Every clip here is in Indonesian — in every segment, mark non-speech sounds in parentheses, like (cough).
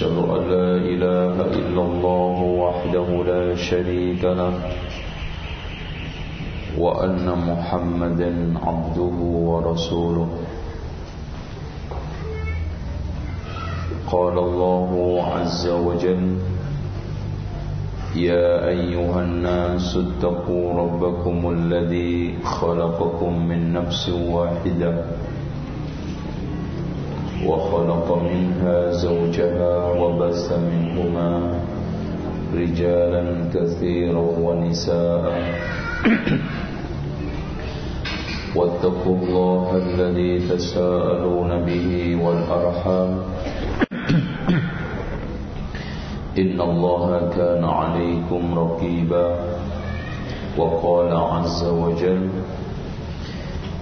أشهد أن لا إله إلا الله وحده لا شريك له وأن محمدا عبده ورسوله. قال الله عز وجل يا أيها الناس اتقوا ربكم الذي خلقكم من نفس واحدة. وخلق منها زوجها وبس منهما رجالا كثيرا ونساء واتقوا الله الذي تساءلون به والأرحام إن الله كان عليكم رقيبا وقال عز وجل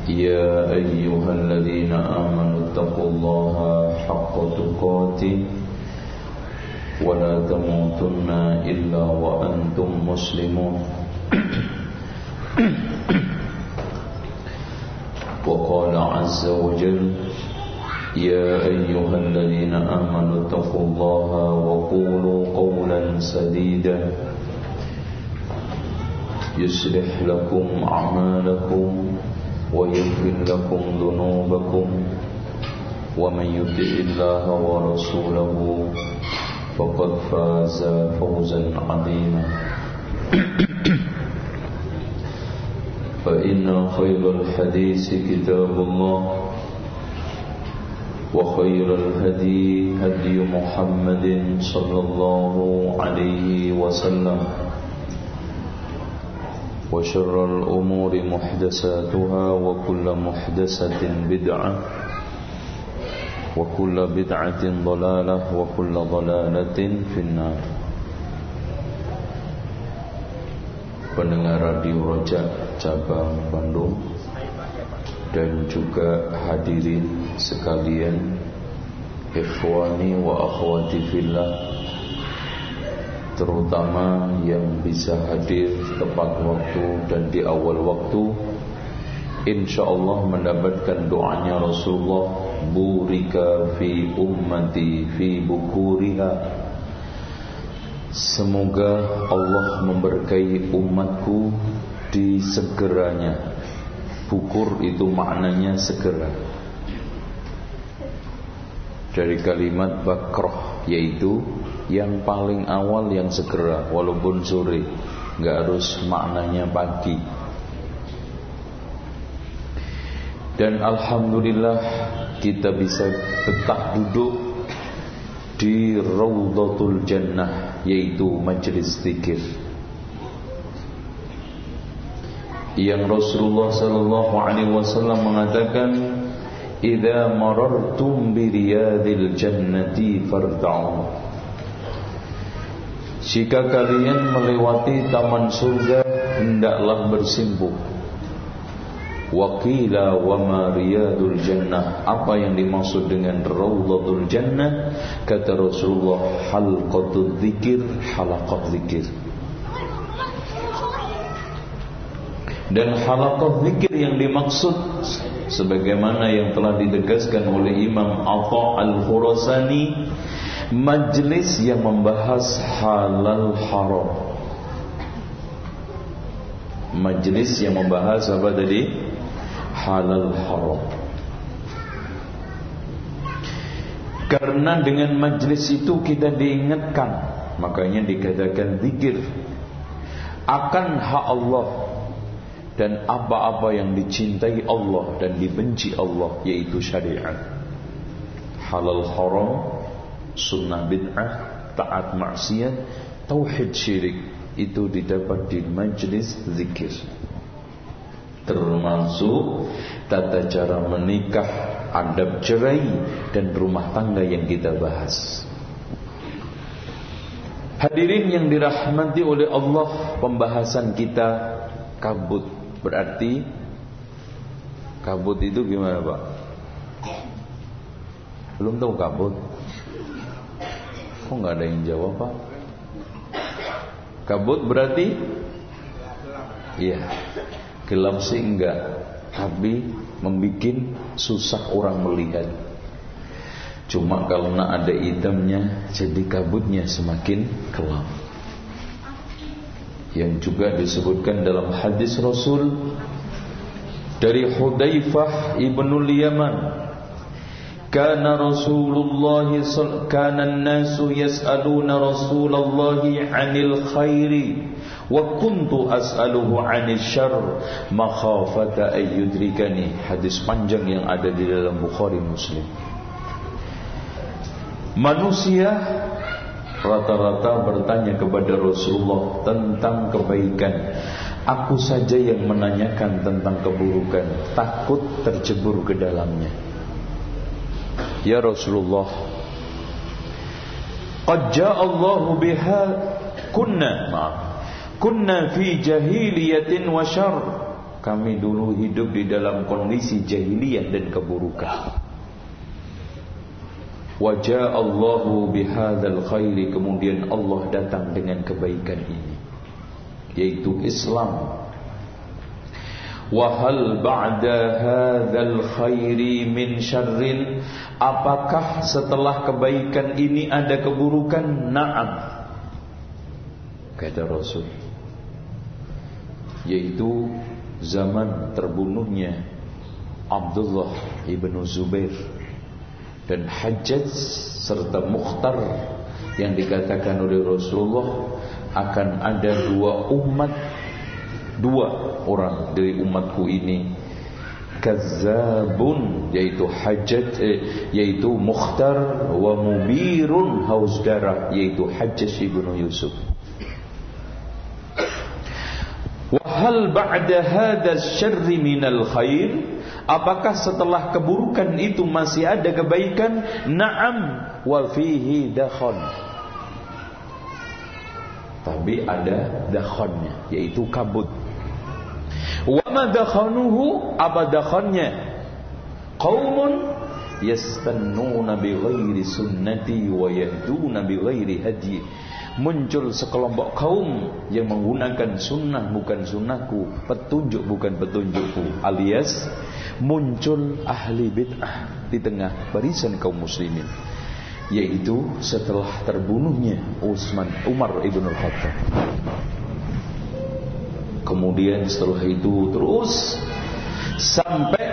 يا أيها الذين آمنوا اتقوا الله حق تقاته ولا تموتن إلا وأنتم مسلمون. وقال عز وجل يا أيها الذين آمنوا اتقوا الله وقولوا قولا سديدا يصلح لكم أعمالكم ويغفر لكم ذنوبكم ومن يطع الله ورسوله فقد فاز فوزا عظيما. (coughs) فإن خير الحديث كتاب الله وخير الهدي هدي محمد صلى الله عليه وسلم. وشر الأمور محدثاتها وكل محدثة بدعة وكل بدعة ضلالة وكل ضلالة في النار pendengar Radio Roja cabang Bandung dan juga hadirin sekalian ikhwani wa akhwati fillah terutama yang bisa hadir tepat waktu dan di awal waktu. Insyaallah mendapatkan doanya Rasulullah. Burika fi ummati fi bukuriha. Semoga Allah memberkahi umatku di segeranya. Bukur itu maknanya segera. Dari kalimat bakroh Yaitu yang paling awal yang segera Walaupun sore Gak harus maknanya pagi. Dan Alhamdulillah Kita bisa betah duduk Di Rawdatul Jannah Yaitu majlis zikir. Yang Rasulullah sallallahu alaihi wasallam mengatakan idza marartum bi riyadil jannati farta'u jika kalian melewati taman surga hendaklah bersimpuh. Waqila wa ma riyadul jannah. Apa yang dimaksud dengan Rawdatul jannah? Kata Rasulullah Halqatul zikir Halaqat zikir. Dan halaqah zikir yang dimaksud sebagaimana yang telah ditegaskan oleh Imam Atha Al-Khurasani majlis yang membahas halal haram. Majlis yang membahas apa tadi? Halal haram. Karena dengan majlis itu kita diingatkan, makanya dikatakan zikir akan hak Allah dan apa-apa yang dicintai Allah dan dibenci Allah yaitu syariat halal haram sunnah bid'ah taat maksiat tauhid syirik itu didapat di majlis zikir termasuk tata cara menikah adab cerai dan rumah tangga yang kita bahas Hadirin yang dirahmati oleh Allah, pembahasan kita kabut. Berarti kabut itu gimana, Pak? Belum tahu kabut? Kok nggak ada yang jawab, Pak? Kabut berarti Iya. Gelap sih enggak, tapi membuat susah orang melihat. Cuma kalau nak ada hitamnya Jadi kabutnya semakin kelam Yang juga disebutkan dalam hadis Rasul Dari Hudaifah ibnul Yaman Kana Rasulullah Kana nasu yas'aluna Rasulullah Anil khairi Wa kuntu as'aluhu anil syar Makhafata ayyudrikani Hadis panjang yang ada di dalam Bukhari Muslim Manusia rata-rata bertanya kepada Rasulullah tentang kebaikan. Aku saja yang menanyakan tentang keburukan, takut tercebur ke dalamnya. Ya Rasulullah, qad Allahu biha kunna maaf. Kunna fi jahiliyatin wa syarr. Kami dulu hidup di dalam kondisi jahiliyah dan keburukan. Wajah Allahu bihadzal khairi kemudian Allah datang dengan kebaikan ini yaitu Islam. Wahal ba'da hadzal khairi min syarrin apakah setelah kebaikan ini ada keburukan? Na'am. Kata Rasul yaitu zaman terbunuhnya Abdullah ibnu Zubair dan Hajjaj serta Mukhtar yang dikatakan oleh Rasulullah akan ada dua umat dua orang dari umatku ini kazzabun yaitu Hajjaj eh, yaitu Mukhtar wa mubirun haus darah yaitu Hajjaj ibnu Yusuf wa hal ba'da hadha syarri minal khair Apakah setelah keburukan itu masih ada kebaikan? Naam wa fihi dakhon. Tapi ada dakhonnya yaitu kabut. Wa ma dakhanuhu apa dakhonnya? Qaumun yastannuna bi ghairi sunnati wa yahduna bi ghairi hadi muncul sekelompok kaum yang menggunakan sunnah bukan sunnahku, petunjuk bukan petunjukku, alias muncul ahli bid'ah di tengah barisan kaum muslimin, yaitu setelah terbunuhnya Utsman Umar ibn Khattab. Kemudian setelah itu terus sampai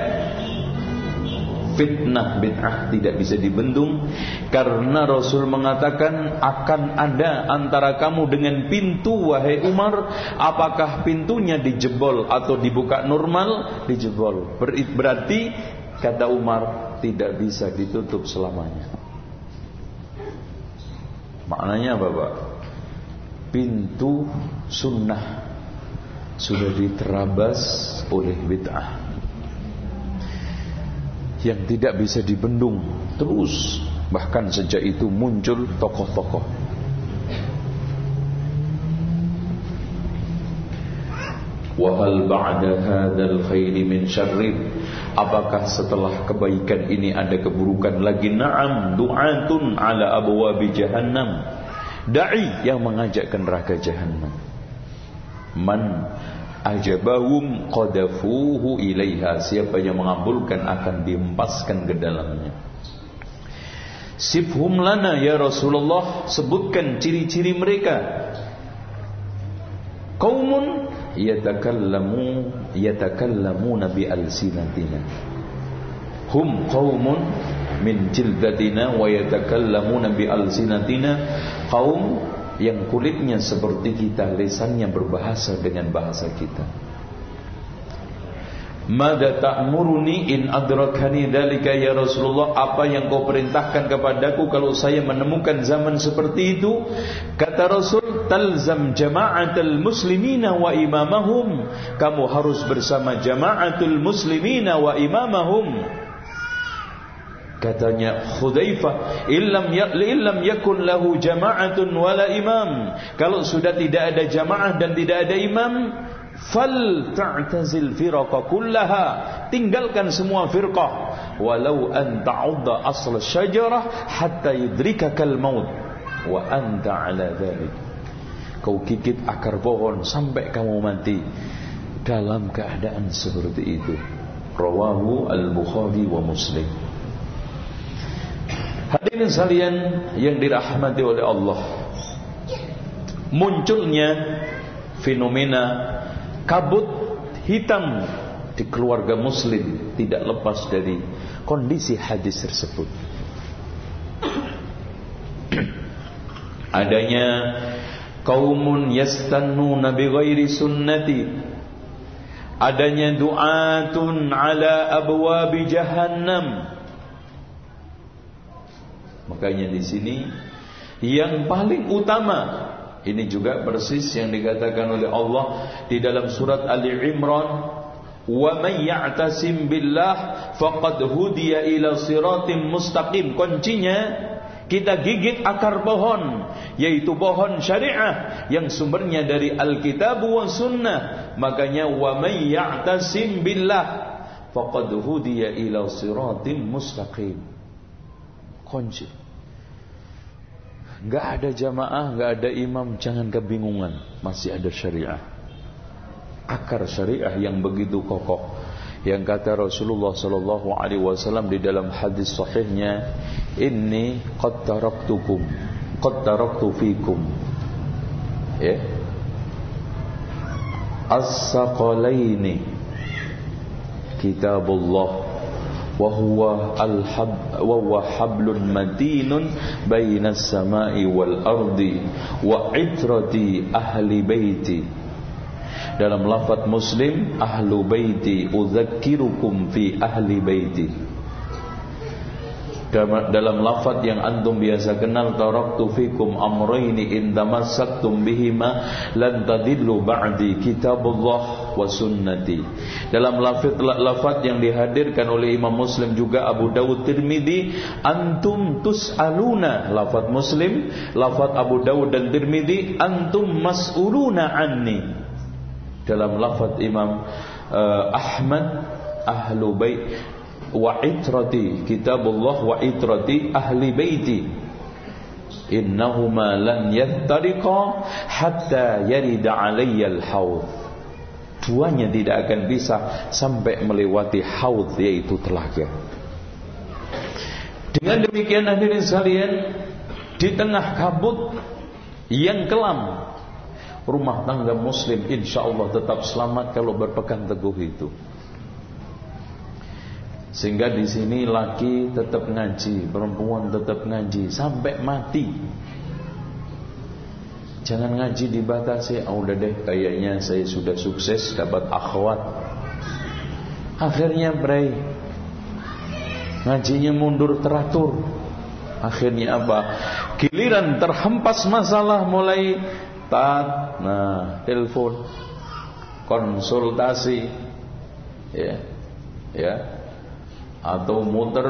fitnah bid'ah tidak bisa dibendung karena Rasul mengatakan akan ada antara kamu dengan pintu wahai Umar. Apakah pintunya dijebol atau dibuka normal? Dijebol. Berarti kata Umar tidak bisa ditutup selamanya. Maknanya apa Pak? Pintu sunnah sudah diterabas oleh bid'ah. Yang tidak bisa dibendung terus. Bahkan sejak itu muncul tokoh-tokoh. Wahal ba'da hadzal khairi min syarrin Apakah setelah kebaikan ini ada keburukan lagi? Naam du'atun ala abwabi jahannam. Da'i yang mengajak ke neraka jahannam Man ajabahum qadafuhu ilaiha. Siapa yang mengabulkan akan diempaskan ke dalamnya. Sifhum lana ya Rasulullah sebutkan ciri-ciri mereka. Qaumun yatakallamu yatakallamuna bi alsinatina hum qaumun min jildatina wa yatakallamuna bi alsinatina qaum yang kulitnya seperti kita, lesannya berbahasa dengan bahasa kita. Mada ta'muruni in adrakani dalika ya Rasulullah? Apa yang kau perintahkan kepadaku Kalau saya menemukan zaman seperti itu? Kata Rasul Talzam jama'atul muslimina wa imamahum. Kamu harus bersama jama'atul muslimina wa imamahum Katanya Khudaifah, "Illam ya illam yakun lahu jama'atun wala imam." Kalau sudah tidak ada jamaah dan tidak ada imam, fal ta'tazil firqa kullaha. Tinggalkan semua firqah walau an ta'udda asl syajarah hatta yudrikakal maut wa anta ala dhalik. Kau gigit akar pohon sampai kamu mati dalam keadaan seperti itu. Rawahu al-Bukhari wa Muslim. Hadirin sekalian yang dirahmati oleh Allah. Munculnya fenomena kabut hitam di keluarga muslim tidak lepas dari kondisi hadis tersebut. (clears throat) Adanya kaumun yastannuna bighairi sunnati. Adanya du'atun ala abwabi jahannam Makanya di sini yang paling utama ini juga persis yang dikatakan oleh Allah di dalam surat Ali Imran wa may ya'tasim billah faqad hudiya ila siratim mustaqim. Kuncinya kita gigit akar pohon yaitu pohon syariah yang sumbernya dari Alkitab wa sunnah. Makanya wa may ya'tasim billah faqad hudiya ila siratim mustaqim kunci. Gak ada jamaah, gak ada imam, jangan kebingungan. Masih ada syariah. Akar syariah yang begitu kokoh. Yang kata Rasulullah sallallahu alaihi wasallam di dalam hadis sahihnya, "Inni qad taraktukum, qad taraktu fikum." Ya. As-saqalaini Kitabullah وهو الحب وهو حبل متين بين السماء والأرض وعترة أهل بيتي dalam lafaz muslim ahlu baiti udzakirukum fi ahli baiti dalam lafaz yang antum biasa kenal taraktu fikum amrayni in tamassaktum bihima lan tadillu ba'di kitabullah wa sunnati. Dalam lafaz lafaz yang dihadirkan oleh Imam Muslim juga Abu Dawud Tirmidzi antum tus'aluna lafaz Muslim lafaz Abu Dawud dan Tirmidzi antum mas'uluna anni. Dalam lafaz Imam uh, Ahmad ahlu bait wa itrati kitabullah wa itrati ahli baiti. Innahuma lan yattariqa hatta yarida alayya al-haud duanya tidak akan bisa sampai melewati haud yaitu telaga. Dengan demikian hadirin sekalian di tengah kabut yang kelam rumah tangga muslim insyaallah tetap selamat kalau berpegang teguh itu sehingga di sini laki tetap ngaji, perempuan tetap ngaji sampai mati. Jangan ngaji dibatasi, oh, udah deh kayaknya saya sudah sukses dapat akhwat. Akhirnya bray Ngajinya mundur teratur. Akhirnya apa? Giliran terhempas masalah mulai tat, nah, telepon, konsultasi, ya, ya, atau muter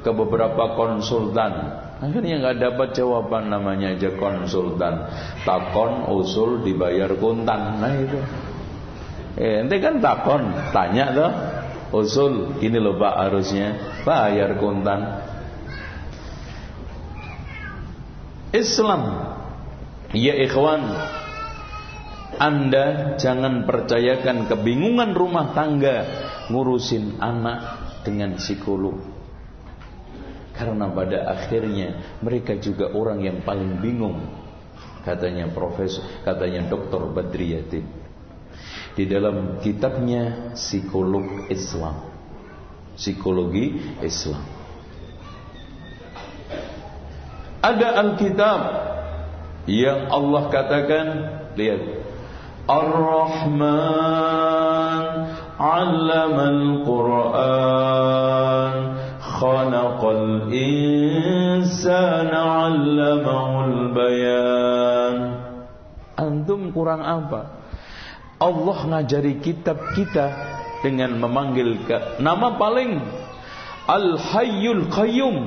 ke beberapa konsultan. Akhirnya nggak dapat jawaban namanya aja konsultan. Takon usul dibayar kuntan. Nah itu. Eh, ente kan takon tanya tuh. Usul ini loh pak harusnya. Bayar kuntan. Islam. Ya ikhwan. Anda jangan percayakan kebingungan rumah tangga ngurusin anak dengan psikolog. Karena pada akhirnya mereka juga orang yang paling bingung. Katanya profesor, katanya dokter Badriyatin. Di dalam kitabnya Psikolog Islam. Psikologi Islam. Ada Alkitab yang Allah katakan, lihat, Ar-Rahman علم القرآن خلق الإنسان علمه البيان Antum kurang apa? Allah ngajari kitab kita dengan memanggil ke nama paling Al-Hayyul Qayyum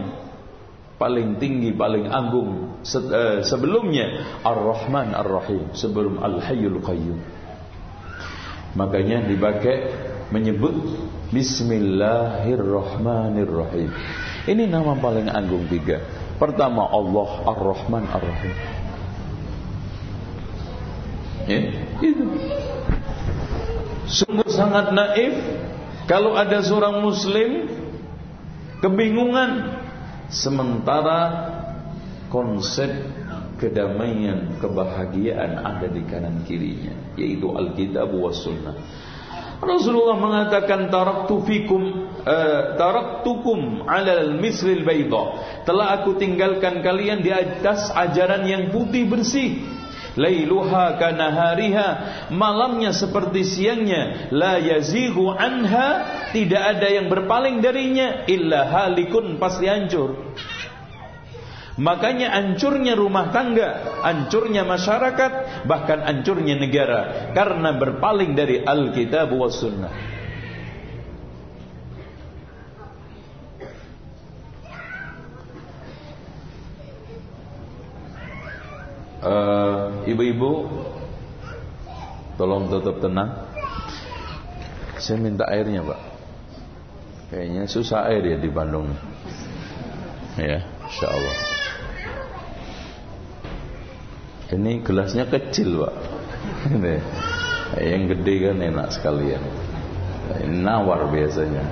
paling tinggi paling agung eh, sebelumnya Ar-Rahman Ar-Rahim sebelum Al-Hayyul Qayyum makanya dipakai menyebut Bismillahirrahmanirrahim. Ini nama paling agung tiga. Pertama Allah Ar-Rahman Ar-Rahim. Ya itu. Sungguh sangat naif kalau ada seorang muslim kebingungan Sementara konsep kedamaian, kebahagiaan ada di kanan kirinya, yaitu Alkitab was sunnah. Rasulullah mengatakan taraktu fikum uh, taraktukum 'ala al-mislil bayda. Telah aku tinggalkan kalian di atas ajaran yang putih bersih lailuha kanahariha malamnya seperti siangnya la yazighu anha tidak ada yang berpaling darinya illa halikun pasti hancur Makanya hancurnya rumah tangga, hancurnya masyarakat, bahkan hancurnya negara. Karena berpaling dari Alkitab was sunnah. Eh, ibu-ibu uh, tolong tetap tenang. Saya minta airnya pak. Kayaknya susah air ya di Bandung. Ya Insya Allah ini gelasnya kecil pak. Ini. Yang gede kan enak sekalian. Nawar biasanya.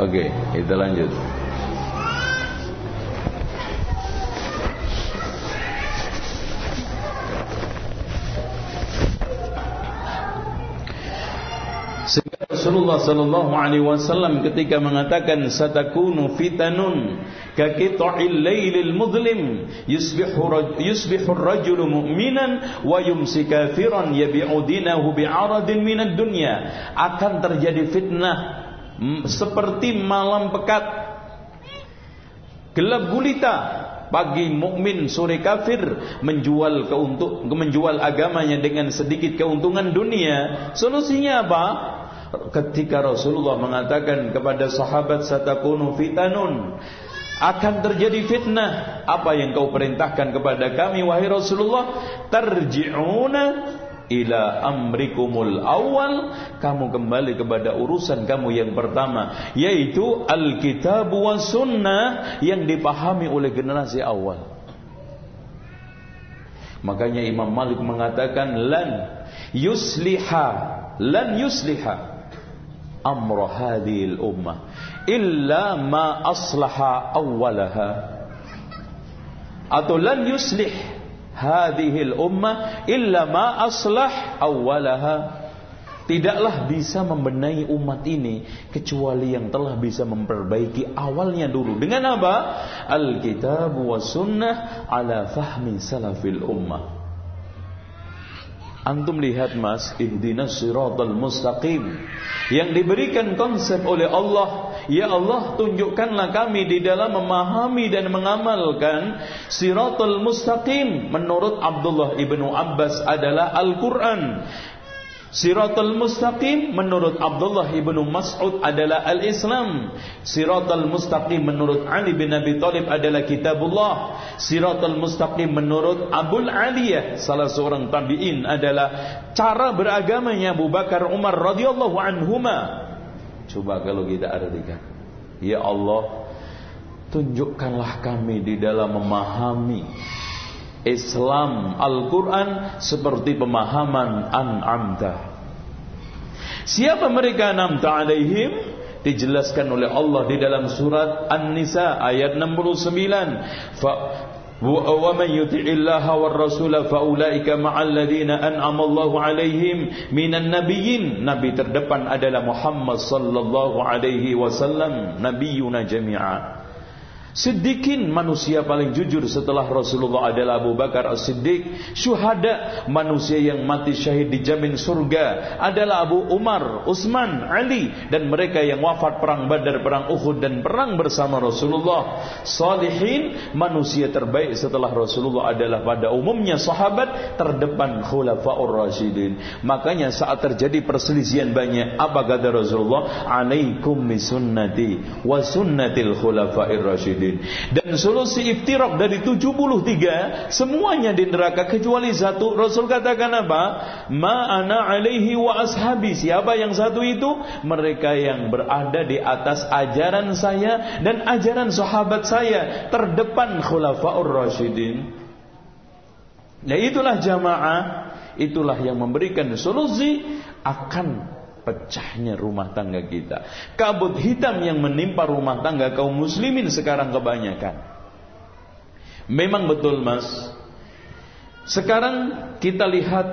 Oke kita lanjut Rasulullah sallallahu alaihi wasallam ketika mengatakan satakunu fitanun ka qita'il lailil mudlim yusbihu yusbihu ar-rajulu mu'minan wa yumsi kafiran yabi'u dinahu bi'aradin minad dunya. Akan terjadi fitnah seperti malam pekat. Gelap gulita pagi mukmin sore kafir menjual keuntung menjual agamanya dengan sedikit keuntungan dunia. Solusinya apa ketika Rasulullah mengatakan kepada sahabat satakunu fitanun. Akan terjadi fitnah. Apa yang kau perintahkan kepada kami wahai Rasulullah? Tarji'una ila amrikumul awal kamu kembali kepada urusan kamu yang pertama yaitu alkitab wa sunnah yang dipahami oleh generasi awal. Makanya Imam Malik mengatakan lan yusliha lan yusliha amra hadhil ummah. Illa ma aslaha awwalaha. Atau lan yuslih hadhil ummah illa ma aslah awwalaha. Tidaklah bisa membenahi umat ini kecuali yang telah bisa memperbaiki awalnya dulu. Dengan apa? Alkitab wa sunnah ala fahmi salafil ummah Antum lihat mas, ihdinas siratal mustaqim yang diberikan konsep oleh Allah. Ya Allah, tunjukkanlah kami di dalam memahami dan mengamalkan siratal mustaqim. Menurut Abdullah ibnu Abbas adalah Al-Quran. Siratul mustaqim menurut Abdullah ibnu Mas'ud adalah al-Islam. Siratul mustaqim menurut Ali bin Abi Thalib adalah kitabullah. Siratul mustaqim menurut Abul Aliyah salah seorang tabi'in adalah cara beragamanya Abu Bakar Umar radhiyallahu anhuma. Coba kalau kita artikan. Ya Allah, tunjukkanlah kami di dalam memahami Islam Al-Quran seperti pemahaman an'amta. Siapa mereka an'amta alaihim? Dijelaskan oleh Allah di dalam surat An-Nisa ayat 69. Fa yuti'illaha war rasula fa ulaika ma'al ladzina an'ama Allahu alaihim minan nabiyyin. Nabi terdepan adalah Muhammad sallallahu alaihi wasallam, nabiyuna jami'a. Siddiqin manusia paling jujur setelah Rasulullah adalah Abu Bakar As-Siddiq. Syuhada manusia yang mati syahid dijamin surga adalah Abu Umar, Utsman, Ali dan mereka yang wafat perang Badar, perang Uhud dan perang bersama Rasulullah. Salihin manusia terbaik setelah Rasulullah adalah pada umumnya sahabat terdepan khulafaur rasyidin. Makanya saat terjadi perselisihan banyak apa kata Rasulullah? Alaikum bisunnati wa sunnatil khulafair rasyidin. Dan solusi iftirak dari 73 semuanya di neraka kecuali satu. Rasul katakan apa? Ma ana alaihi wa ashabi. Siapa yang satu itu? Mereka yang berada di atas ajaran saya dan ajaran sahabat saya terdepan khulafaur rasyidin. Ya itulah jamaah, itulah yang memberikan solusi akan pecahnya rumah tangga kita. Kabut hitam yang menimpa rumah tangga kaum muslimin sekarang kebanyakan. Memang betul mas. Sekarang kita lihat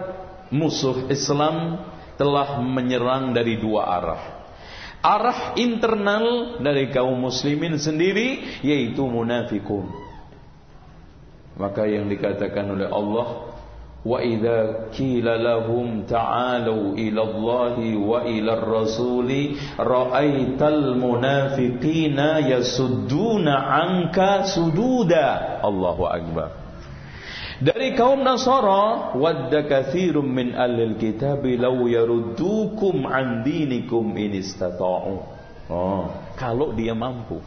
musuh Islam telah menyerang dari dua arah. Arah internal dari kaum muslimin sendiri yaitu munafikun. Maka yang dikatakan oleh Allah وإذا قيل لهم تعالوا إلى الله وإلى الرسول رأيت المنافقين يسدون عنك سدودا الله أكبر dari kaum Nasara wadda katsirum min ahlil kitab law yaruddukum an dinikum in istata'u oh kalau dia mampu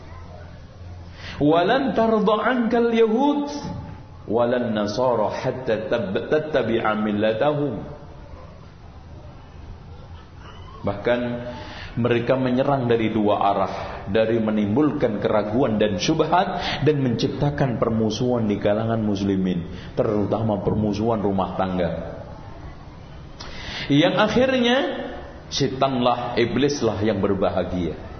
walan tarda ankal yahud walan nasara hatta tattabi'a millatahum. Bahkan mereka menyerang dari dua arah. Dari menimbulkan keraguan dan syubhat dan menciptakan permusuhan di kalangan muslimin. Terutama permusuhan rumah tangga. Yang akhirnya setanlah iblislah yang berbahagia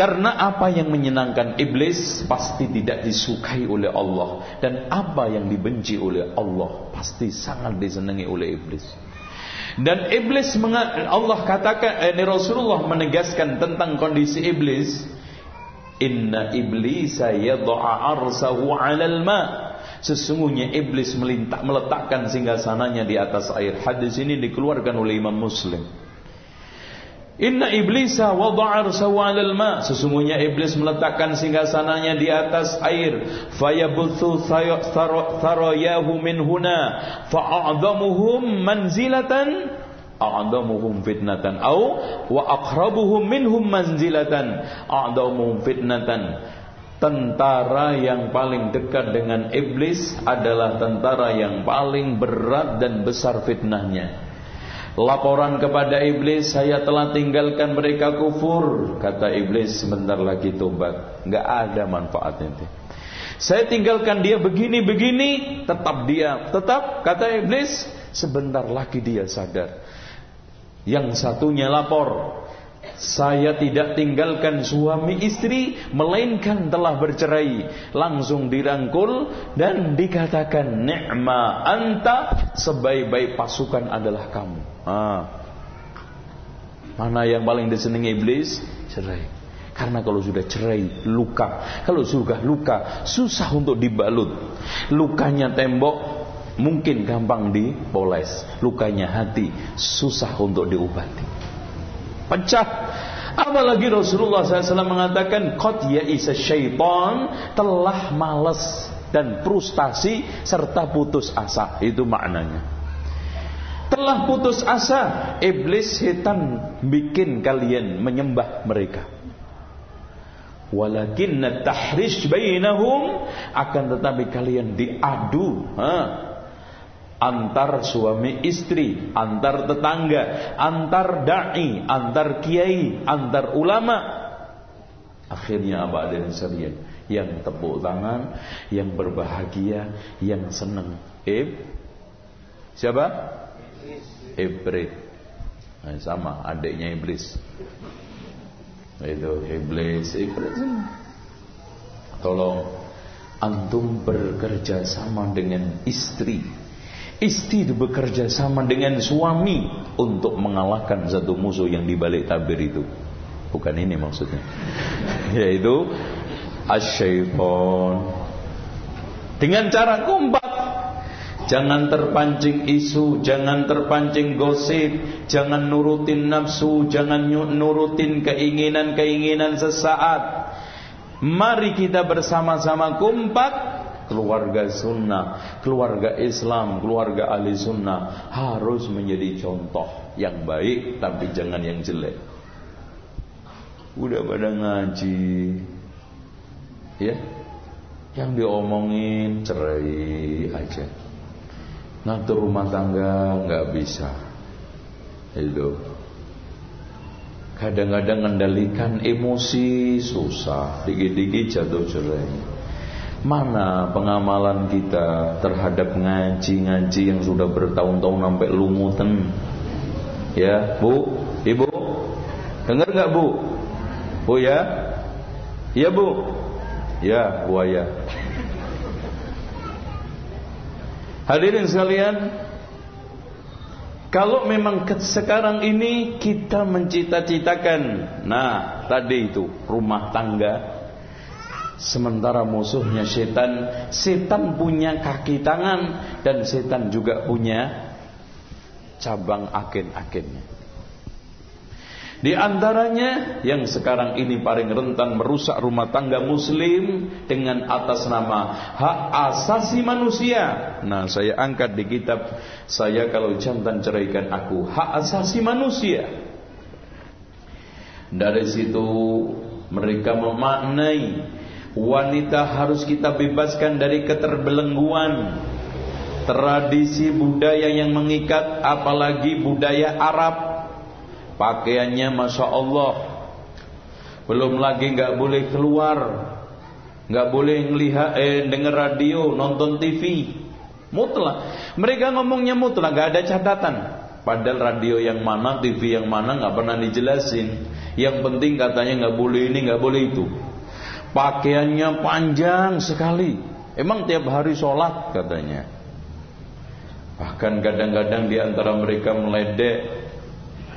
karena apa yang menyenangkan iblis pasti tidak disukai oleh Allah dan apa yang dibenci oleh Allah pasti sangat disenangi oleh iblis. Dan iblis Allah katakan eh, Rasulullah menegaskan tentang kondisi iblis Inna iblisa yad'a arsahu 'alal ma Sesungguhnya iblis meletakkan singgasananya di atas air. Hadis ini dikeluarkan oleh Imam Muslim. Inna iblisa wada'a arsahu 'alal ma. Sesungguhnya iblis meletakkan singgasananya di atas air. Fayabuthu tharayahu min huna fa'a'dhamuhum manzilatan a'damuhum fitnatan au wa aqrabuhum minhum manzilatan a'damuhum fitnatan tentara yang paling dekat dengan iblis adalah tentara yang paling berat dan besar fitnahnya Laporan kepada iblis Saya telah tinggalkan mereka kufur. Kata iblis sebentar lagi tobat. Gak ada manfaatnya. Saya tinggalkan dia begini-begini Tetap dia Tetap kata iblis Sebentar lagi dia sadar. Yang satunya lapor saya tidak tinggalkan suami istri Melainkan telah bercerai. Langsung dirangkul Dan dikatakan Ni'ma anta Sebaik-baik pasukan adalah kamu. Ah. Mana yang paling disenangi iblis? Cerai. Karena kalau sudah cerai luka. Kalau sudah luka susah untuk dibalut. Lukanya tembok Mungkin gampang dipoles. Lukanya hati susah untuk diobati pecah. Apalagi Rasulullah SAW mengatakan qad ya'isa syaitan telah malas dan frustasi serta putus asa. Itu maknanya. Telah putus asa, iblis setan bikin kalian menyembah mereka. Walakin tahrish bainahum akan tetapi kalian diadu, ha? Antar suami istri, antar tetangga, antar dai, antar kiai, antar ulama. Akhirnya apa ada yang serius? Yang tepuk tangan, yang berbahagia, yang senang. Ib Siapa? Iblis. Nah, sama adiknya iblis. Itu iblis, iblis. Tolong antum bekerja sama dengan istri Istri bekerja sama dengan suami untuk mengalahkan satu musuh yang dibalik tabir itu. Bukan ini maksudnya. (laughs) Yaitu asyaiton. Dengan cara kompak Jangan terpancing isu, jangan terpancing gosip, jangan nurutin nafsu, jangan nurutin keinginan-keinginan sesaat. Mari kita bersama-sama kompak keluarga sunnah, keluarga Islam, keluarga ahli sunnah harus menjadi contoh yang baik tapi jangan yang jelek. Udah pada ngaji, ya, yang diomongin cerai aja. Ngatur rumah tangga nggak bisa. Itu. Kadang-kadang mengendalikan emosi susah dikit-dikit jatuh cerai mana pengamalan kita terhadap ngaji-ngaji yang sudah bertahun-tahun sampai lumutan ya bu? Ibu? Dengar nggak bu? Bu ya? Ya bu? Ya buaya Hadirin sekalian, kalau memang sekarang ini kita mencita-citakan, nah tadi itu rumah tangga, sementara musuhnya setan, setan punya kaki tangan dan setan juga punya cabang agen-agennya. Di antaranya yang sekarang ini paling rentan merusak rumah tangga muslim dengan atas nama hak asasi manusia. Nah, saya angkat di kitab saya kalau jantan ceraikan aku, hak asasi manusia. Dari situ mereka memaknai wanita harus kita bebaskan dari keterbelengguan. Tradisi budaya yang mengikat apalagi budaya Arab. Pakaiannya Masya Allah Belum lagi nggak boleh keluar nggak boleh melihat eh, dengar radio Nonton TV Mutlak. Mereka ngomongnya mutlak nggak ada catatan. Padahal radio yang mana TV yang mana nggak pernah dijelasin. Yang penting katanya nggak boleh ini nggak boleh itu Pakaiannya panjang sekali. Emang tiap hari sholat katanya. Bahkan kadang-kadang di antara mereka meledek.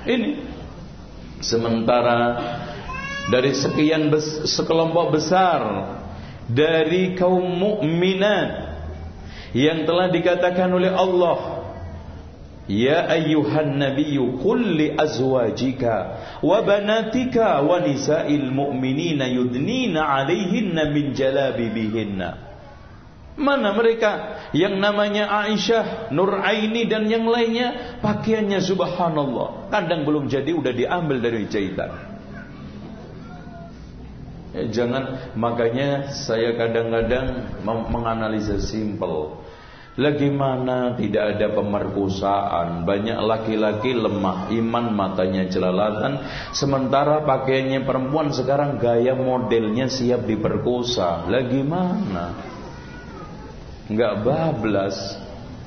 Ini Sementara dari sekian bes, sekelompok besar dari kaum mukminat yang telah dikatakan oleh Allah Ya ayyuhan nabiyyu qul li azwajika wa banatika wa nisa'il mu'minina yudnina 'alayhinna min jalabibihinna Mana mereka yang namanya Aisyah, Nur Aini dan yang lainnya pakaiannya subhanallah. Kadang belum jadi udah diambil dari jahitan. Ya, jangan makanya saya kadang-kadang menganalisa simpel. Lagi mana tidak ada pemerkosaan? Banyak laki-laki lemah iman matanya jelalatan. Sementara pakaiannya perempuan sekarang gaya modelnya siap diperkosa. Lagi mana? Nggak bablas.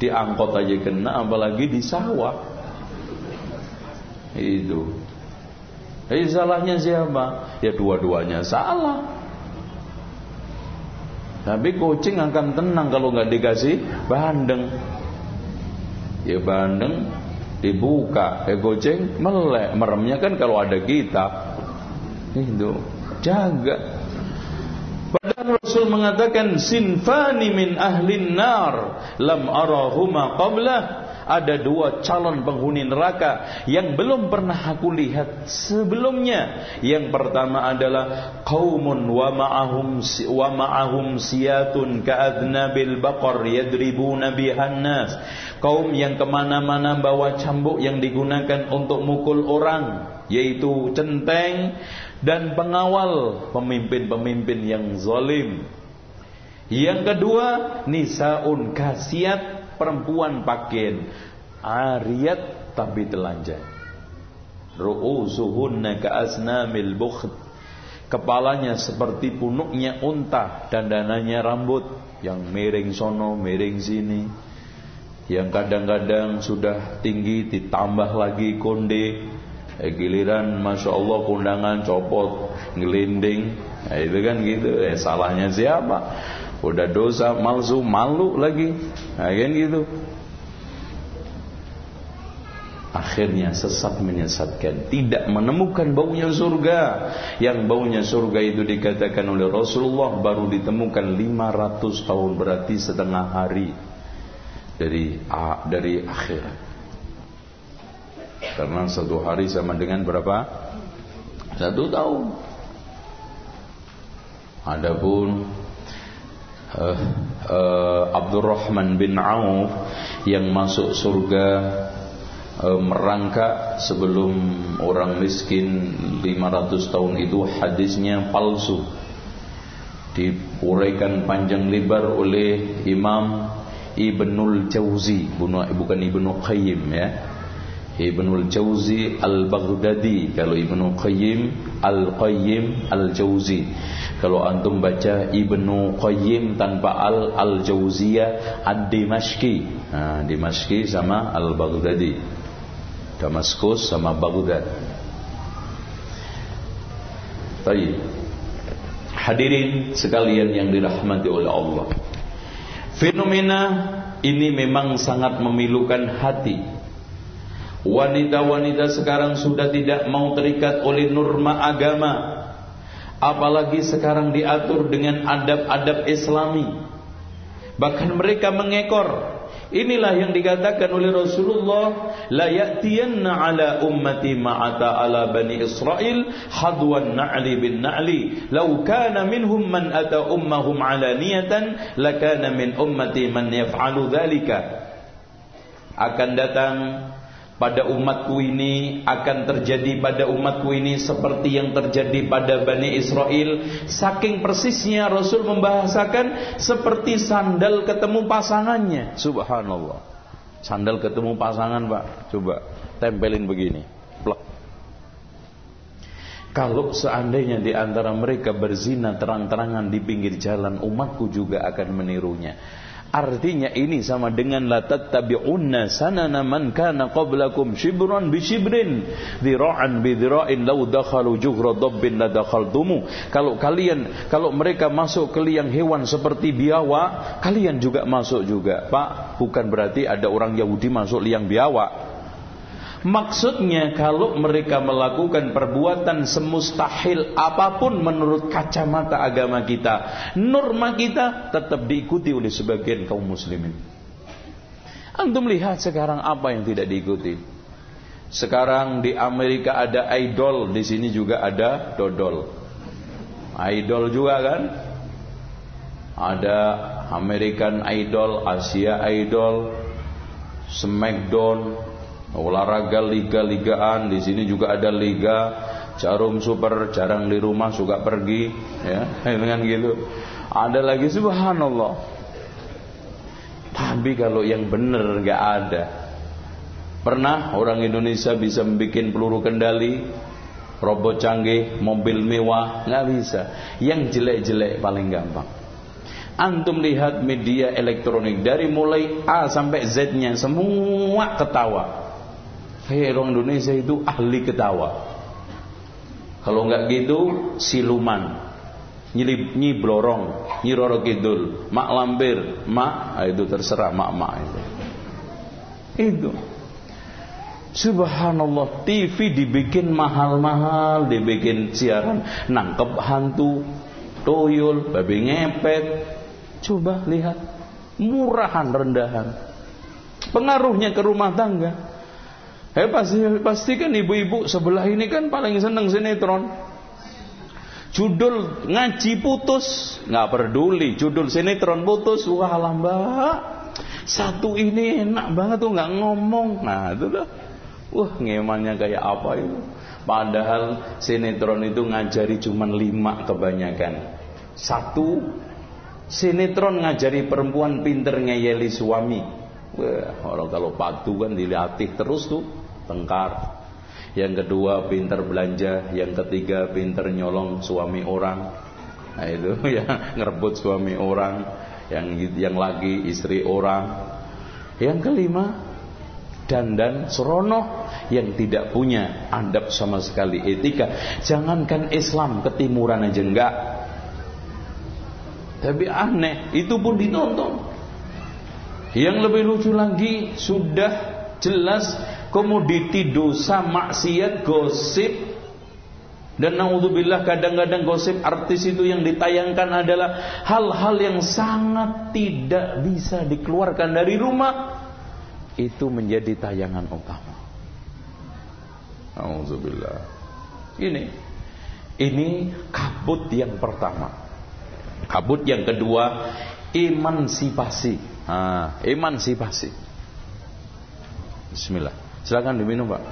Diangkot aja kena apalagi di sawah. Itu. Jadi salahnya siapa? Ya dua-duanya salah tapi kucing akan tenang kalau nggak dikasih bandeng. Ya bandeng dibuka. Eh kucing melek. Meremnya kan kalau ada kita itu jaga. Padahal Rasul mengatakan sinfani min ahlin nar lam arahuma qablah ada dua calon penghuni neraka yang belum pernah aku lihat sebelumnya. Yang pertama adalah qaumun wa ma'ahum wa ma'ahum siyatun ka'adnabil baqar yadribuna bihan nas. Kaum yang ke mana-mana bawa cambuk yang digunakan untuk mukul orang, yaitu centeng dan pengawal pemimpin-pemimpin yang zalim. Yang kedua, nisaun kasiat perempuan pakaian ariyat tapi telanjang. Ru'usuhunna ka'asnamil bukht. Kepalanya seperti punuknya unta dan dananya rambut yang miring sono, miring sini. Yang kadang-kadang sudah tinggi ditambah lagi konde eh, giliran masya Allah kundangan copot ngelinding eh, itu kan gitu eh, salahnya siapa udah dosa malsu malu lagi. Nah, kan gitu. Akhirnya sesat menyesatkan. Tidak menemukan baunya surga. Yang baunya surga itu dikatakan oleh Rasulullah baru ditemukan 500 tahun berarti setengah hari dari dari akhirat. Karena satu hari sama dengan berapa? Satu tahun. Adapun uh, uh, Abdurrahman bin Auf yang masuk surga e, merangkak sebelum orang miskin 500 tahun itu hadisnya palsu. Diuraikan panjang lebar oleh Imam Ibnul Jauzi bukan Ibnu Qayyim ya. Ibnul Jauzi Al-Baghdadi. Kalau Ibnu Qayyim Al-Qayyim Al-Jauzi kalau antum baca Ibnu Qayyim tanpa Al Al-Jauziyah Ad-Dimashqi nah, Dimashqi sama Al-Baghdadi Damaskus sama Baghdad. Baik. Hadirin sekalian yang dirahmati oleh Allah. Fenomena ini memang sangat memilukan hati. Wanita-wanita sekarang sudah tidak mau terikat oleh norma agama. Apalagi sekarang diatur dengan adab-adab islami. Bahkan mereka mengekor Inilah yang dikatakan oleh Rasulullah, la ya'tiyanna ala ummati ma'ata ala bani Israel hadwan na'li bin na'li. Law kana minhum man ata ummahum ala niyatan, lakana min ummati man yaf'alu dhalika. Akan datang pada umatku ini akan terjadi pada umatku ini seperti yang terjadi pada Bani Israel. Saking persisnya Rasul membahasakan seperti sandal ketemu pasangannya. Subhanallah. Sandal ketemu pasangan Pak. Coba tempelin begini. Plek. Kalau seandainya di antara mereka berzina terang-terangan di pinggir jalan umatku juga akan menirunya Artinya ini sama dengan la tattabi'unna sanana man kana qablakum shibran bi shibrin dhira'an bi dhira'in law dakhalu juhra dabbin la dakhaltumu. Kalau kalian kalau mereka masuk ke liang hewan seperti biawak, kalian juga masuk juga. Pak, bukan berarti ada orang Yahudi masuk liang biawak. Maksudnya kalau mereka melakukan perbuatan semustahil apa pun menurut kacamata agama kita, norma kita tetap diikuti oleh sebagian kaum muslimin. Antum lihat sekarang apa yang tidak diikuti. Sekarang di Amerika ada idol, di sini juga ada dodol. Idol juga kan? Ada American Idol, Asia Idol, Smackdown, olahraga liga-ligaan di sini juga ada liga jarum super jarang di rumah suka pergi ya (laughs) dengan gitu. Ada lagi subhanallah. Tapi kalau yang benar nggak ada. Pernah orang Indonesia bisa bikin peluru kendali robot canggih mobil mewah? Nggak bisa. Yang jelek-jelek paling gampang. Antum lihat media elektronik dari mulai A sampai Z-nya semua ketawa. Hei orang Indonesia itu ahli ketawa. Kalau enggak gitu siluman. Nyilip nyi blorong, nyi roro kidul, mak lampir, mak ah, itu terserah mak-mak itu. Itu. Subhanallah TV dibikin mahal-mahal Dibikin siaran Nangkep hantu Toyol Babi ngepet Coba lihat Murahan rendahan Pengaruhnya ke rumah tangga Eh pasti pasti kan ibu-ibu sebelah ini kan paling seneng sinetron. Judul ngaji putus, nggak peduli. Judul sinetron putus, wah mbak. Satu ini enak banget tuh nggak ngomong. Nah itu dah. Wah ngemannya kayak apa itu. Padahal sinetron itu ngajari cuma lima kebanyakan. Satu, sinetron ngajari perempuan pinter ngeyeli suami. Wah, orang kalau patuh kan dilatih terus tuh tengkar. Yang kedua pinter belanja, yang ketiga pinter nyolong suami orang. Nah itu (laughs) ya ngerebut suami orang, yang yang lagi istri orang. Yang kelima dandan serono yang tidak punya adab sama sekali etika. Jangankan Islam ketimuran aja enggak. Tapi aneh, itu pun ditonton. Yang lebih lucu lagi sudah jelas komoditi dosa, maksiat, gosip dan naudzubillah kadang-kadang gosip artis itu yang ditayangkan adalah hal-hal yang sangat tidak bisa dikeluarkan dari rumah itu menjadi tayangan utama. Alhamdulillah. Ini ini kabut yang pertama. Kabut yang kedua emansipasi. Ah, emansipasi. Bismillah. Silakan diminum, Pak.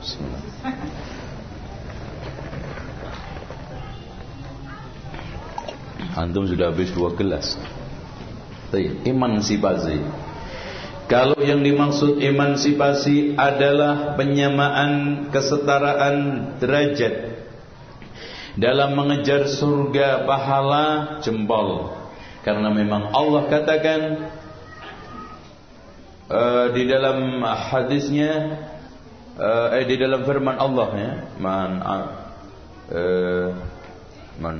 Bismillah. Antum sudah habis dua gelas. Emansipasi. Kalau yang dimaksud emansipasi adalah penyamaan kesetaraan derajat dalam mengejar surga pahala jempol. Karena memang Allah katakan uh, di dalam hadisnya uh, eh di dalam firman Allah ya, man uh, man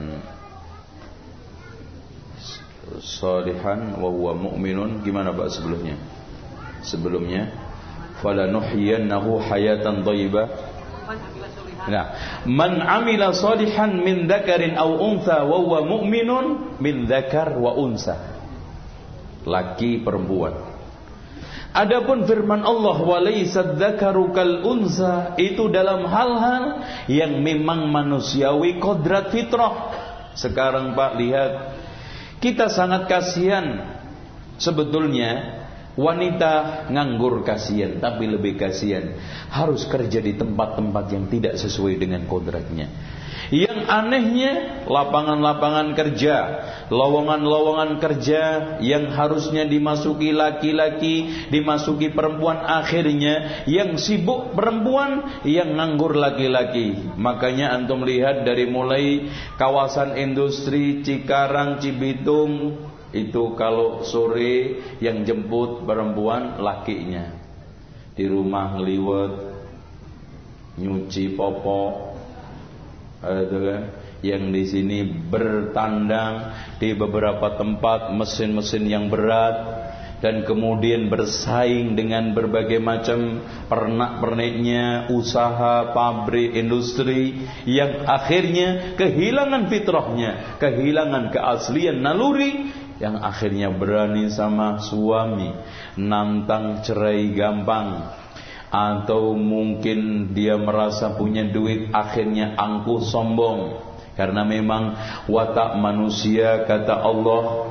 salihan wa huwa mu'minun gimana Pak sebelumnya? sebelumnya falanuhyiyannahu hayatan thayyibah Nah, man amila salihan min dzakarin aw untha wa huwa mu'minun min dzakar wa unsa. Laki perempuan. Adapun firman Allah unsa itu dalam hal-hal yang memang manusiawi kodrat fitrah. Sekarang Pak lihat kita sangat kasihan sebetulnya Wanita nganggur kasihan Tapi lebih kasihan Harus kerja di tempat-tempat yang tidak sesuai dengan kodratnya Yang anehnya Lapangan-lapangan kerja Lowongan-lowongan kerja Yang harusnya dimasuki laki-laki Dimasuki perempuan Akhirnya yang sibuk perempuan Yang nganggur laki-laki. Makanya antum lihat dari mulai Kawasan industri Cikarang, Cibitung itu kalau sore yang jemput perempuan lakinya. Di rumah ngeliwet nyuci popok yang di sini bertandang di beberapa tempat mesin-mesin yang berat dan kemudian bersaing dengan berbagai macam pernak-perniknya, usaha, pabrik, industri yang akhirnya kehilangan fitrahnya, kehilangan keaslian naluri yang akhirnya berani sama suami nantang cerai gampang atau mungkin dia merasa punya duit akhirnya angkuh sombong. Karena memang watak manusia kata Allah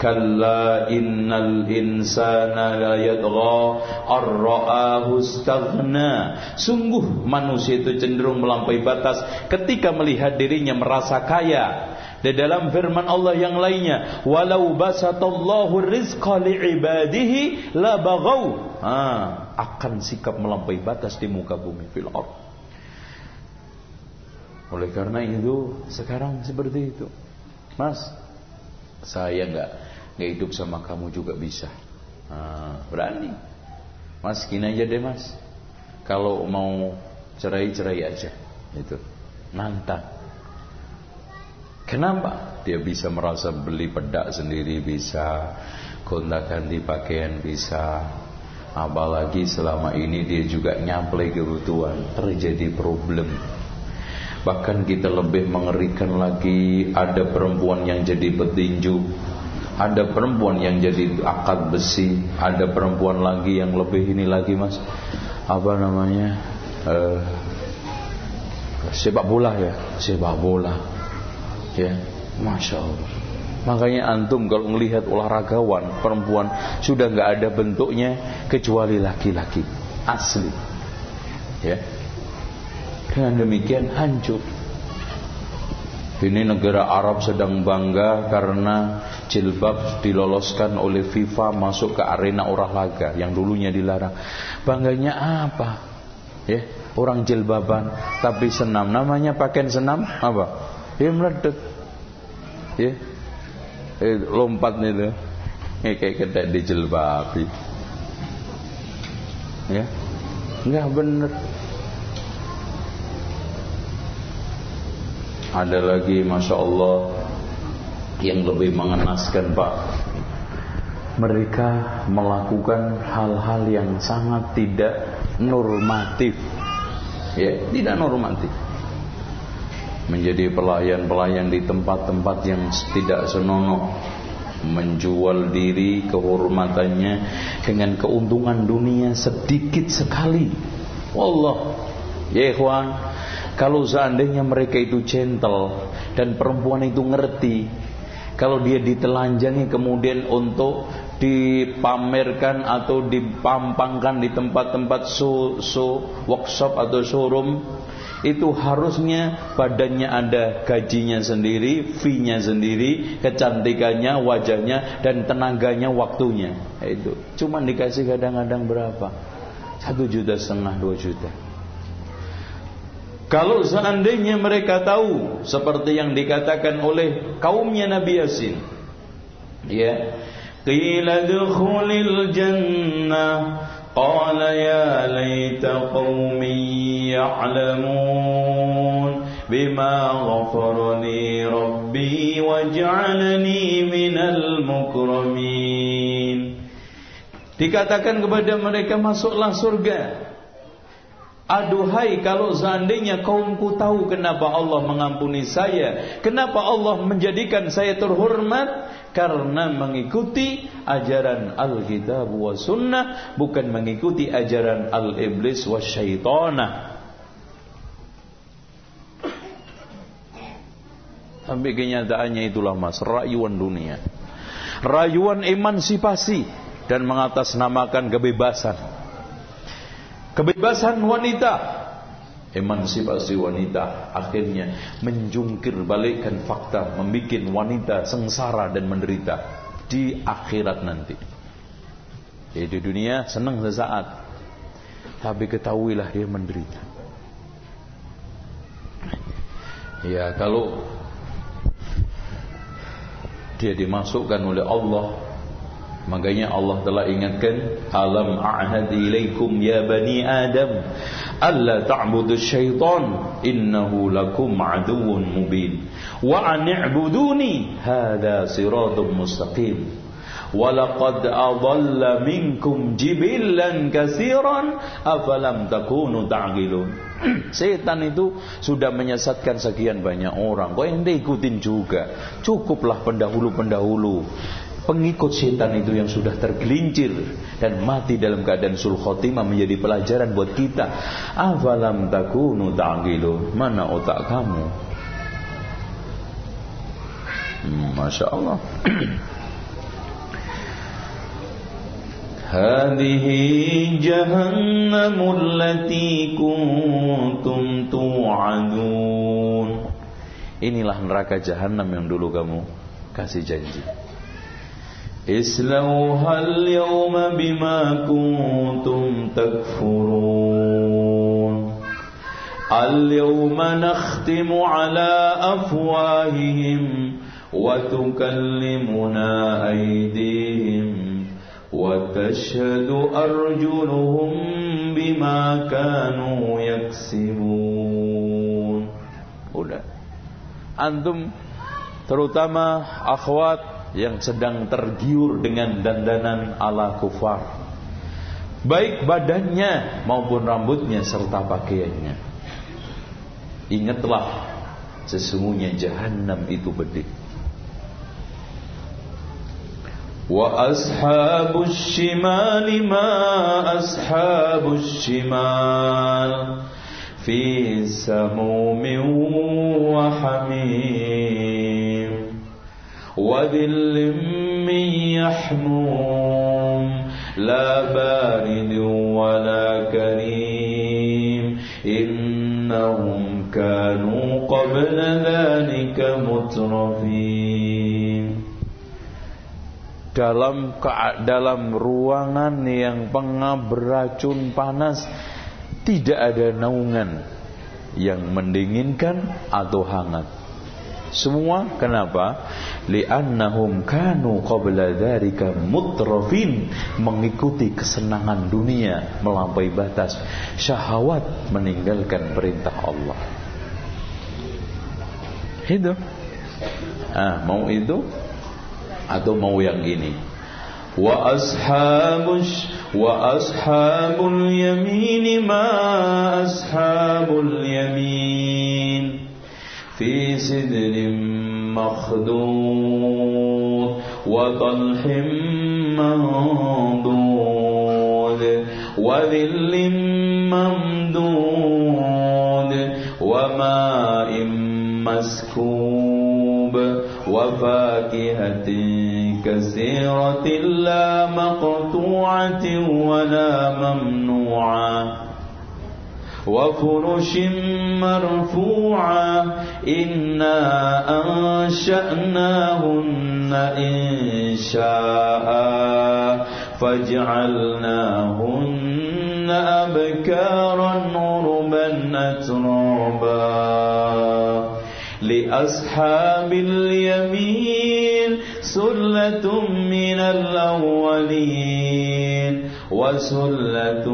kalla innal insana la yadgha ar-ra'ahu istaghna. Sungguh manusia itu cenderung melampaui batas ketika melihat dirinya merasa kaya di dalam firman Allah yang lainnya, "Walau basatallahu rizqa li'ibadihi la baghaw." Ah, akan sikap melampaui batas di muka bumi fil ard. Oleh karena itu, sekarang seperti itu. Mas, saya enggak enggak hidup sama kamu juga bisa. Ah, berani. Mas, gini aja deh, Mas. Kalau mau cerai-cerai aja. Itu. Nantang. Kenapa? Dia bisa merasa beli pedak sendiri bisa, gonta ganti pakaian bisa. Apalagi selama ini dia juga nyamplai kebutuhan, terjadi problem. Bahkan kita lebih mengerikan lagi ada perempuan yang jadi petinju, ada perempuan yang jadi akad besi, ada perempuan lagi yang lebih ini lagi mas, apa namanya? Uh, sepak bola ya, sepak bola Ya, masya Allah. Makanya antum kalau melihat olahragawan perempuan sudah nggak ada bentuknya kecuali laki-laki asli. Ya. Dengan demikian hancur. Ini negara Arab sedang bangga karena jilbab diloloskan oleh FIFA masuk ke arena olahraga yang dulunya dilarang. Bangganya apa? Ya, orang jilbaban tapi senam. Namanya pakaian senam apa? Ya meledak. Ya eh, lompat itu. Ya, kayak kedai di jilbabi ya nggak bener. Ada lagi masya Allah yang lebih mengenaskan pak. Mereka melakukan hal-hal yang sangat tidak normatif. Ya, tidak normatif. Menjadi pelayan-pelayan di tempat-tempat yang tidak senonoh, menjual diri kehormatannya dengan keuntungan dunia sedikit sekali. Wallah, ya kalau seandainya mereka itu gentle dan perempuan itu ngerti, kalau dia ditelanjangi kemudian untuk dipamerkan atau dipampangkan di tempat-tempat show, workshop atau showroom itu harusnya badannya ada gajinya sendiri, fee-nya sendiri, kecantikannya, wajahnya dan tenaganya, waktunya. Itu. Cuma dikasih kadang-kadang berapa? Satu juta setengah, dua juta. Kalau seandainya mereka tahu seperti yang dikatakan oleh kaumnya Nabi Yasin, ya, qila dukhulil jannah قال يا ليت قومي يعلمون بما غفر لي ربي واجعلني من المكرمين Dikatakan kepada mereka masuklah surga Aduhai kalau seandainya kaumku tahu kenapa Allah mengampuni saya Kenapa Allah menjadikan saya terhormat? Karena mengikuti ajaran Alkitab wa sunnah Bukan mengikuti ajaran Al-Iblis wa syaitanah. Sampai kenyataannya itulah mas Rayuan dunia. Rayuan emansipasi Dan mengatasnamakan kebebasan Kebebasan wanita. Emansipasi wanita. Akhirnya menjungkir balikkan fakta Membuat wanita sengsara dan menderita Di akhirat nanti. Jadi di dunia senang sesaat. Tapi ketahuilah dia menderita. Ya kalau Dia dimasukkan oleh Allah Makanya Allah telah ingatkan Alam a'had ilaikum ya bani Adam? Alla ta'budu syaitan? Innahu lakum aduun mubin. Wa ani'buduni Hada siratum mustaqim. Walaqad adalla minkum jibillan kasiran Afalam takunu ta'gilun (clears throat) Setan itu sudah menyesatkan sekian banyak orang. Kok yang ikutin juga? Cukuplah pendahulu-pendahulu pengikut setan itu yang sudah tergelincir dan mati dalam keadaan sul khotimah menjadi pelajaran buat kita. Afalam takunu ta'qilu? Mana otak kamu? Hmm, Masya Allah. (clears throat) Hadihi jahannamul lati kuntum tu'adun. Inilah neraka jahanam yang dulu kamu kasih janji. اصلوها اليوم بما كنتم تكفرون اليوم نختم على أفواههم وتكلمنا أيديهم وتشهد أرجلهم بما كانوا يكسبون Udah. Antum terutama akhwat yang sedang tergiur dengan dandanan ala kufar. Baik badannya maupun rambutnya serta pakaiannya. Ingatlah sesungguhnya jahanam itu pedih wa ashabus shimal ma ashabus shimal fi samumin wa hamim وذل من يحموم لا بارد ولا كريم إنهم كانوا قبل ذلك مترفين dalam dalam ruangan yang pengap beracun panas tidak ada naungan yang mendinginkan atau hangat semua kenapa li'annahum kanu qabla dzalika mutrafin mengikuti kesenangan dunia melampaui batas syahwat meninggalkan perintah Allah itu ah mau itu atau mau yang ini وأصحاب وأصحاب اليمين ما أصحاب اليمين في سدر مخدود وطلح منضود وذل ممدود وماء مسكوب وفاكهة كثيرة لا مقطوعة ولا ممنوعة وفرش مرفوعة إنا أنشأناهن إن شاء فجعلناهن أبكارا عربا أترابا لأصحاب اليمين سلة من الأولين وسلة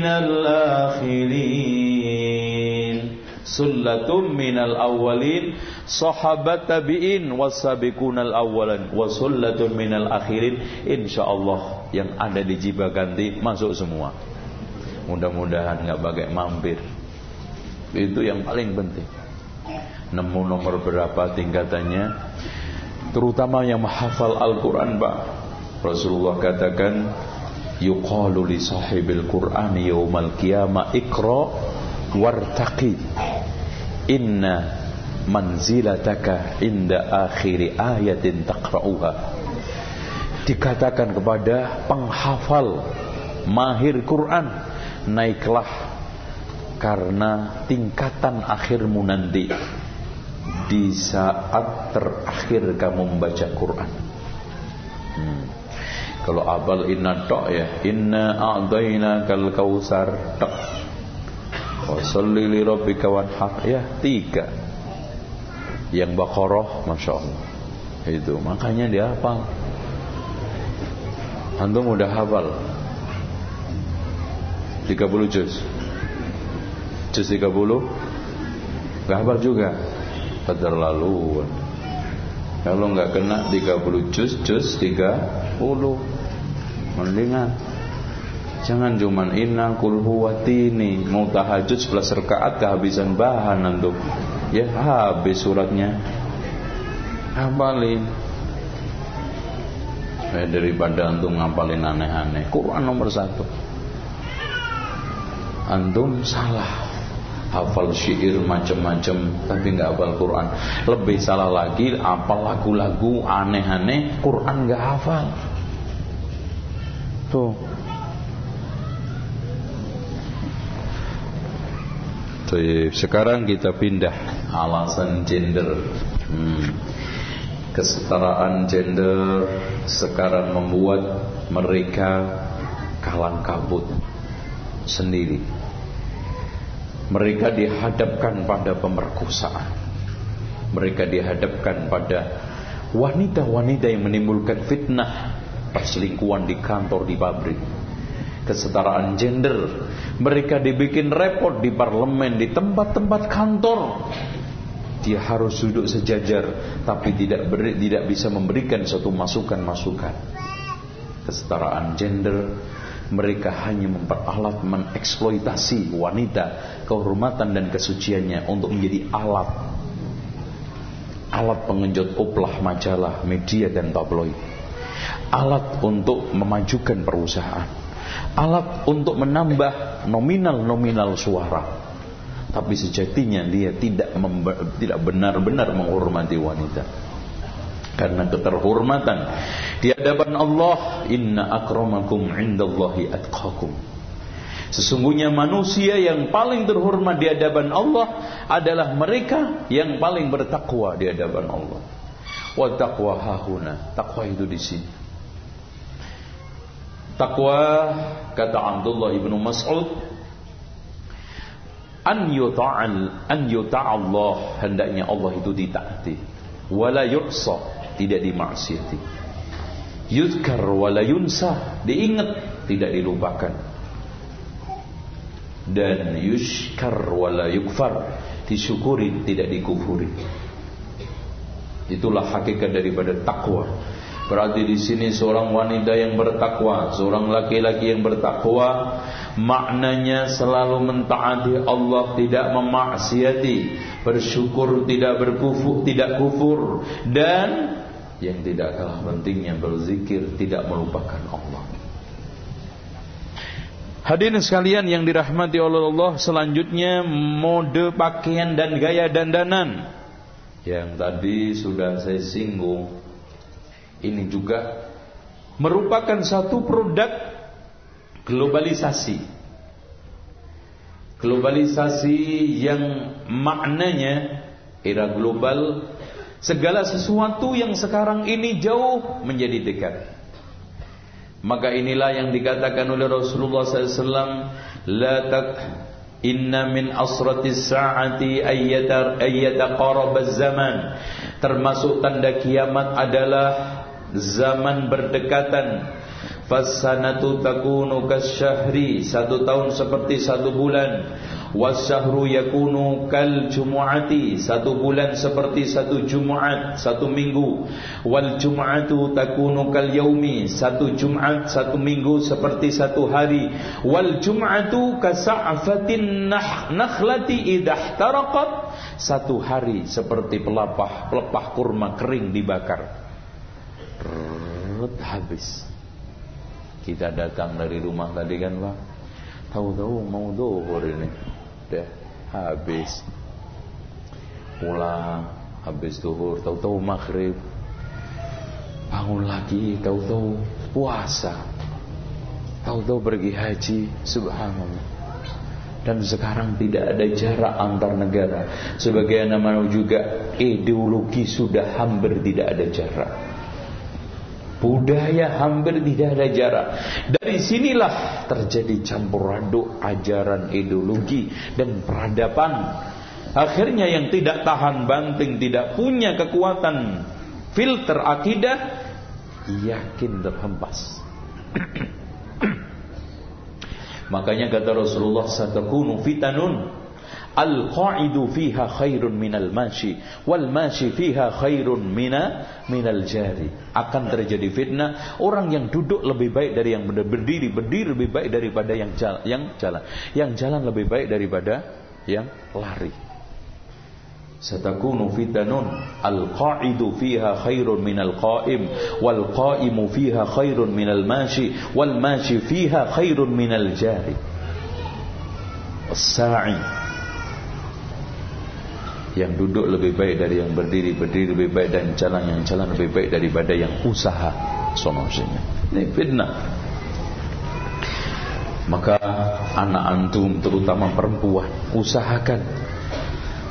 minal akhirin Sullatum minal awalin Sahabat tabi'in Wasabikunal awalan Wasullatun minal akhirin. InsyaAllah yang ada di jiba ganti Masuk semua. Mudah-mudahan nggak bagai mampir. Itu yang paling penting. Nemu nomor berapa tingkatannya? Terutama yang menghafal Al-Quran Pak. Rasulullah katakan yuqalu li sahibil qur'ani yaumal qiyamah ikra wartaqi. Inna manzilataka inda akhiri ayatin taqra'uha. Dikatakan kepada penghafal mahir Quran naiklah karena tingkatan akhirmu nanti di saat terakhir kamu membaca Quran. Hmm. Kalau abal inna tok ya Inna a'dayna kal kausar tok. Wa salli li rabbika wanhar Ya tiga. Yang Baqarah Masya Allah. Itu makanya dia hafal. Antum udah hafal? 30 juz. Juz 30 Gak hafal juga. Keterlaluan Kalau nggak kena 30 juz Juz 30 mendingan. Jangan cuman inna kul huwatini mau tahajud 11 rakaat kehabisan bahan antum ya habis suratnya. Hafalin. Eh, daripada antum ngapalin aneh-aneh. Quran nomor satu. Antum salah hafal syair macam-macam tapi nggak hafal Quran lebih salah lagi apal lagu-lagu aneh-aneh Quran nggak hafal Tuh. Tuh, sekarang kita pindah alasan gender. Hmm. Kesetaraan gender sekarang membuat mereka kalang kabut sendiri. Mereka dihadapkan pada pemerkosaan. Mereka dihadapkan pada wanita-wanita yang menimbulkan fitnah perselingkuhan di kantor, di pabrik, kesetaraan gender. Mereka dibikin repot di parlemen, di tempat-tempat kantor. Dia harus duduk sejajar, tapi tidak beri, tidak bisa memberikan suatu masukan-masukan. Kesetaraan gender, mereka hanya memperalat mengeksploitasi wanita, kehormatan dan kesuciannya untuk menjadi alat alat pengenjot oplah majalah, media dan tabloid alat untuk memajukan perusahaan, alat untuk menambah nominal-nominal suara. Tapi sejatinya dia tidak tidak benar-benar menghormati wanita. Karena keterhormatan di hadapan Allah, inna akramakum indallahi atqakum. Sesungguhnya manusia yang paling terhormat di hadapan Allah adalah mereka yang paling bertakwa di hadapan Allah. Wa taqwa hahuna. Takwa itu di sini. Takwa kata Abdullah ibnu Mas'ud an yuta'al an yuta'allah hendaknya Allah itu ditaati wala yu'sa tidak dimaksiati yuzkar wala yunsa. Diingat tidak dilupakan dan yushkar wala yukfar. Disyukuri tidak dikufuri. Itulah hakikat daripada takwa. Berarti di sini seorang wanita yang bertakwa, seorang laki-laki yang bertakwa, maknanya selalu mentaati Allah, tidak memaksiati, bersyukur tidak berkufur, tidak kufur. Dan yang tidak kalah pentingnya berzikir, tidak melupakan Allah. Hadirin sekalian yang dirahmati oleh Allah, selanjutnya mode pakaian dan gaya dandanan. Yang tadi sudah saya singgung ini juga merupakan satu produk globalisasi. Globalisasi yang maknanya era global segala sesuatu yang sekarang ini jauh menjadi dekat. Maka inilah yang dikatakan oleh Rasulullah SAW, la tak Inna min asratis sa'ati ayyata ayyata qarabaz zaman. Termasuk tanda kiamat adalah zaman berdekatan fasanatu takunu kasyahri satu tahun seperti satu bulan wasyahru yakunu kal jumu'ati satu bulan seperti satu jumat satu minggu wal jum'atu takunu kal yaumi satu jumat satu minggu seperti satu hari wal jum'atu kasa'fatin nakhlati idah tarakat satu hari seperti pelepah pelepah kurma kering dibakar Rut habis. Kita datang dari rumah tadi kan Pak. Tahu-tahu mau dohor ini. Udah habis. Pulang habis dohor. Tahu-tahu maghrib. Bangun lagi. Tahu-tahu puasa. Tahu-tahu pergi haji. Subhanallah. Dan sekarang tidak ada jarak antar negara. Sebagai nama juga ideologi sudah hampir tidak ada jarak. Budaya hampir tidak ada jarak. Dari sinilah terjadi campur aduk ajaran ideologi dan peradaban. Akhirnya yang tidak tahan banting, tidak punya kekuatan filter akidah, yakin terhempas. (coughs) Makanya kata Rasulullah satakunu fitanun Al-qa'idu fiha khairun minal mashi wal mashi fiha khairun mina minal jari. Akan terjadi fitnah, orang yang duduk lebih baik dari yang berdiri, berdiri lebih baik daripada yang jalan, yang jalan. Yang jalan lebih baik daripada yang lari. Satakunu fitanun al-qa'idu fiha khairun minal qa'im wal qa'imu fiha khairun minal mashi wal mashi fiha khairun minal jari. As-sa'i yang duduk lebih baik dari yang berdiri. Berdiri lebih baik dan jalan yang jalan lebih baik daripada yang usaha solusinya. Ini fitnah. Maka anak antum terutama perempuan usahakan.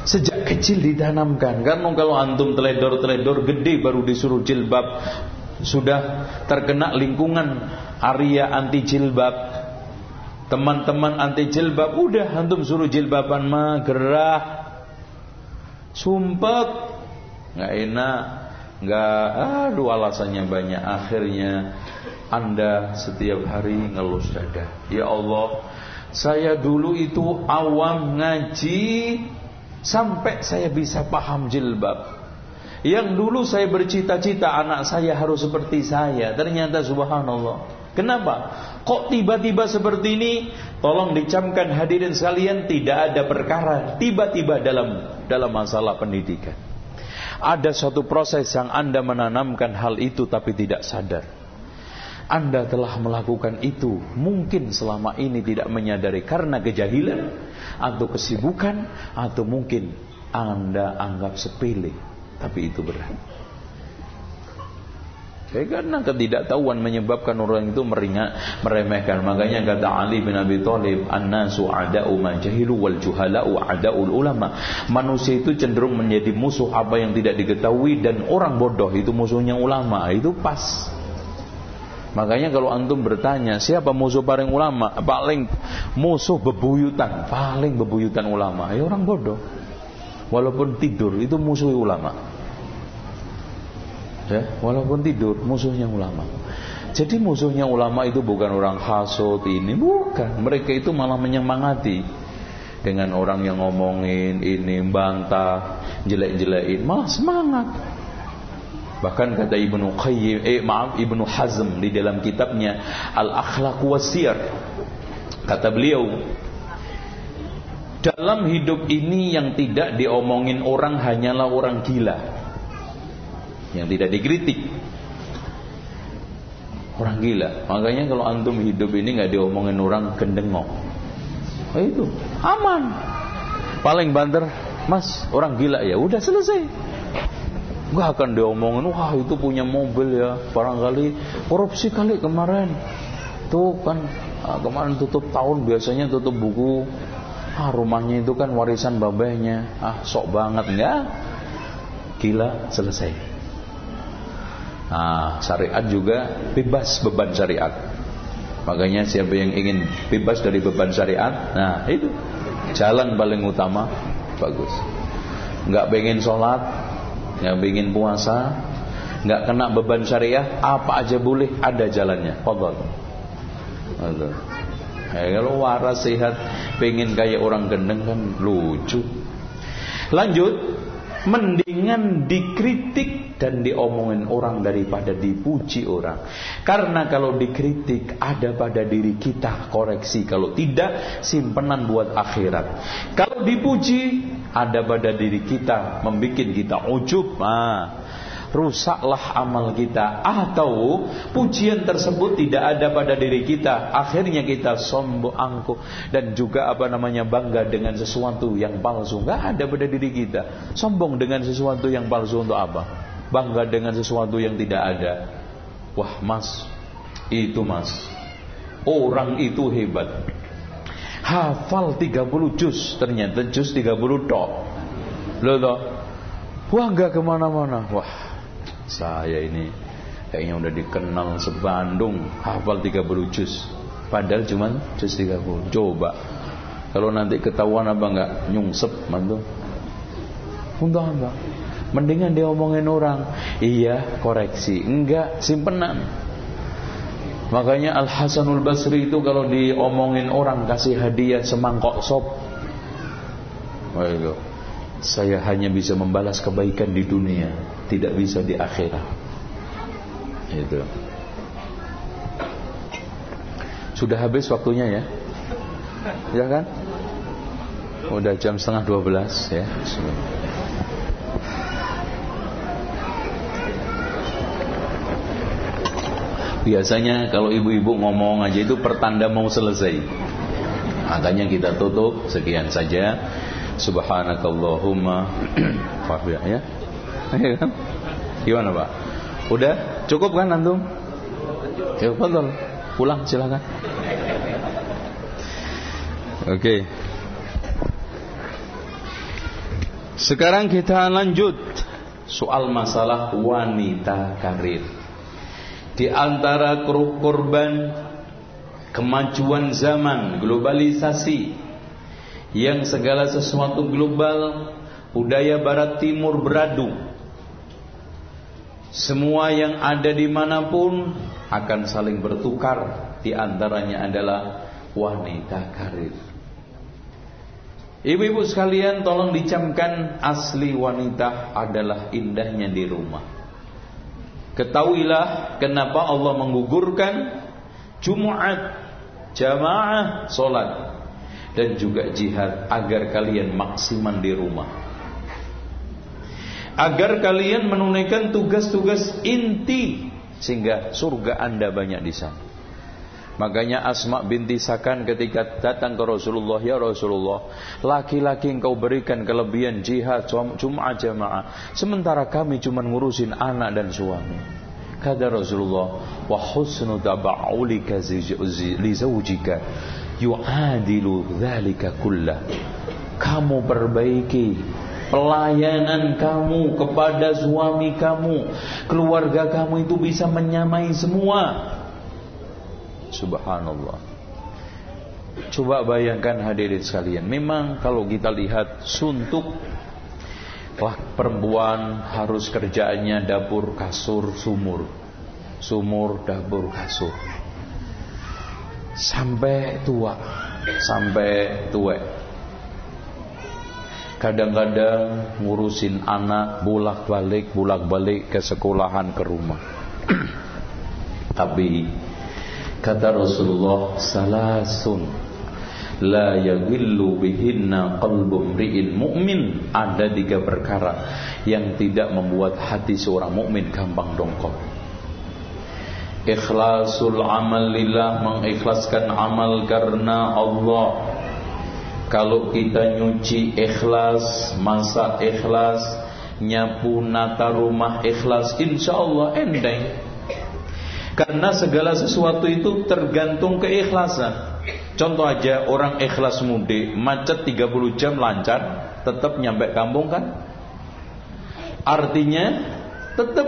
Sejak kecil ditanamkan. Karena kalau antum teledor-teledor gede baru disuruh jilbab sudah terkena lingkungan area anti jilbab. Teman-teman anti jilbab udah antum suruh jilbaban mah gerah sumpek nggak enak. Nggak aduh alasannya banyak. Akhirnya anda setiap hari ngelus dada ya Allah saya dulu itu awam ngaji sampai saya bisa paham jilbab. Yang dulu saya bercita-cita anak saya harus seperti saya. Ternyata subhanallah. Kenapa? Kok tiba-tiba seperti ini? Tolong dicamkan hadirin sekalian tidak ada perkara tiba-tiba dalam dalam masalah pendidikan. Ada suatu proses yang Anda menanamkan hal itu tapi tidak sadar. Anda telah melakukan itu mungkin selama ini tidak menyadari karena kejahilan atau kesibukan atau mungkin Anda anggap sepele tapi itu berat. Ya, karena ketidaktahuan menyebabkan orang itu meringat, meremehkan. Makanya kata Ali bin Abi Thalib, "An-nasu ada'u ma jahilu wal juhala'u ada'ul ulama." Manusia itu cenderung menjadi musuh apa yang tidak diketahui dan orang bodoh itu musuhnya ulama. Itu pas. Makanya kalau antum bertanya, siapa musuh paling ulama? Paling musuh bebuyutan, paling bebuyutan ulama. Ya orang bodoh. Walaupun tidur itu musuh ulama ya walaupun tidur musuhnya ulama jadi musuhnya ulama itu bukan orang hasut ini bukan mereka itu malah menyemangati dengan orang yang ngomongin ini bantah jelek-jelekin malah semangat Bahkan kata Ibnu Qayyim, eh maaf Ibnu Hazm di dalam kitabnya Al-Akhlaq Wasir. Kata beliau, dalam hidup ini yang tidak diomongin orang hanyalah orang gila. Yang tidak dikritik. Orang gila. Makanya kalau antum hidup ini nggak diomongin orang gendengok. Oh itu aman. Paling banter, Mas, orang gila ya. Udah selesai. Gak akan diomongin, wah itu punya mobil ya, barangkali korupsi kali kemarin. Tuh kan ah, kemarin tutup tahun biasanya tutup buku. Ah rumahnya itu kan warisan babahnya. Ah sok banget enggak? Gila selesai. Nah, syariat juga bebas beban syariat. Makanya siapa yang ingin bebas dari beban syariat, nah itu jalan paling utama. Bagus. Enggak pengen sholat, yang ingin puasa nggak kena beban syariah apa aja boleh ada jalannya. Fadhal Ya, kalau waras sehat pengen kayak orang gendeng kan lucu. Lanjut mendingan dikritik dan diomongin orang daripada dipuji orang. Karena kalau dikritik ada pada diri kita koreksi. Kalau tidak simpenan buat akhirat. Kalau dipuji ada pada diri kita membuat kita ujub. Ah rusaklah amal kita. Atau pujian tersebut tidak ada pada diri kita. Akhirnya kita sombong angkuh. Dan juga apa namanya bangga dengan sesuatu yang palsu. Nggak ada pada diri kita. Sombong dengan sesuatu yang palsu untuk apa? Bangga dengan sesuatu yang tidak ada. Wah mas. Itu mas. Orang itu hebat. Hafal 30 juz. Ternyata juz 30 tok. Loh loh. Wah nggak ke mana-mana. Wah saya ini kayaknya udah dikenal sebandung hafal 30 juz. Padahal cuma juz 30 coba kalau nanti ketahuan apa enggak nyungsep mantu. Untuk apa mendingan dia omongin orang. Iya koreksi. Enggak simpenan. Makanya Al Hasanul Basri itu kalau diomongin orang kasih hadiah semangkok sop. Saya hanya bisa membalas kebaikan di dunia, tidak bisa di akhirat. Itu. Sudah habis waktunya ya? Ya kan? Udah jam setengah dua belas ya. Biasanya kalau ibu-ibu ngomong aja itu pertanda mau selesai. Makanya kita tutup sekian saja. Subhanakallahumma (clears throat) ya. ya. (laughs) Kan? Gimana Pak? Udah cukup kan antum? Ya betul. Pulang silakan. Oke. Sekarang kita lanjut soal masalah wanita karir di antara korban kemajuan zaman, globalisasi yang segala sesuatu global, budaya barat timur beradu. Semua yang ada di mana pun akan saling bertukar. Di antaranya adalah wanita karir. Ibu-ibu sekalian tolong dicamkan asli wanita adalah indahnya di rumah. Ketahuilah kenapa Allah menggugurkan Jumat, jamaah, solat dan juga jihad agar kalian maksimal di rumah. Agar kalian menunaikan tugas-tugas inti sehingga surga Anda banyak di sana. Makanya Asma binti Sakan ketika datang ke Rasulullah, ya Rasulullah, laki-laki engkau berikan kelebihan jihad, Jumat jamaah, sementara kami cuma ngurusin anak dan suami. Kata Rasulullah, wa husnu taba'ulika li zawjika yu'adilu dzalika kullah. Kamu perbaiki pelayanan kamu kepada suami kamu, keluarga kamu itu bisa menyamai semua Subhanallah. Coba bayangkan hadirin sekalian. Memang kalau kita lihat suntuk Wah perempuan harus kerjaannya dapur kasur sumur Sumur dapur kasur Sampai tua Sampai tua Kadang-kadang ngurusin anak bolak-balik, bolak-balik ke sekolahan ke rumah. (clears throat) Tapi kata Rasulullah salasun la yaghillu bihinna qalbu mri'in mu'min. Ada tiga perkara yang tidak membuat hati seorang mukmin gampang dongkol ikhlasul amal lillah mengikhlaskan amal karena Allah kalau kita nyuci ikhlas masak ikhlas nyapu nata rumah ikhlas insyaallah endeng. Karena segala sesuatu itu tergantung keikhlasan. Contoh aja orang ikhlas mudik macet 30 jam lancar tetap nyampe kampung kan? Artinya tetap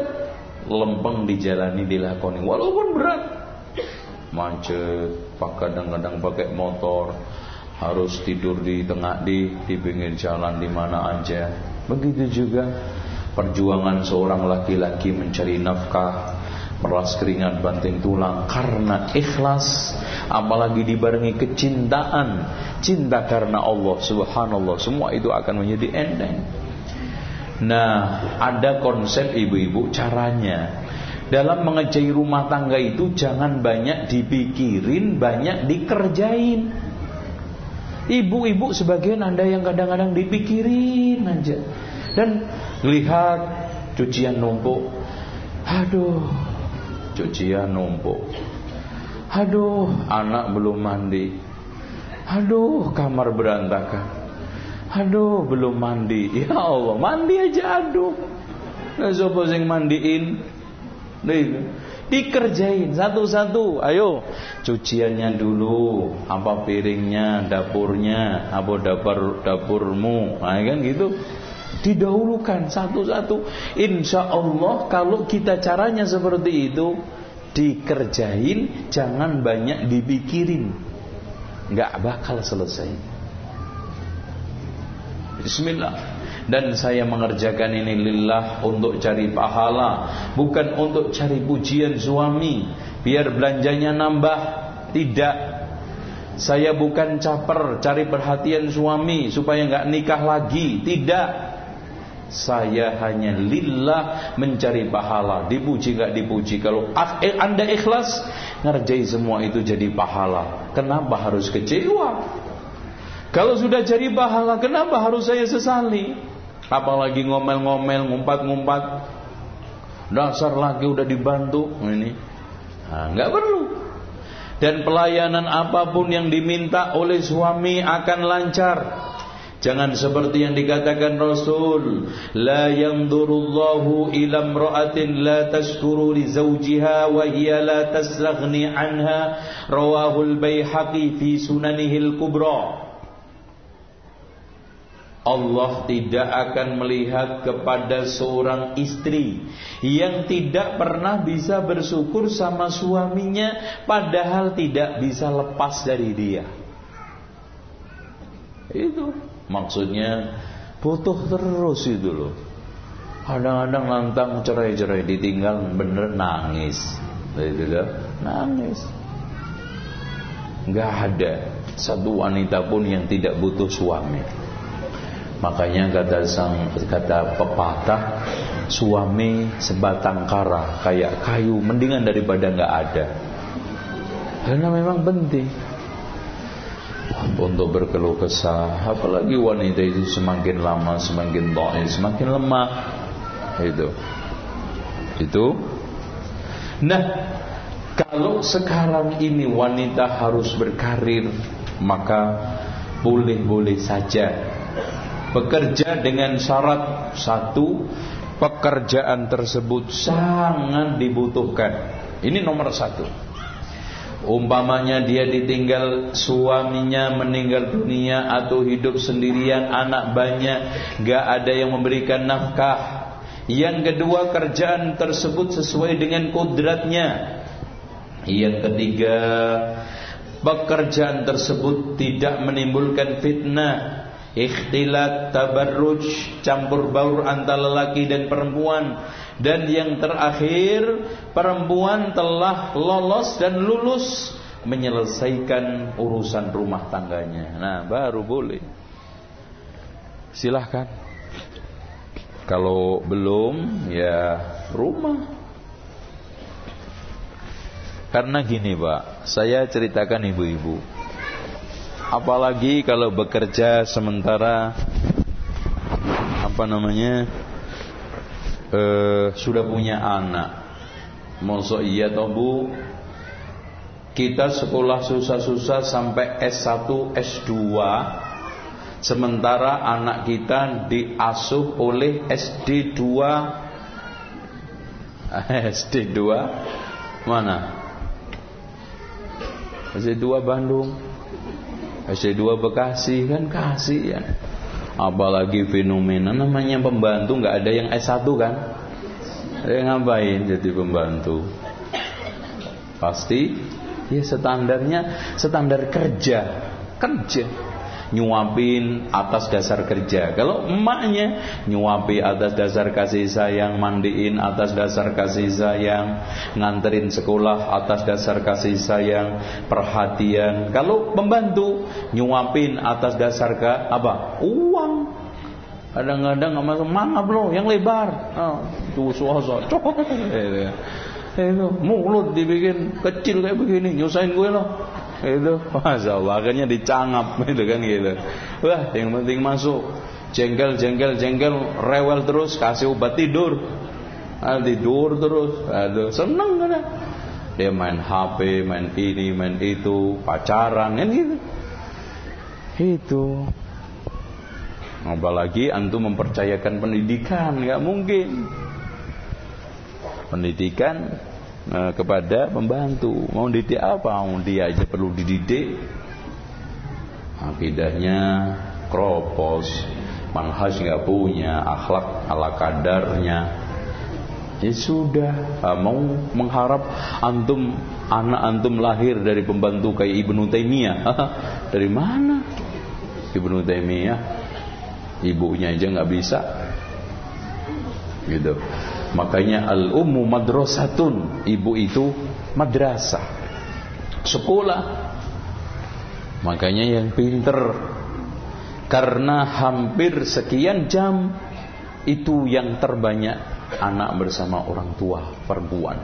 lempeng dijalani dilakoni. Walaupun berat. Macet kadang-kadang pakai motor harus tidur di tengah di di pinggir jalan di mana aja begitu juga perjuangan seorang laki-laki mencari nafkah meras keringat banting tulang karena ikhlas apalagi dibarengi kecintaan cinta karena Allah subhanallah semua itu akan menjadi ending Nah, ada konsep ibu-ibu caranya. Dalam mengejai rumah tangga itu jangan banyak dipikirin, banyak dikerjain. Ibu-ibu sebagian Anda yang kadang-kadang dipikirin aja. Dan lihat cucian numpuk. Aduh, cucian numpuk. Aduh, anak belum mandi. Aduh, kamar berantakan. Aduh belum mandi Ya Allah mandi aja aduh Nah sopo sing mandiin Nih, dikerjain. Satu-satu. Ayo cuciannya dulu apa piringnya dapurnya apa dapur dapurmu. Nah, kan gitu. Didahulukan satu-satu. Insya Allah kalau kita caranya seperti itu dikerjain jangan banyak dipikirin. Nggak bakal selesai. Bismillah dan saya mengerjakan ini lillah untuk cari pahala bukan untuk cari pujian suami. Biar belanjanya nambah. Tidak. Saya bukan caper cari perhatian suami supaya nggak nikah lagi. Tidak. Saya hanya lillah mencari pahala. Dipuji nggak dipuji. Kalau eh, anda ikhlas ngerjai semua itu jadi pahala. Kenapa harus kecewa? Kalau sudah jadi pahala, kenapa harus saya sesali? Apalagi ngomel-ngomel, ngumpat-ngumpat. Dasar lagi udah dibantu ini. Nah, nggak perlu. Dan pelayanan apa pun yang diminta oleh suami akan lancar. Jangan seperti yang dikatakan Rasul, la yanzurullahu ila imra'atin la tashkuru li zawjiha wa hiya la tastaghni anha rawahul Baihaqi fi sunanihil kubra. Allah tidak akan melihat kepada seorang istri yang tidak pernah bisa bersyukur sama suaminya padahal tidak bisa lepas dari dia. Itu maksudnya butuh terus itu loh. Kadang-kadang lantang cerai-cerai ditinggal bener nangis. Itu loh, nangis. Gak ada satu wanita pun yang tidak butuh suami. Makanya kata sang kata pepatah suami sebatang kara kayak kayu mendingan daripada nggak ada. Karena memang penting. Untuk berkeluh kesah apalagi wanita itu semakin lama semakin dhaif semakin lemah. Itu. Itu. Nah kalau sekarang ini wanita harus berkarir maka boleh-boleh saja bekerja dengan syarat satu pekerjaan tersebut sangat dibutuhkan. Ini nomor satu. Umpamanya dia ditinggal suaminya meninggal dunia atau hidup sendirian anak banyak gak ada yang memberikan nafkah. Yang kedua kerjaan tersebut sesuai dengan kodratnya yang ketiga pekerjaan tersebut tidak menimbulkan fitnah ikhtilat tabarruj campur baur antara lelaki dan perempuan. Dan yang terakhir perempuan telah lolos dan lulus menyelesaikan urusan rumah tangganya. Nah baru boleh. Silahkan. Kalau belum ya rumah. Karena gini pak saya ceritakan ibu-ibu apalagi kalau bekerja sementara apa namanya eh, sudah punya anak. Masa iya toh bu? Kita sekolah susah-susah sampai S1, S2 Sementara anak kita diasuh oleh SD2 (laughs) SD2 Mana? SD2 Bandung SD2 Bekasi kan kasih ya. Apalagi fenomena namanya pembantu nggak ada yang S1 kan? Eh ngapain jadi pembantu? Pasti ya standarnya standar kerja, kerja nyuapin atas dasar kerja. Kalau emaknya nyuapi atas dasar kasih sayang, mandiin atas dasar kasih sayang, nganterin sekolah atas dasar kasih sayang, perhatian. Kalau pembantu nyuapin atas dasar ke apa? Uang. Kadang-kadang nggak masuk mana bro, yang lebar. Oh, tuh suasa, itu, (laughs) itu mulut dibikin kecil kayak begini, nyusahin gue loh. Itu, masya Allah, akhirnya dicangap, (laughs) itu kan gitu. Wah, yang penting masuk, jengkel, jengkel, jengkel, rewel terus, kasih obat tidur. Ah, tidur terus, aduh, seneng kan? Dia main HP, main ini, main itu, pacaran, kan gitu. Itu Apalagi antum mempercayakan pendidikan, nggak mungkin. Pendidikan eh, kepada pembantu. Mau didik apa? Mau dia aja perlu dididik. Akidahnya kropos, manhaj nggak punya, akhlak ala kadarnya. Ya sudah, ah, mau mengharap antum anak antum lahir dari pembantu kayak Ibnu Taimiyah. (laughs) dari mana? Ibnu Taimiyah ibunya aja nggak bisa gitu makanya al ummu madrasatun. Ibu itu madrasah. Sekolah. Makanya yang pinter. Karena hampir sekian jam itu yang terbanyak anak bersama orang tua perempuan.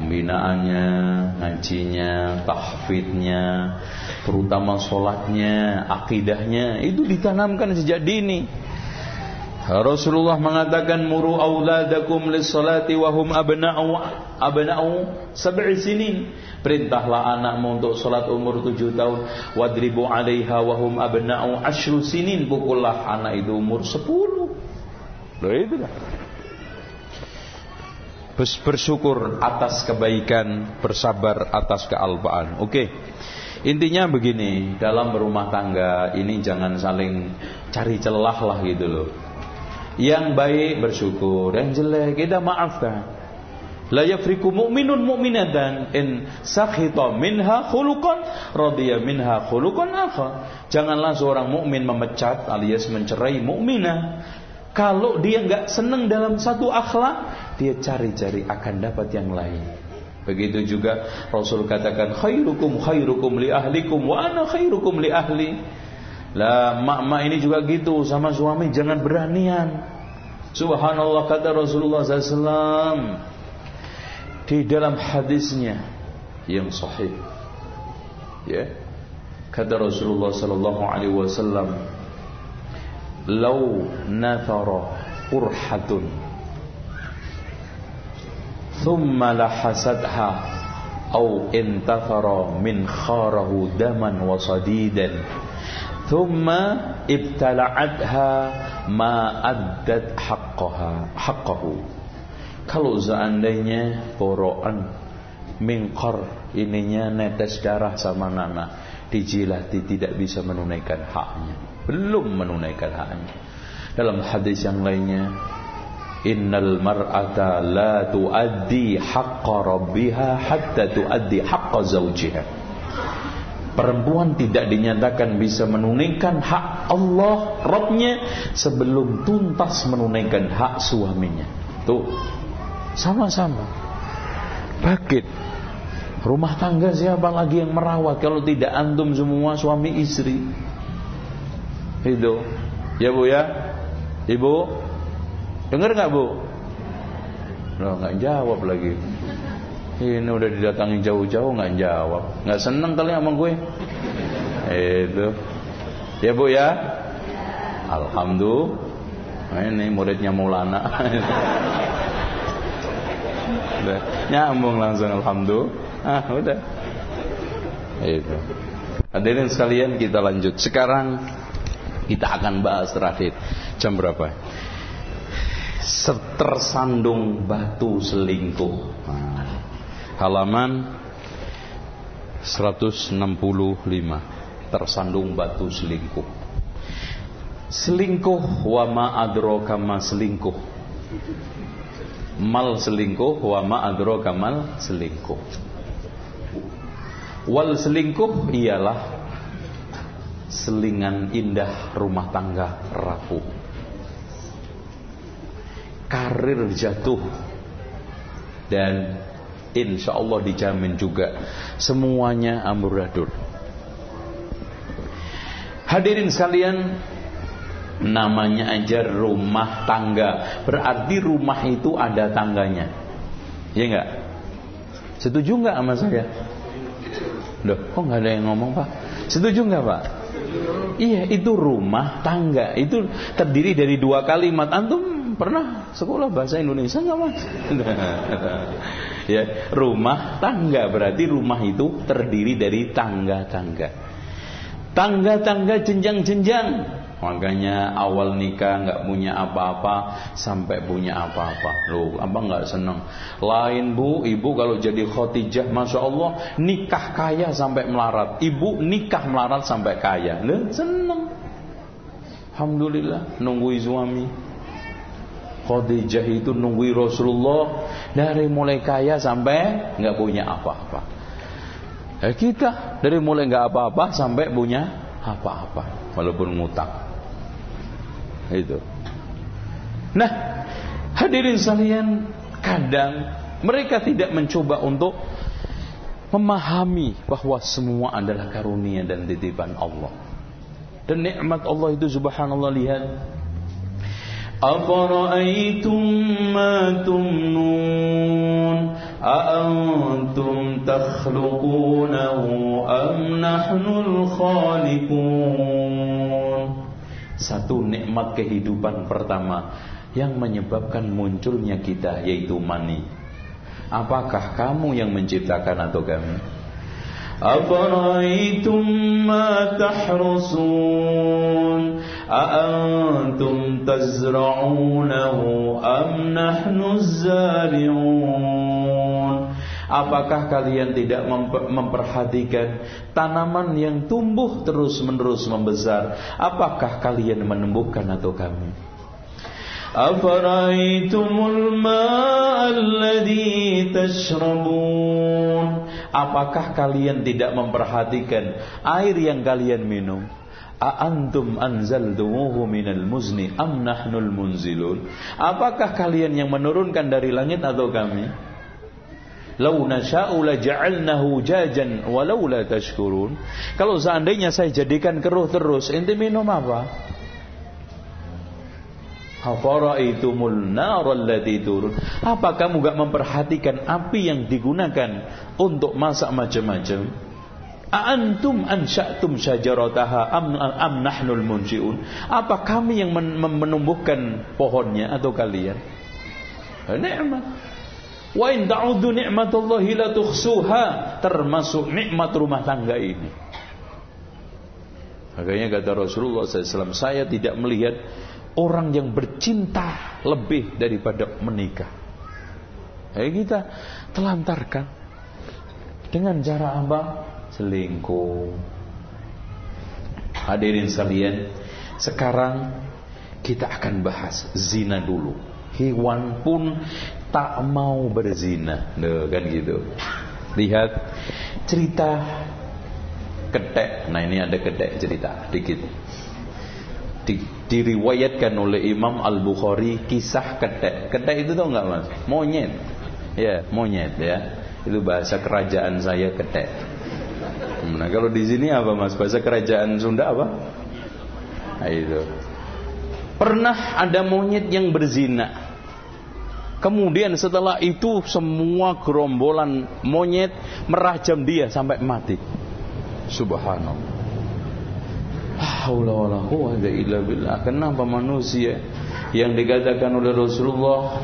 Pembinaannya, ngajinya, tahfidnya, terutama sholatnya, akidahnya itu ditanamkan sejak dini. Rasulullah mengatakan muru auladakum lis-salati wa hum abna'u abna'u sab'i sinin. Perintahlah anakmu untuk salat umur tujuh tahun. Wadribu 'alaiha wa hum abna'u asyru sinin. Pukullah anak itu umur sepuluh. Loh itu dah bersyukur atas kebaikan, bersabar atas kealpaan. Oke. Intinya begini, dalam berumah tangga ini jangan saling cari celah lah gitu loh. Yang baik bersyukur, yang jelek kita maafkan. La yafriku mu'minun mu'minatan in sakhita minha khuluqan radiya minha khuluqan akha. Janganlah seorang mukmin memecat alias mencerai mukminah kalau dia nggak senang dalam satu akhlak, dia cari-cari akan dapat yang lain. Begitu juga Rasul katakan khairukum khairukum li ahlikum wa ana khairukum li ahli. Lah mak-mak ini juga gitu sama suami jangan beranian. Subhanallah kata Rasulullah SAW di dalam hadisnya yang sahih. Ya. Kata Rasulullah sallallahu alaihi wasallam law nathara qurhatun thumma lahasadha au intathara min kharahu daman wa sadidan thumma ibtala'atha ma addat haqqaha haqqahu kalau seandainya poroan mingkor ininya netes darah sama nana dijilati tidak bisa menunaikan haknya belum menunaikan haknya. Dalam hadis yang lainnya, Innal mar'ata la tuaddi haqqa rabbiha hatta tuaddi haqqa zawjiha. Perempuan tidak dinyatakan bisa menunaikan hak Allah Rabbnya sebelum tuntas menunaikan hak suaminya. Tuh, sama-sama. Bakit. Rumah tangga siapa lagi yang merawat kalau tidak antum semua suami istri? Itu. Ya Bu ya? Ibu? Dengar nggak Bu? Loh, nggak jawab lagi. Ini udah didatangi jauh-jauh nggak jawab. Nggak seneng kali sama gue. Itu. Ya Bu ya? Alhamdulillah. Ini muridnya Maulana. udah, nyambung langsung alhamdulillah. Ah, udah. Itu. Hadirin sekalian kita lanjut. Sekarang kita akan bahas terakhir. Jam berapa? Tersandung batu selingkuh. Nah, halaman 165. Tersandung batu selingkuh. Selingkuh wa ma adraka ma selingkuh. Mal selingkuh wa ma adraka mal selingkuh. Wal selingkuh ialah selingan indah rumah tangga rapuh. Karir jatuh dan insya Allah dijamin juga semuanya amburadul. Hadirin sekalian, namanya aja rumah tangga. Berarti rumah itu ada tangganya. Ya enggak setuju enggak sama saya? Loh, kok nggak ada yang ngomong pak? Setuju enggak pak? Iya itu rumah tangga. Itu terdiri dari dua kalimat. Antum pernah sekolah bahasa Indonesia enggak mas (laughs) ya rumah tangga berarti rumah itu terdiri dari tangga-tangga tangga-tangga jenjang-jenjang Makanya awal nikah nggak punya apa-apa sampai punya apa-apa. Loh, apa nggak seneng? Lain bu, ibu kalau jadi khotijah, masya Allah nikah kaya sampai melarat. Ibu nikah melarat sampai kaya. Loh, seneng. Alhamdulillah nunggu suami. Khadijah itu nunggu Rasulullah dari mulai kaya sampai nggak punya apa-apa. Eh kita dari mulai nggak apa-apa sampai punya apa-apa walaupun ngutang itu. Nah, hadirin sekalian, kadang mereka tidak mencoba untuk memahami bahwa semua adalah karunia dan titipan Allah. Dan nikmat Allah itu subhanallah lihat أفرأيتم ما تمنون أأنتم تخلقونه أم نحن الخالقون satu nikmat kehidupan pertama yang menyebabkan munculnya kita yaitu mani. Apakah kamu yang menciptakan atau kami? Afaraitum ma tahrusun A'antum tazra'unahu am nahnu zari'un Apakah kalian tidak memperhatikan tanaman yang tumbuh terus-menerus membesar? Apakah kalian menumbuhkan atau kami? Afaraitumul ma'alladhi tashrabun Apakah kalian tidak memperhatikan air yang kalian minum? A'antum anzaltumuhu minal muzni am nahnul munzilun Apakah kalian yang menurunkan dari langit atau kami? Lau nasha'u la ja'alnahu jajan walau la tashkurun. Kalau seandainya saya jadikan keruh terus, ente minum apa? Hafaraitumul nar allati turun. Apa kamu gak memperhatikan api yang digunakan untuk masak macam-macam? Aantum ansya'tum syajarataha am, am nahnul munsyi'un? Apa kami yang menumbuhkan pohonnya atau kalian? Nikmat. Wa in ta'udhu ni'matallahi la tuhsuha termasuk nikmat rumah tangga ini. Makanya kata Rasulullah SAW, saya tidak melihat orang yang bercinta lebih daripada menikah. Ya kita telantarkan dengan cara apa? Selingkuh. Hadirin sekalian, sekarang kita akan bahas zina dulu. Hewan pun tak mau berzina. Loh, kan gitu. Lihat cerita ketek. Nah, ini ada ketek cerita dikit. Di, diriwayatkan oleh Imam Al-Bukhari kisah ketek. Ketek itu tau nggak Mas? Monyet. Ya, monyet ya. Itu bahasa kerajaan saya ketek. Nah, kalau di sini apa Mas? Bahasa kerajaan Sunda apa? Nah, itu. Pernah ada monyet yang berzina. Kemudian setelah itu semua gerombolan monyet merajam dia sampai mati. Subhanallah. Kenapa manusia yang dikatakan oleh Rasulullah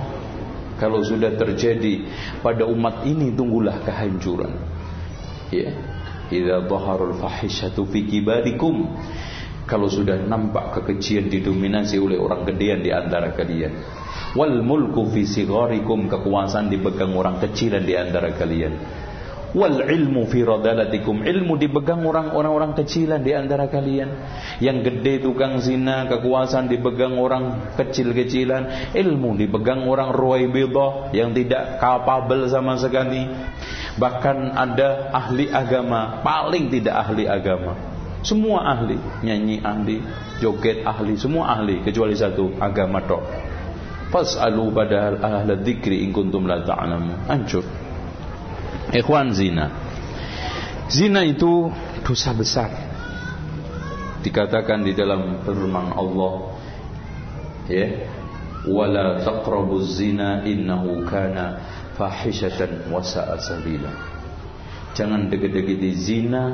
kalau sudah terjadi pada umat ini tunggulah kehancuran. Ya. Idza dhaharul fahishatu fi kibarikum. Kalau sudah nampak kekejian didominasi oleh orang gedean di antara kalian. Wal mulku fi sigarikum kekuasaan dipegang orang kecilan di antara kalian wal ilmu fi radalatikum ilmu dipegang orang-orang kecilan di antara kalian yang gede tukang zina kekuasaan dipegang orang kecil-kecilan ilmu dipegang orang ruwaibidah yang tidak kapabel sama sekali bahkan ada ahli agama paling tidak ahli agama semua ahli, nyanyi ahli, joget ahli, semua ahli kecuali satu agama tok. Fas'alu padahal ahla dzikri in kuntum la ta'lamu. Hancur. Ikhwan zina. Zina itu dosa besar. Dikatakan di dalam firman Allah ya, wala taqrabuz zina innahu kana fahishatan wa sabila. Jangan deket-deketi zina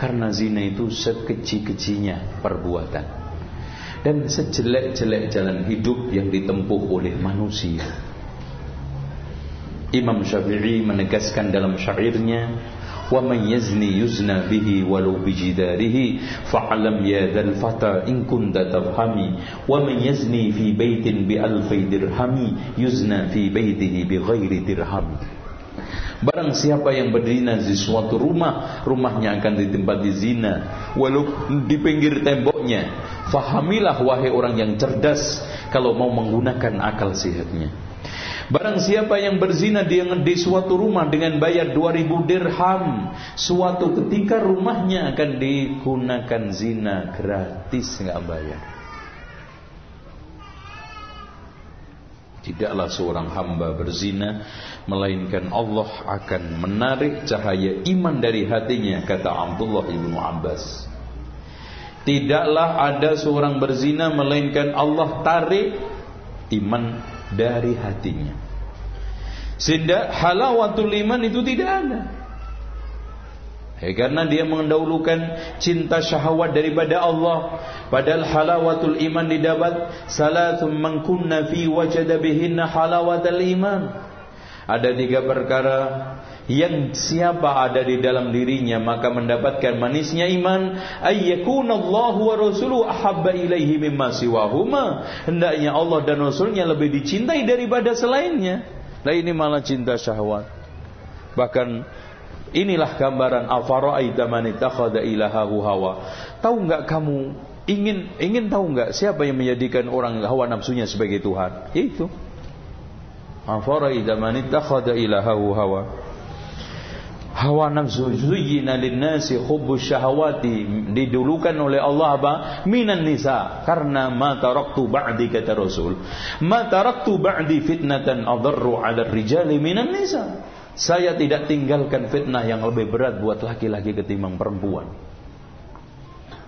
karena zina itu sekecil-kecilnya perbuatan dan sejelek-jelek jalan hidup yang ditempuh oleh manusia. Imam Syafi'i menegaskan dalam syairnya, "Wa man yazni yuzna bihi walau bijidarihi fa'lam ya dzal fata in kunta tafhami wa man yazni fi baitin bi alfi dirhami yuzna fi baitihi bi ghairi dirhami." Barang siapa yang berzina di suatu rumah, rumahnya akan ditempati zina, walau di pinggir temboknya. Fahamilah wahai orang yang cerdas kalau mau menggunakan akal sehatnya. Barang siapa yang berzina di, di suatu rumah dengan bayar 2000 dirham, suatu ketika rumahnya akan digunakan zina gratis nggak bayar. Tidaklah seorang hamba berzina Melainkan Allah akan menarik cahaya iman dari hatinya Kata Abdullah ibnu Abbas Tidaklah ada seorang berzina Melainkan Allah tarik iman dari hatinya Sehingga halawatul iman itu tidak ada Ya, karena dia mendahulukan cinta syahwat daripada Allah. Padahal halawatul iman didapat salatum man kunna fi wajada bihinna halawatul iman. Ada tiga perkara yang siapa ada di dalam dirinya maka mendapatkan manisnya iman ayyakunallahu wa rasuluhu ahabba ilaihi mimma siwahuma hendaknya Allah dan rasulnya lebih dicintai daripada selainnya nah ini malah cinta syahwat bahkan Inilah gambaran afara'aita man ittakhadha ilahahu hawa. Tahu enggak kamu ingin ingin tahu enggak siapa yang menjadikan orang hawa nafsunya sebagai Tuhan? Itu. Afara'aita man ittakhadha ilahahu hawa. Hawa nafsu zuyyina lin-nasi hubbu syahawati didulukan oleh Allah apa? Minan nisa karena ma taraktu ba'di kata Rasul. Ma taraktu ba'di fitnatan adarru 'ala rijali minan nisa. Saya tidak tinggalkan fitnah yang lebih berat buat laki-laki ketimbang perempuan.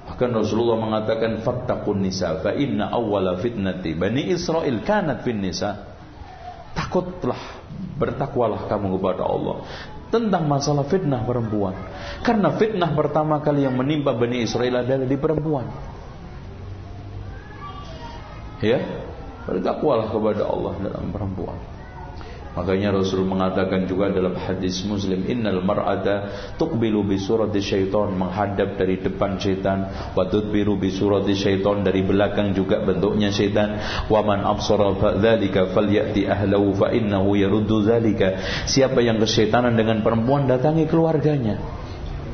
Bahkan Rasulullah mengatakan fattaqun nisa fa inna awwala fitnati bani Israel kanat fin nisa. Takutlah, bertakwalah kamu kepada Allah tentang masalah fitnah perempuan. Karena fitnah pertama kali yang menimpa Bani Israel adalah di perempuan. Ya, bertakwalah kepada Allah dalam perempuan. Makanya Rasul mengatakan juga dalam hadis Muslim innal mar'ata tuqbilu bi surati syaitan menghadap dari depan syaitan wa tudbiru bi surati syaitan dari belakang juga bentuknya syaitan wa man absara dzalika falyati ahlahu fa innahu yaruddu dzalika. Siapa yang kesyaitanan dengan perempuan datangi keluarganya.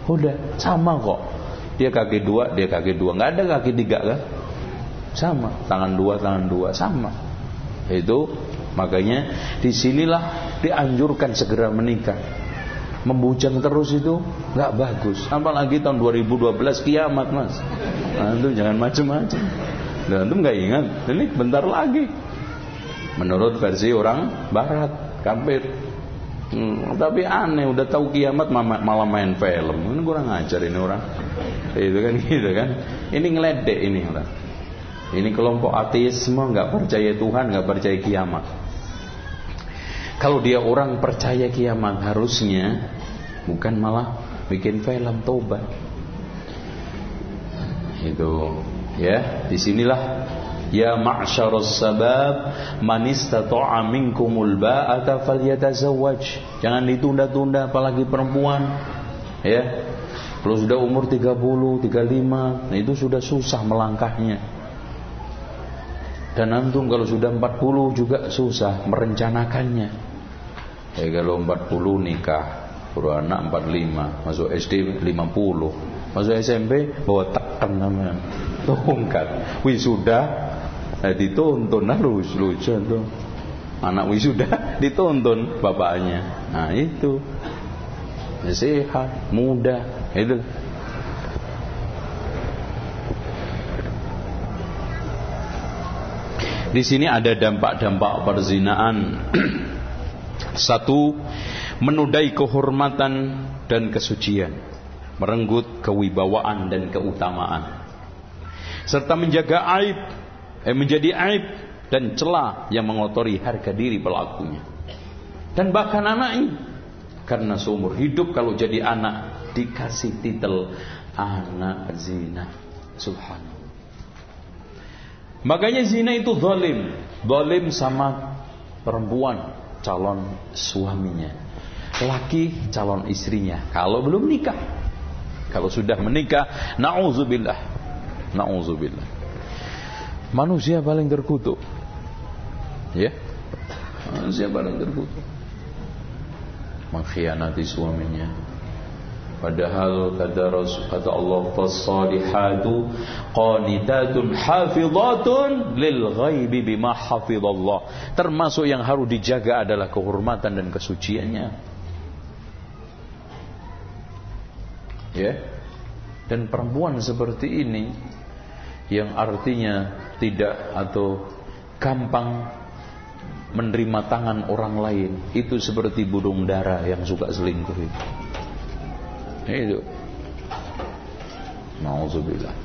Udah sama kok. Dia kaki dua dia kaki dua. Nggak ada kaki tiga kan sama. Tangan dua tangan dua. Sama. Itu Makanya di sinilah dianjurkan segera menikah. Membujang terus itu nggak bagus. Apalagi tahun 2012 kiamat mas. Nah, itu jangan macam-macam. Dan itu nggak ingat. Ini bentar lagi. Menurut versi orang Barat, kafir. Hmm, tapi aneh, udah tahu kiamat malah main film. Ini kurang ajar ini orang. Itu kan (laughs) gitu kan. Ini ngeledek ini orang. Ini kelompok ateisme nggak percaya Tuhan, nggak percaya kiamat. Kalau dia orang percaya kiamat harusnya bukan malah bikin film tobat. Itu ya, di sinilah Ya ma'syarus sabab man istata'a minkumul ba'ata falyatazawwaj. Jangan ditunda-tunda apalagi perempuan. Ya. Kalau sudah umur 30, 35, nah itu sudah susah melangkahnya. Dan antum kalau sudah 40 juga susah merencanakannya. Ya kalau 40 nikah, baru anak 45, masuk SD 50, masuk SMP bawa takkan namanya. Tongkat. Wisuda eh, dituntun nah lucu lucu tuh. Anak wisuda (laughs) dituntun bapaknya. Nah itu. Ya, sehat, muda, itu. Di sini ada dampak-dampak perzinaan. (clears throat) Satu, menudai kehormatan dan kesucian, merenggut kewibawaan dan keutamaan, serta menjaga aib, eh, menjadi aib dan celah yang mengotori harga diri pelakunya. Dan bahkan anaknya, karena seumur hidup kalau jadi anak dikasih titel anak zina. Subhanallah. Makanya zina itu zalim. Zalim sama perempuan calon suaminya. Laki calon istrinya. Kalau belum nikah. Kalau sudah menikah, na'udzubillah. Na'udzubillah. Manusia paling terkutuk. Ya. Manusia paling terkutuk. Mengkhianati suaminya Padahal kata Rasul kata Allah fasalihatu qanitatun hafizatun lil ghaibi bima hafizallah. Termasuk yang harus dijaga adalah kehormatan dan kesuciannya. Ya. Dan perempuan seperti ini yang artinya tidak atau gampang menerima tangan orang lain itu seperti burung dara yang suka selingkuh itu. Itu. Nauzubillah.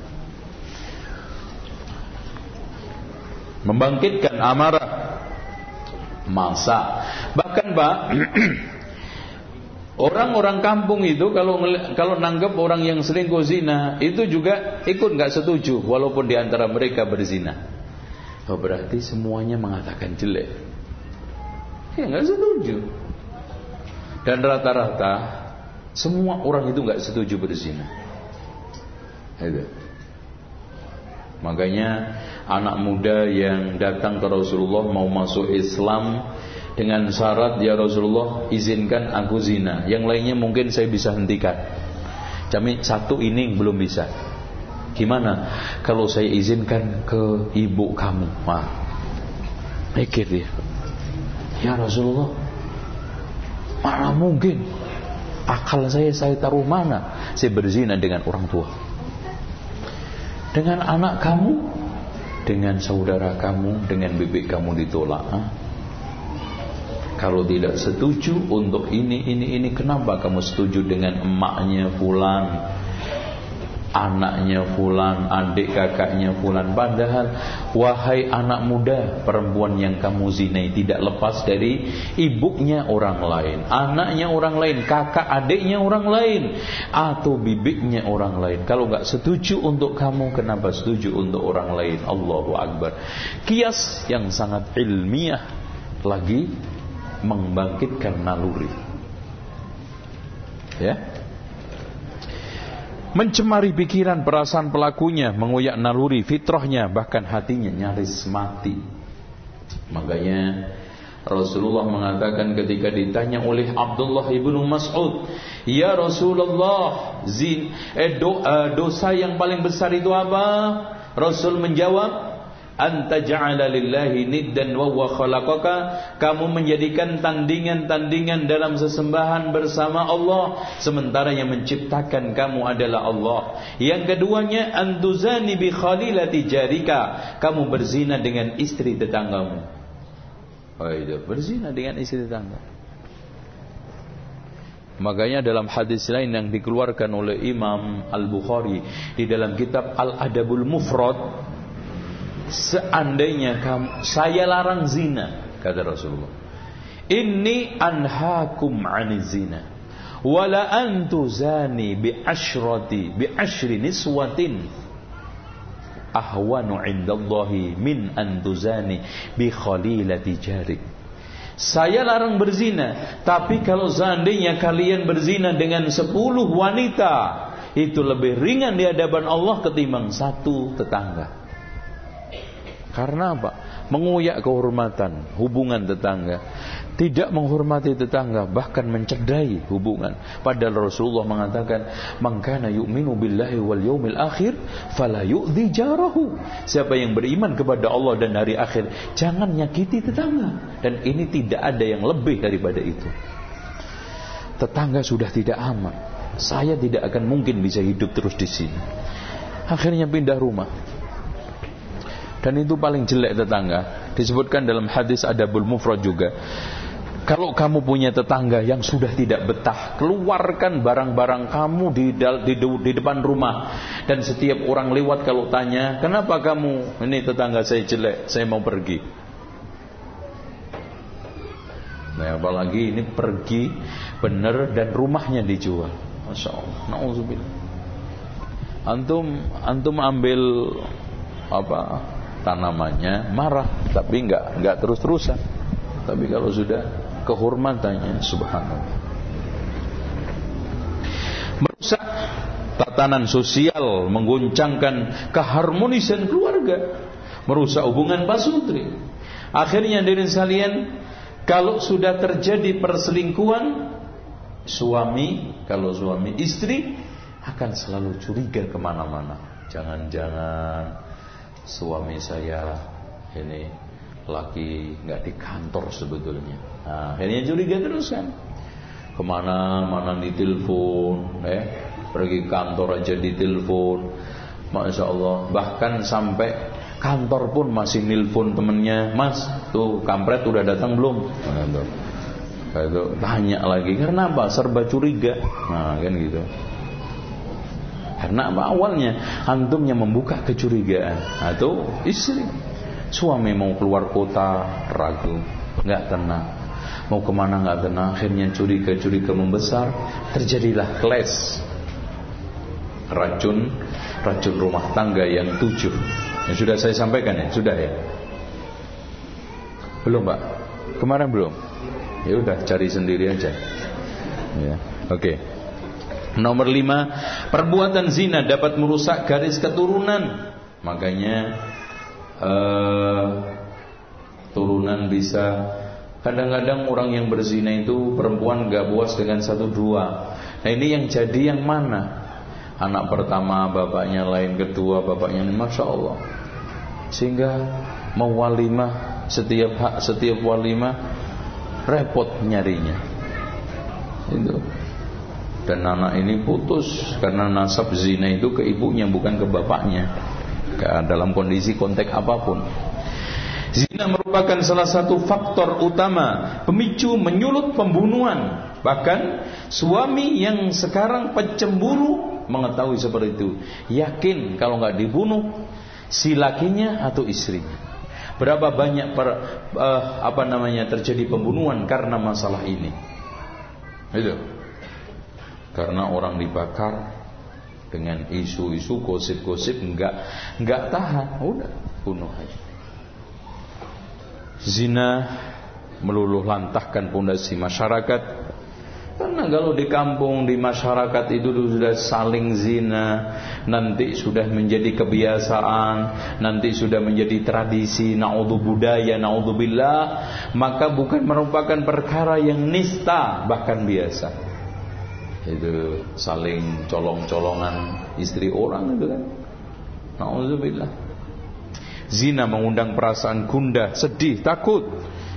Membangkitkan amarah masa. Bahkan Pak (clears throat) Orang-orang kampung itu kalau kalau nanggap orang yang selingkuh zina itu juga ikut nggak setuju walaupun di antara mereka berzina. Oh, berarti semuanya mengatakan jelek. Ya nggak setuju. Dan rata-rata semua orang itu nggak setuju berzina. Itu. Makanya anak muda yang datang ke Rasulullah mau masuk Islam dengan syarat ya Rasulullah izinkan aku zina. Yang lainnya mungkin saya bisa hentikan. Kami satu ini belum bisa. Gimana kalau saya izinkan ke ibu kamu? Wah, mikir dia. Ya Rasulullah, mana mungkin Akal saya saya taruh mana? Saya berzina dengan orang tua. Dengan anak kamu, dengan saudara kamu, dengan bibik kamu ditolak. Ha? Kalau tidak setuju untuk ini, ini, ini, kenapa kamu setuju dengan emaknya pulang? Anaknya fulan, adik kakaknya fulan. Padahal wahai anak muda, perempuan yang kamu zinai tidak lepas dari ibunya orang lain, anaknya orang lain, kakak adiknya orang lain, atau bibiknya orang lain. Kalau nggak setuju untuk kamu, kenapa setuju untuk orang lain? Allahu Akbar. Kias yang sangat ilmiah lagi membangkitkan naluri. Ya, mencemari pikiran perasaan pelakunya, mengoyak naluri fitrahnya, bahkan hatinya nyaris mati. Makanya Rasulullah mengatakan ketika ditanya oleh Abdullah ibnu Mas'ud, "Ya Rasulullah, zin eh, do, uh, dosa yang paling besar itu apa?" Rasul menjawab, anta ja'ala lillahi niddan wa huwa khalaqaka. Kamu menjadikan tandingan-tandingan dalam sesembahan bersama Allah. Sementara yang menciptakan kamu adalah Allah. Yang keduanya antuzani bi khalilati jarika. Kamu berzina dengan istri tetanggamu. Oh itu berzina dengan istri tetangga. Makanya dalam hadis lain yang dikeluarkan oleh Imam Al-Bukhari di dalam kitab Al-Adabul Mufrad seandainya kamu saya larang zina kata Rasulullah. Inni anhaakum 'anil zina. Wala antu zani bi ashrati bi ashri niswatin. Ahwanu indallahi min antuzani bi khalilati jarik saya larang berzina tapi kalau seandainya kalian berzina dengan sepuluh wanita itu lebih ringan di hadapan Allah ketimbang satu tetangga karena apa? Menguyak kehormatan hubungan tetangga. Tidak menghormati tetangga bahkan mencederai hubungan. Padahal Rasulullah mengatakan mangkana yu'minu billahi wal yaumil akhir fala yu'dhi jarahu. Siapa yang beriman kepada Allah dan hari akhir jangan nyakiti tetangga. Dan ini tidak ada yang lebih daripada itu. Tetangga sudah tidak aman. Saya tidak akan mungkin bisa hidup terus di sini. Akhirnya pindah rumah dan itu paling jelek tetangga disebutkan dalam hadis adabul mufrad juga kalau kamu punya tetangga yang sudah tidak betah, keluarkan barang-barang kamu di, di, di depan rumah. Dan setiap orang lewat kalau tanya, kenapa kamu, ini tetangga saya jelek, saya mau pergi. Nah apalagi ini pergi benar dan rumahnya dijual. Masya Allah. Nauzubillah. Antum antum ambil apa tanamannya marah tapi enggak enggak terus-terusan. Tapi kalau sudah kehormatannya subhanallah. Merusak tatanan sosial mengguncangkan keharmonisan keluarga merusak hubungan pasutri. Akhirnya dari sekalian kalau sudah terjadi perselingkuhan suami kalau suami istri akan selalu curiga ke mana-mana. Jangan-jangan suami saya ini lagi nggak di kantor sebetulnya. Nah, akhirnya curiga terus kan. Ke mana mana ditelepon, eh, pergi kantor aja ditelepon. Masya Allah, bahkan sampai kantor pun masih nilpon temennya, Mas, tuh kampret udah datang belum? Nah. Itu tanya lagi karena apa? Serba curiga. Nah, kan gitu. Karena apa awalnya antumnya membuka kecurigaan atau istri Suami mau keluar kota ragu, nggak tenang. Mau ke mana nggak tenang, akhirnya curiga-curiga membesar, terjadilah clash. Racun, racun rumah tangga yang tujuh. Yang sudah saya sampaikan ya, sudah ya. Belum pak? Kemarin belum? Ya udah cari sendiri aja. Ya, oke. Okay. Nomor lima, perbuatan zina dapat merusak garis keturunan. Makanya uh, turunan bisa. Kadang-kadang orang yang berzina itu perempuan gak puas dengan satu dua. Nah ini yang jadi yang mana? Anak pertama bapaknya lain kedua bapaknya masya Allah. Sehingga mau walimah setiap hak setiap walimah repot nyarinya. Itu dan anak ini putus karena nasab zina itu ke ibunya bukan ke bapaknya dalam kondisi konteks apa pun. Zina merupakan salah satu faktor utama pemicu menyulut pembunuhan. Bahkan suami yang sekarang pencemburu mengetahui seperti itu, yakin kalau nggak dibunuh si lakinya atau istrinya. Berapa banyak per, uh, apa namanya terjadi pembunuhan karena masalah ini? Itu. Karena orang dibakar dengan isu-isu gosip-gosip enggak enggak tahan. Udah bunuh aja. Zina meluluh lantahkan pondasi masyarakat. Karena kalau di kampung di masyarakat itu sudah saling zina nanti sudah menjadi kebiasaan nanti sudah menjadi tradisi naudzu budaya naudzubillah maka bukan merupakan perkara yang nista bahkan biasa itu saling colong-colongan istri orang itu kan. Nauzubillah. Zina mengundang perasaan gundah, sedih, takut.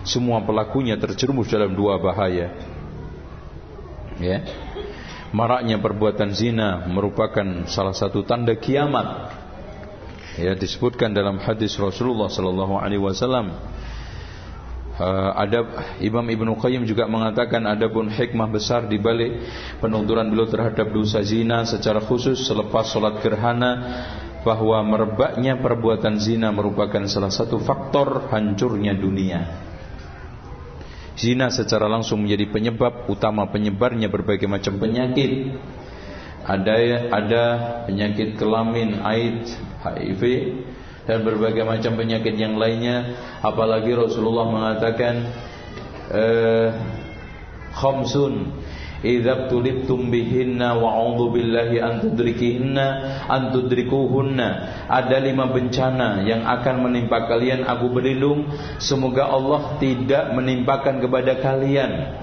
Semua pelakunya terjerumus dalam dua bahaya. Ya. Maraknya perbuatan zina merupakan salah satu tanda kiamat. Ya disebutkan dalam hadis Rasulullah sallallahu alaihi wasallam Uh, ada Imam Ibnu Qayyim juga mengatakan ada pun hikmah besar di balik penunturan beliau terhadap dosa zina secara khusus selepas sholat gerhana bahwa merebaknya perbuatan zina merupakan salah satu faktor hancurnya dunia. Zina secara langsung menjadi penyebab utama penyebarnya berbagai macam penyakit. Ada ada penyakit kelamin, AIDS, HIV dan berbagai macam penyakit yang lainnya. Apalagi Rasulullah mengatakan eh, khamsun idza tulibtum bihinna wa a'udzu billahi an tudrikihinna an tudrikuhunna. Ada lima bencana yang akan menimpa kalian aku berlindung. Semoga Allah tidak menimpakan kepada kalian.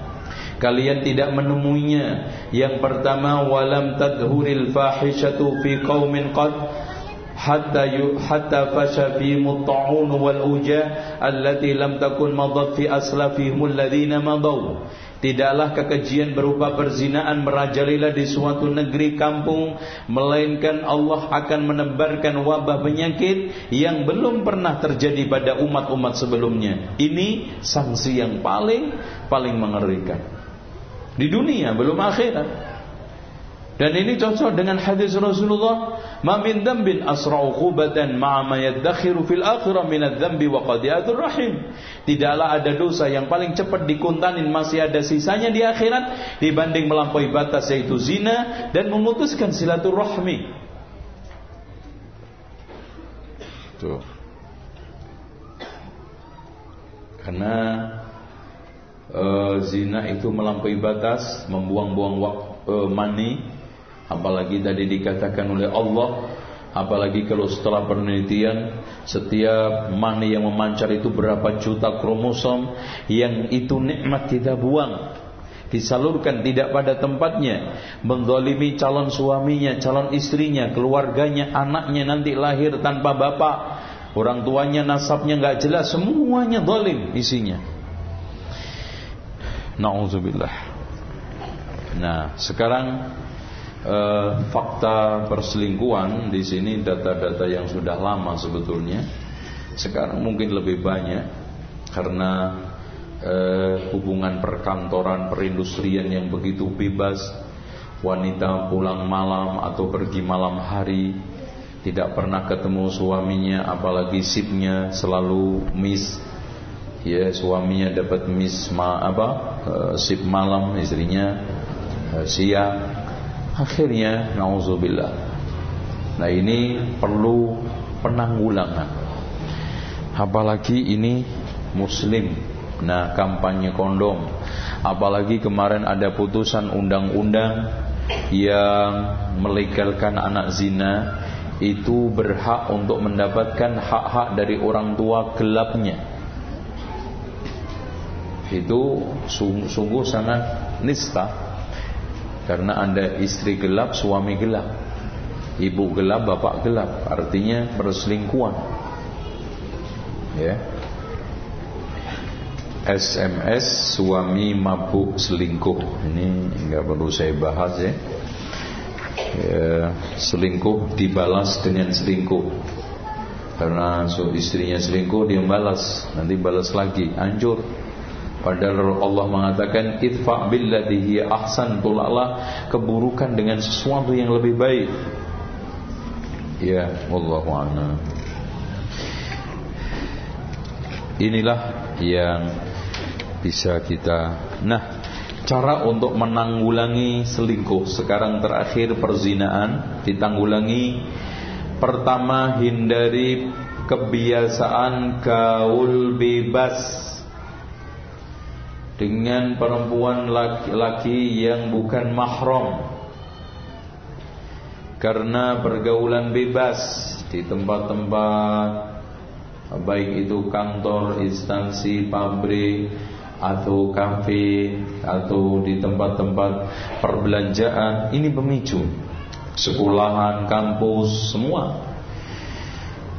Kalian tidak menemuinya. Yang pertama walam tadhuril fahishatu fi qaumin qad hatta yu, hatta fasha fi mutta'un wal uja allati lam takun madat fi aslafihim Tidaklah kekejian berupa perzinaan merajalela di suatu negeri kampung Melainkan Allah akan menebarkan wabah penyakit Yang belum pernah terjadi pada umat-umat sebelumnya. Ini sanksi yang paling paling mengerikan. Di dunia belum akhirat dan ini cocok dengan hadis Rasulullah, "Ma min dzambin asra'u qubatan ma'a ma yadakhiru fil akhirah min adz-dzambi wa qadiyatur rahim." Tidaklah ada dosa yang paling cepat dikuntanin masih ada sisanya di akhirat dibanding melampaui batas yaitu zina dan memutuskan silaturahmi. Tuh. Karena uh, zina itu melampaui batas, membuang-buang uh, mani Apalagi tadi dikatakan oleh Allah Apalagi kalau setelah penelitian Setiap mani yang memancar itu berapa juta kromosom Yang itu nikmat kita buang Disalurkan tidak pada tempatnya Mendolimi calon suaminya Calon istrinya, keluarganya Anaknya nanti lahir tanpa bapak Orang tuanya nasabnya nggak jelas Semuanya dolim isinya. Na'udzubillah. Nah sekarang eh, fakta perselingkuhan di sini data-data yang sudah lama sebetulnya. Sekarang mungkin lebih banyak karena eh, hubungan perkantoran perindustrian yang begitu bebas. Wanita pulang malam atau pergi malam hari tidak pernah ketemu suaminya apalagi sipnya selalu miss ya suaminya dapat miss ma apa uh, sip malam istrinya uh, siang Akhirnya nauzubillah. Nah ini perlu penanggulangan. Apalagi ini muslim. Nah kampanye kondom. Apalagi kemarin ada putusan undang-undang yang melegalkan anak zina itu berhak untuk mendapatkan hak-hak dari orang tua gelapnya. Itu sungguh sangat nista karena Anda istri gelap, suami gelap. Ibu gelap, bapak gelap. Artinya perselingkuhan. Ya. SMS suami mabuk selingkuh. Ini enggak perlu saya bahas ya. ya selingkuh dibalas dengan selingkuh. Karena so istrinya selingkuh dia balas, nanti balas lagi, hancur. Padahal Allah mengatakan idfa billati ahsan tolaklah keburukan dengan sesuatu yang lebih baik. Ya, wallahu a'lam. Inilah yang bisa kita Nah, cara untuk menanggulangi selingkuh sekarang terakhir perzinaan ditanggulangi pertama hindari kebiasaan gaul bebas dengan perempuan laki-laki yang bukan mahram. Karena pergaulan bebas di tempat-tempat baik itu kantor, instansi, pabrik atau kafe atau di tempat-tempat perbelanjaan ini pemicu. Sekolahan, kampus, semua.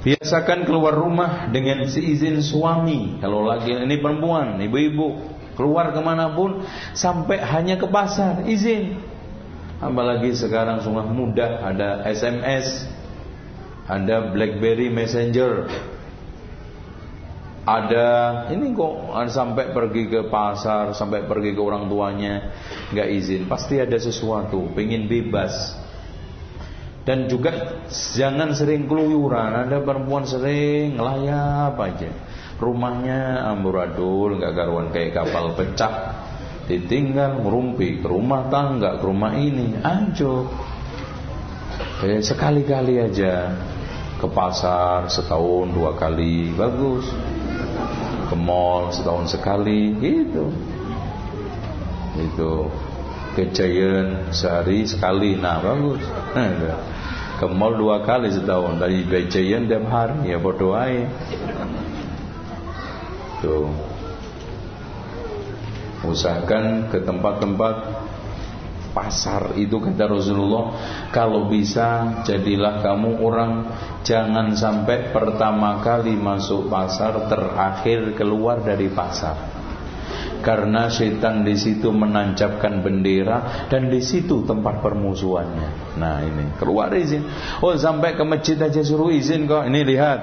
Biasakan keluar rumah dengan seizin suami. Kalau lagi ini perempuan, ibu-ibu keluar ke mana pun sampai hanya ke pasar izin apalagi sekarang sungguh mudah ada SMS ada BlackBerry Messenger ada ini kok sampai pergi ke pasar sampai pergi ke orang tuanya nggak izin pasti ada sesuatu pengen bebas Dan juga jangan sering keluyuran. Ada perempuan sering ngelayap aja. Rumahnya amburadul, nggak karuan kayak kapal pecah. Ditinggal merumpi ke rumah tangga, ke rumah ini, hancur. Eh, sekali-kali aja. Ke pasar setahun dua kali. Bagus. Ke mall setahun sekali. Gitu. Itu ke Giant sehari sekali. Nah bagus. (laughs) Ke mall dua kali setahun. Dari Giant tiap hari. Ya berdoa tuh usahakan ke tempat-tempat pasar itu kata Rasulullah kalau bisa jadilah kamu orang jangan sampai pertama kali masuk pasar terakhir keluar dari pasar karena setan di situ menancapkan bendera dan di situ tempat permusuhannya. Nah ini keluar izin. Oh sampai ke masjid aja suruh izin kok. Ini lihat.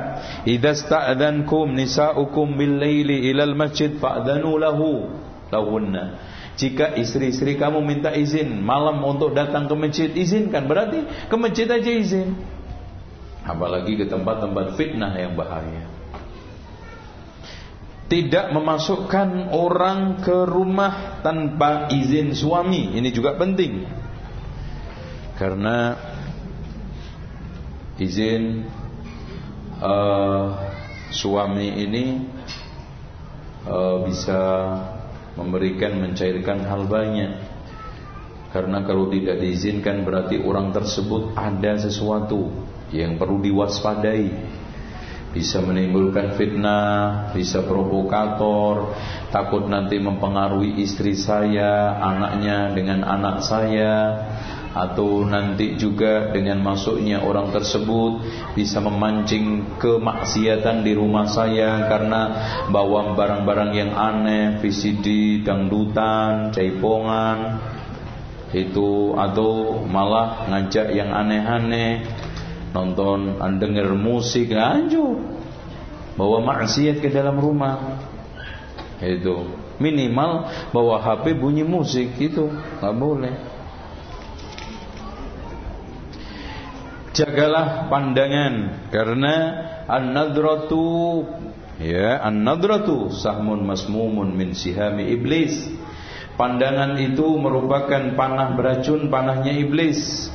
Idza sta'dankum nisa'ukum bil laili ilal masjid fa'danu lahu lahunna. Jika istri-istri kamu minta izin malam untuk datang ke masjid, izinkan. Berarti ke masjid aja izin. Apalagi ke tempat-tempat fitnah yang bahaya. Tidak memasukkan orang ke rumah tanpa izin suami. Ini juga penting. Karena izin uh, suami ini uh, bisa memberikan mencairkan hal banyak karena kalau tidak diizinkan berarti orang tersebut ada sesuatu yang perlu diwaspadai bisa menimbulkan fitnah, bisa provokator, takut nanti mempengaruhi istri saya, anaknya dengan anak saya, atau nanti juga dengan masuknya orang tersebut bisa memancing kemaksiatan di rumah saya karena bawa barang-barang yang aneh, VCD, dangdutan, caipongan itu atau malah ngajak yang aneh-aneh nonton denger musik hancur bawa maksiat ke dalam rumah. Itu. Minimal bawa HP bunyi musik itu. Nggak boleh. Jagalah pandangan karena an-nadratu ya an-nadratu sahmun masmumun min sihami iblis. Pandangan itu merupakan panah beracun panahnya iblis.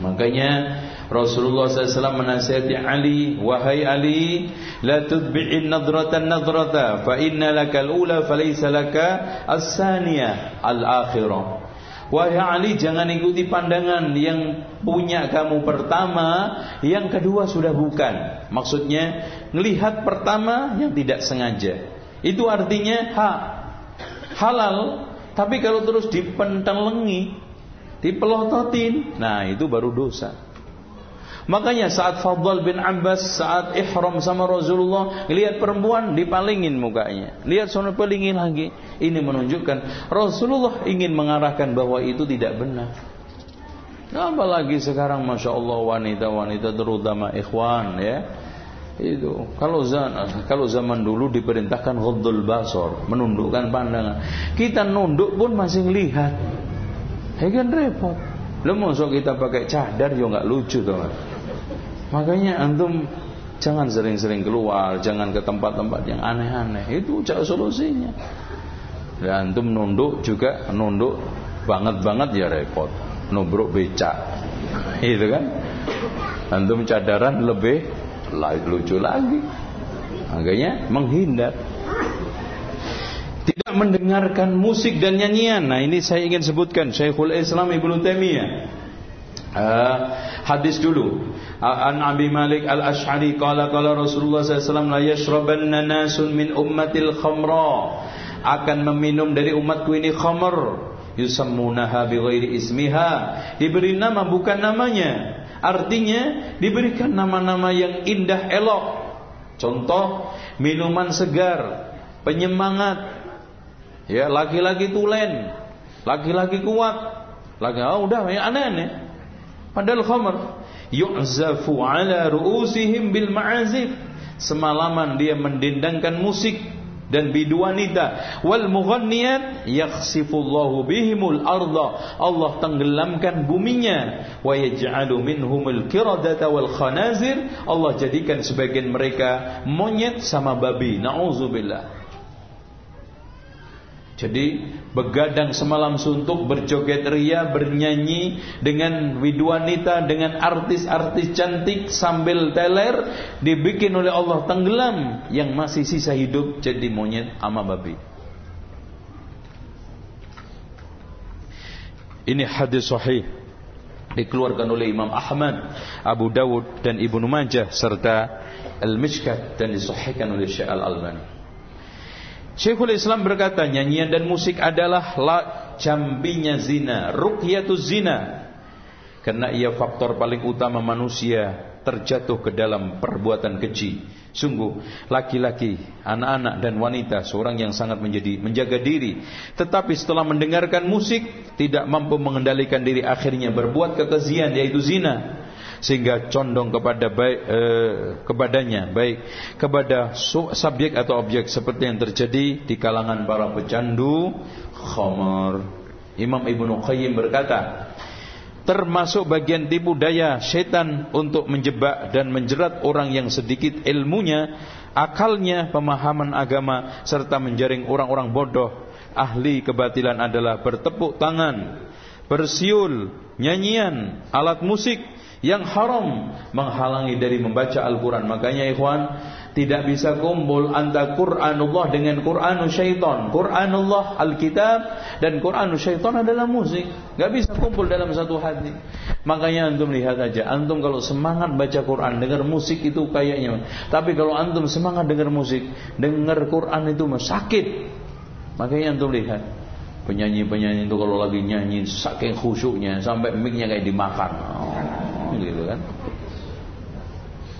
Makanya Rasulullah SAW menasihati Ali Wahai Ali La tudbi'in nadratan nadrata Fa inna laka al-ula Falaysa laka as-saniyah Al-akhirah Wahai Ali jangan ikuti pandangan yang punya kamu pertama, yang kedua sudah bukan. Maksudnya melihat pertama yang tidak sengaja. Itu artinya ha halal, tapi kalau terus dipentelengi, dipelototin, nah itu baru dosa. Makanya saat Fadl bin Abbas saat ihram sama Rasulullah lihat perempuan dipalingin mukanya. Lihat sono palingin lagi. Ini menunjukkan Rasulullah ingin mengarahkan bahwa itu tidak benar. Apalagi sekarang Masya Allah wanita-wanita terutama ikhwan ya itu kalau zaman kalau zaman dulu diperintahkan ghaddul basar menundukkan pandangan kita nunduk pun masih lihat ya kan repot masuk kita pakai cadar juga nggak lucu tuh Makanya antum jangan sering-sering keluar, jangan ke tempat-tempat yang aneh-aneh. Itu cara solusinya. Dan antum nunduk juga nunduk banget-banget ya repot. Nubruk becak. (laughs) Itu kan? Antum cadaran lebih lucu lagi. Makanya menghindar. Tidak mendengarkan musik dan nyanyian. Nah, ini saya ingin sebutkan Syekhul Islam Ibnu Taimiyah. Hadis dulu. An Abi Malik Al-Ash'ari qala qala Rasulullah SAW la yashrabanna nasun min ummatil khamra. Akan meminum dari umatku ini khamr. Yusammunaha bighairi ismiha. Diberi nama bukan namanya. Artinya diberikan nama-nama yang indah elok. Contoh minuman segar penyemangat. Ya laki-laki tulen laki-laki kuat. Laki oh udah ya aneh-aneh padahal khamr yu'zafu ala ru'usihim bil ma'azif semalaman dia mendendangkan musik dan bidu wanita. Wal mughanniyat yakhsifullahu bihimul arda. Allah tenggelamkan buminya. Wa yaj'alu minhumul qiradata wal khanazir. Allah jadikan sebagian mereka monyet sama babi. Naudzubillah jadi begadang semalam suntuk berjoget ria bernyanyi dengan widwanita dengan artis-artis cantik sambil teler dibikin oleh Allah tenggelam yang masih sisa hidup jadi monyet ama babi. Ini hadis sahih dikeluarkan oleh Imam Ahmad, Abu Dawud dan Ibnu Majah serta Al-Mishkat dan disahihkan oleh Syekh Al-Albani. Syekhul Islam berkata nyanyian dan musik adalah la jambinya zina, ruqyatu zina. Karena ia faktor paling utama manusia terjatuh ke dalam perbuatan keji. Sungguh laki-laki, anak-anak dan wanita seorang yang sangat menjadi menjaga diri, tetapi setelah mendengarkan musik tidak mampu mengendalikan diri akhirnya berbuat kekejian yaitu zina sehingga condong kepada baik eh, kepadanya baik kepada subjek atau objek seperti yang terjadi di kalangan para pecandu khamar. Imam Ibnu Qayyim berkata, termasuk bagian tipu daya setan untuk menjebak dan menjerat orang yang sedikit ilmunya, akalnya, pemahaman agama serta menjaring orang-orang bodoh. Ahli kebatilan adalah bertepuk tangan, bersiul, nyanyian, alat musik yang haram menghalangi dari membaca Al-Quran. Makanya ikhwan, tidak bisa kumpul antara Quranullah dengan Quranul syaitan. Quranullah Alkitab dan Quranul syaitan adalah musik. Gak bisa kumpul dalam satu hati. Makanya antum lihat aja, antum kalau semangat baca Quran, dengar musik itu kayaknya. Tapi kalau antum semangat dengar musik, dengar Quran itu sakit. Makanya antum lihat, penyanyi-penyanyi itu kalau lagi nyanyi saking khusyuknya sampai mic-nya kayak dimakan. Oh gitu kan.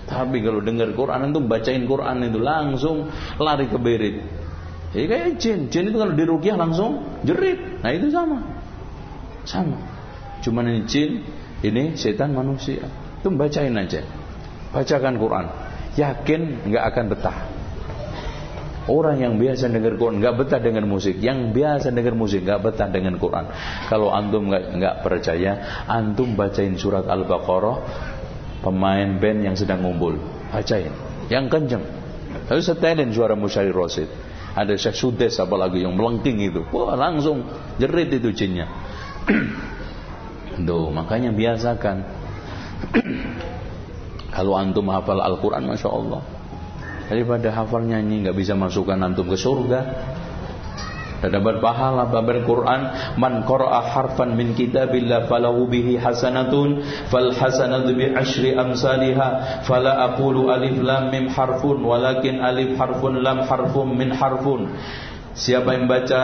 Tapi kalau dengar Quran itu bacain Quran itu langsung lari ke berit. Jadi kayak jin, jin itu kalau dirukyah langsung jerit. Nah itu sama, sama. Cuman ini jin, ini setan manusia. Itu bacain aja, bacakan Quran. Yakin nggak akan betah. Orang yang biasa dengar Quran nggak betah dengan musik. Yang biasa dengar musik nggak betah dengan Quran. Kalau antum nggak percaya, antum bacain surat Al-Baqarah. Pemain band yang sedang ngumpul, bacain. Yang kenceng. Tapi setelin suara Musyari Rosid. Ada Syekh Sudes apalagi yang melengking itu. Wah langsung jerit itu jinnya. (clears throat) Tuh makanya biasakan. (clears throat) Kalau antum hafal Al-Quran Masya Allah daripada hafal nyanyi nggak bisa masukkan antum ke surga. Dan dapat pahala babar Quran. Man qara'a harfan min kitabillah falahu bihi hasanatun fal hasanatu bi asyri amsalha fala aqulu alif lam mim harfun walakin alif harfun lam harfun min harfun siapa yang baca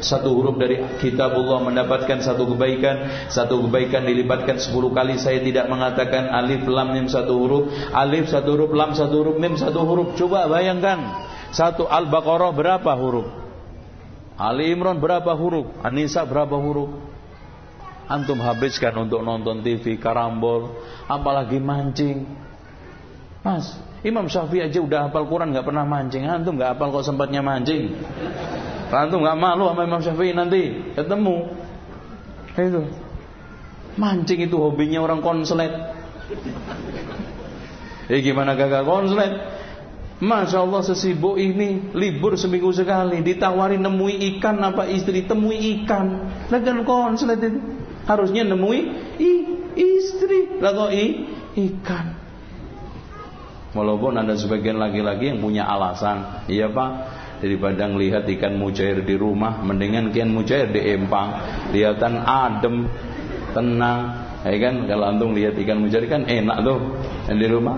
satu huruf dari kitabullah mendapatkan satu kebaikan satu kebaikan dilibatkan sepuluh kali saya tidak mengatakan alif lam mim satu huruf. Alif satu huruf lam satu huruf mim satu huruf. Coba bayangkan satu al-baqarah berapa huruf? Ali Imran berapa huruf? An-Nisa berapa huruf? Antum habiskan untuk nonton TV karambol apalagi mancing. Mas Imam Syafi'i aja udah hafal Quran nggak pernah mancing. Antum nggak hafal kok sempatnya mancing? Antum nggak malu sama Imam Syafi'i nanti? Ketemu. Itu. Mancing itu hobinya orang konslet. Eh gimana gagal konslet? Masya Allah sesibuk ini libur seminggu sekali. Ditawari nemui ikan apa istri? Temui ikan. Lah kan konslet itu. Harusnya nemui i, istri. Lah i, ikan walaupun ada sebagian laki-laki yang punya alasan. Iya pak. Daripada ngelihat ikan mujair di rumah mendingan ikan mujair di empang. Lihatan adem tenang. Ya kan? Kalau antum lihat ikan mujair kan enak tuh. Yang di rumah.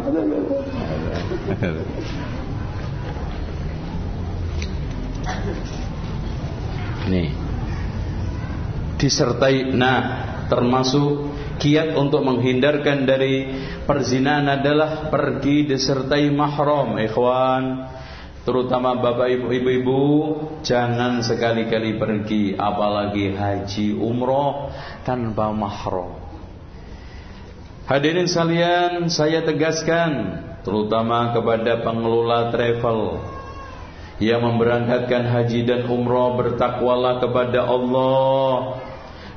Nih. Disertai. Nah termasuk kiat untuk menghindarkan dari perzinahan adalah pergi disertai mahram ikhwan Terutama bapak ibu ibu jangan sekali-kali pergi apalagi haji umroh tanpa mahram. Hadirin sekalian, saya tegaskan terutama kepada pengelola travel yang memberangkatkan haji dan umrah bertakwalah kepada Allah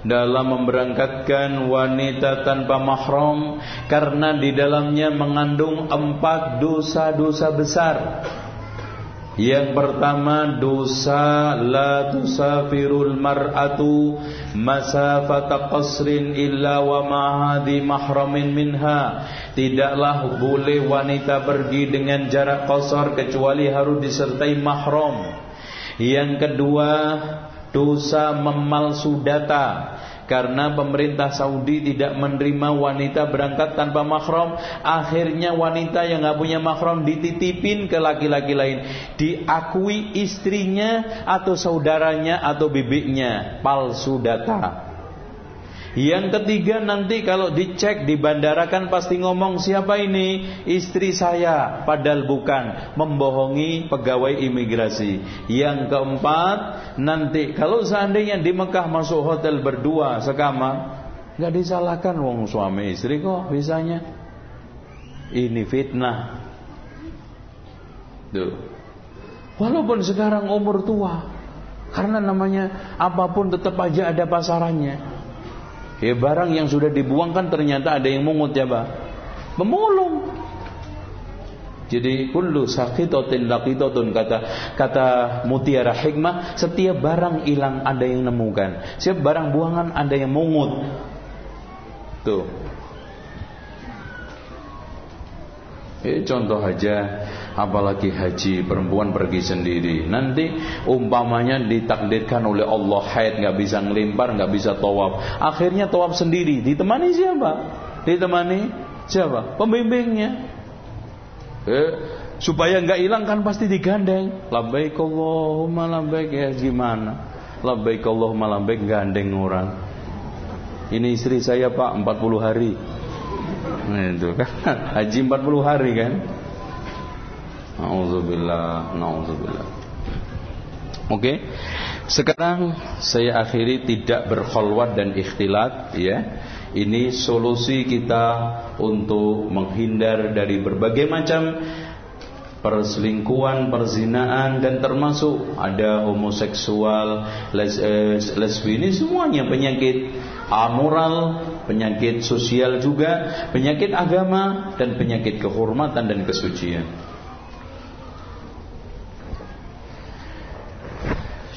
dalam memberangkatkan wanita tanpa mahram karena di dalamnya mengandung empat dosa-dosa besar. Yang pertama dosa la tusafirul mar'atu masafata qasrin illa wa ma'hadi mahramin minha. Tidaklah boleh wanita pergi dengan jarak qasar kecuali harus disertai mahram. Yang kedua dosa memalsu data. Karena pemerintah Saudi tidak menerima wanita berangkat tanpa mahram akhirnya wanita yang nggak punya mahram dititipin ke laki-laki lain. Diakui istrinya atau saudaranya atau bibiknya. Palsu data yang ketiga nanti kalau dicek di bandara kan pasti ngomong siapa ini istri saya padahal bukan membohongi pegawai imigrasi. Yang keempat nanti kalau seandainya di Mekah masuk hotel berdua sekamar nggak disalahkan wong suami istri kok bisanya. Ini fitnah. Tuh. Walaupun sekarang umur tua karena namanya apa pun tetap aja ada pasarannya. Ya barang yang sudah dibuangkan ternyata ada yang mungut ya Pak. Memulung. Jadi kullu sakitotin laqitatun kata kata mutiara hikmah setiap barang hilang ada yang nemukan. Setiap barang buangan ada yang mungut. Tuh. Eh, contoh aja apalagi haji perempuan pergi sendiri. Nanti umpamanya ditakdirkan oleh Allah haid nggak bisa ngelimpar nggak bisa tawaf. Akhirnya tawaf sendiri. Ditemani siapa? Ditemani siapa? Pembimbingnya. Eh, supaya nggak hilang kan pasti digandeng. Labbaik Allahumma labbaik. Ya gimana? Labbaik Allahumma labbaik. Gandeng orang. Ini istri saya pak 40 hari Nah, itu kan (laughs) haji 40 hari kan. Nauzubillah, nauzubillah. Oke. Sekarang saya akhiri tidak berkholwat dan ikhtilat ya. Ini solusi kita untuk menghindar dari berbagai macam perselingkuhan, perzinaan dan termasuk ada homoseksual, les, eh, lesbi ini semuanya penyakit amoral, penyakit sosial juga, penyakit agama dan penyakit kehormatan dan kesucian.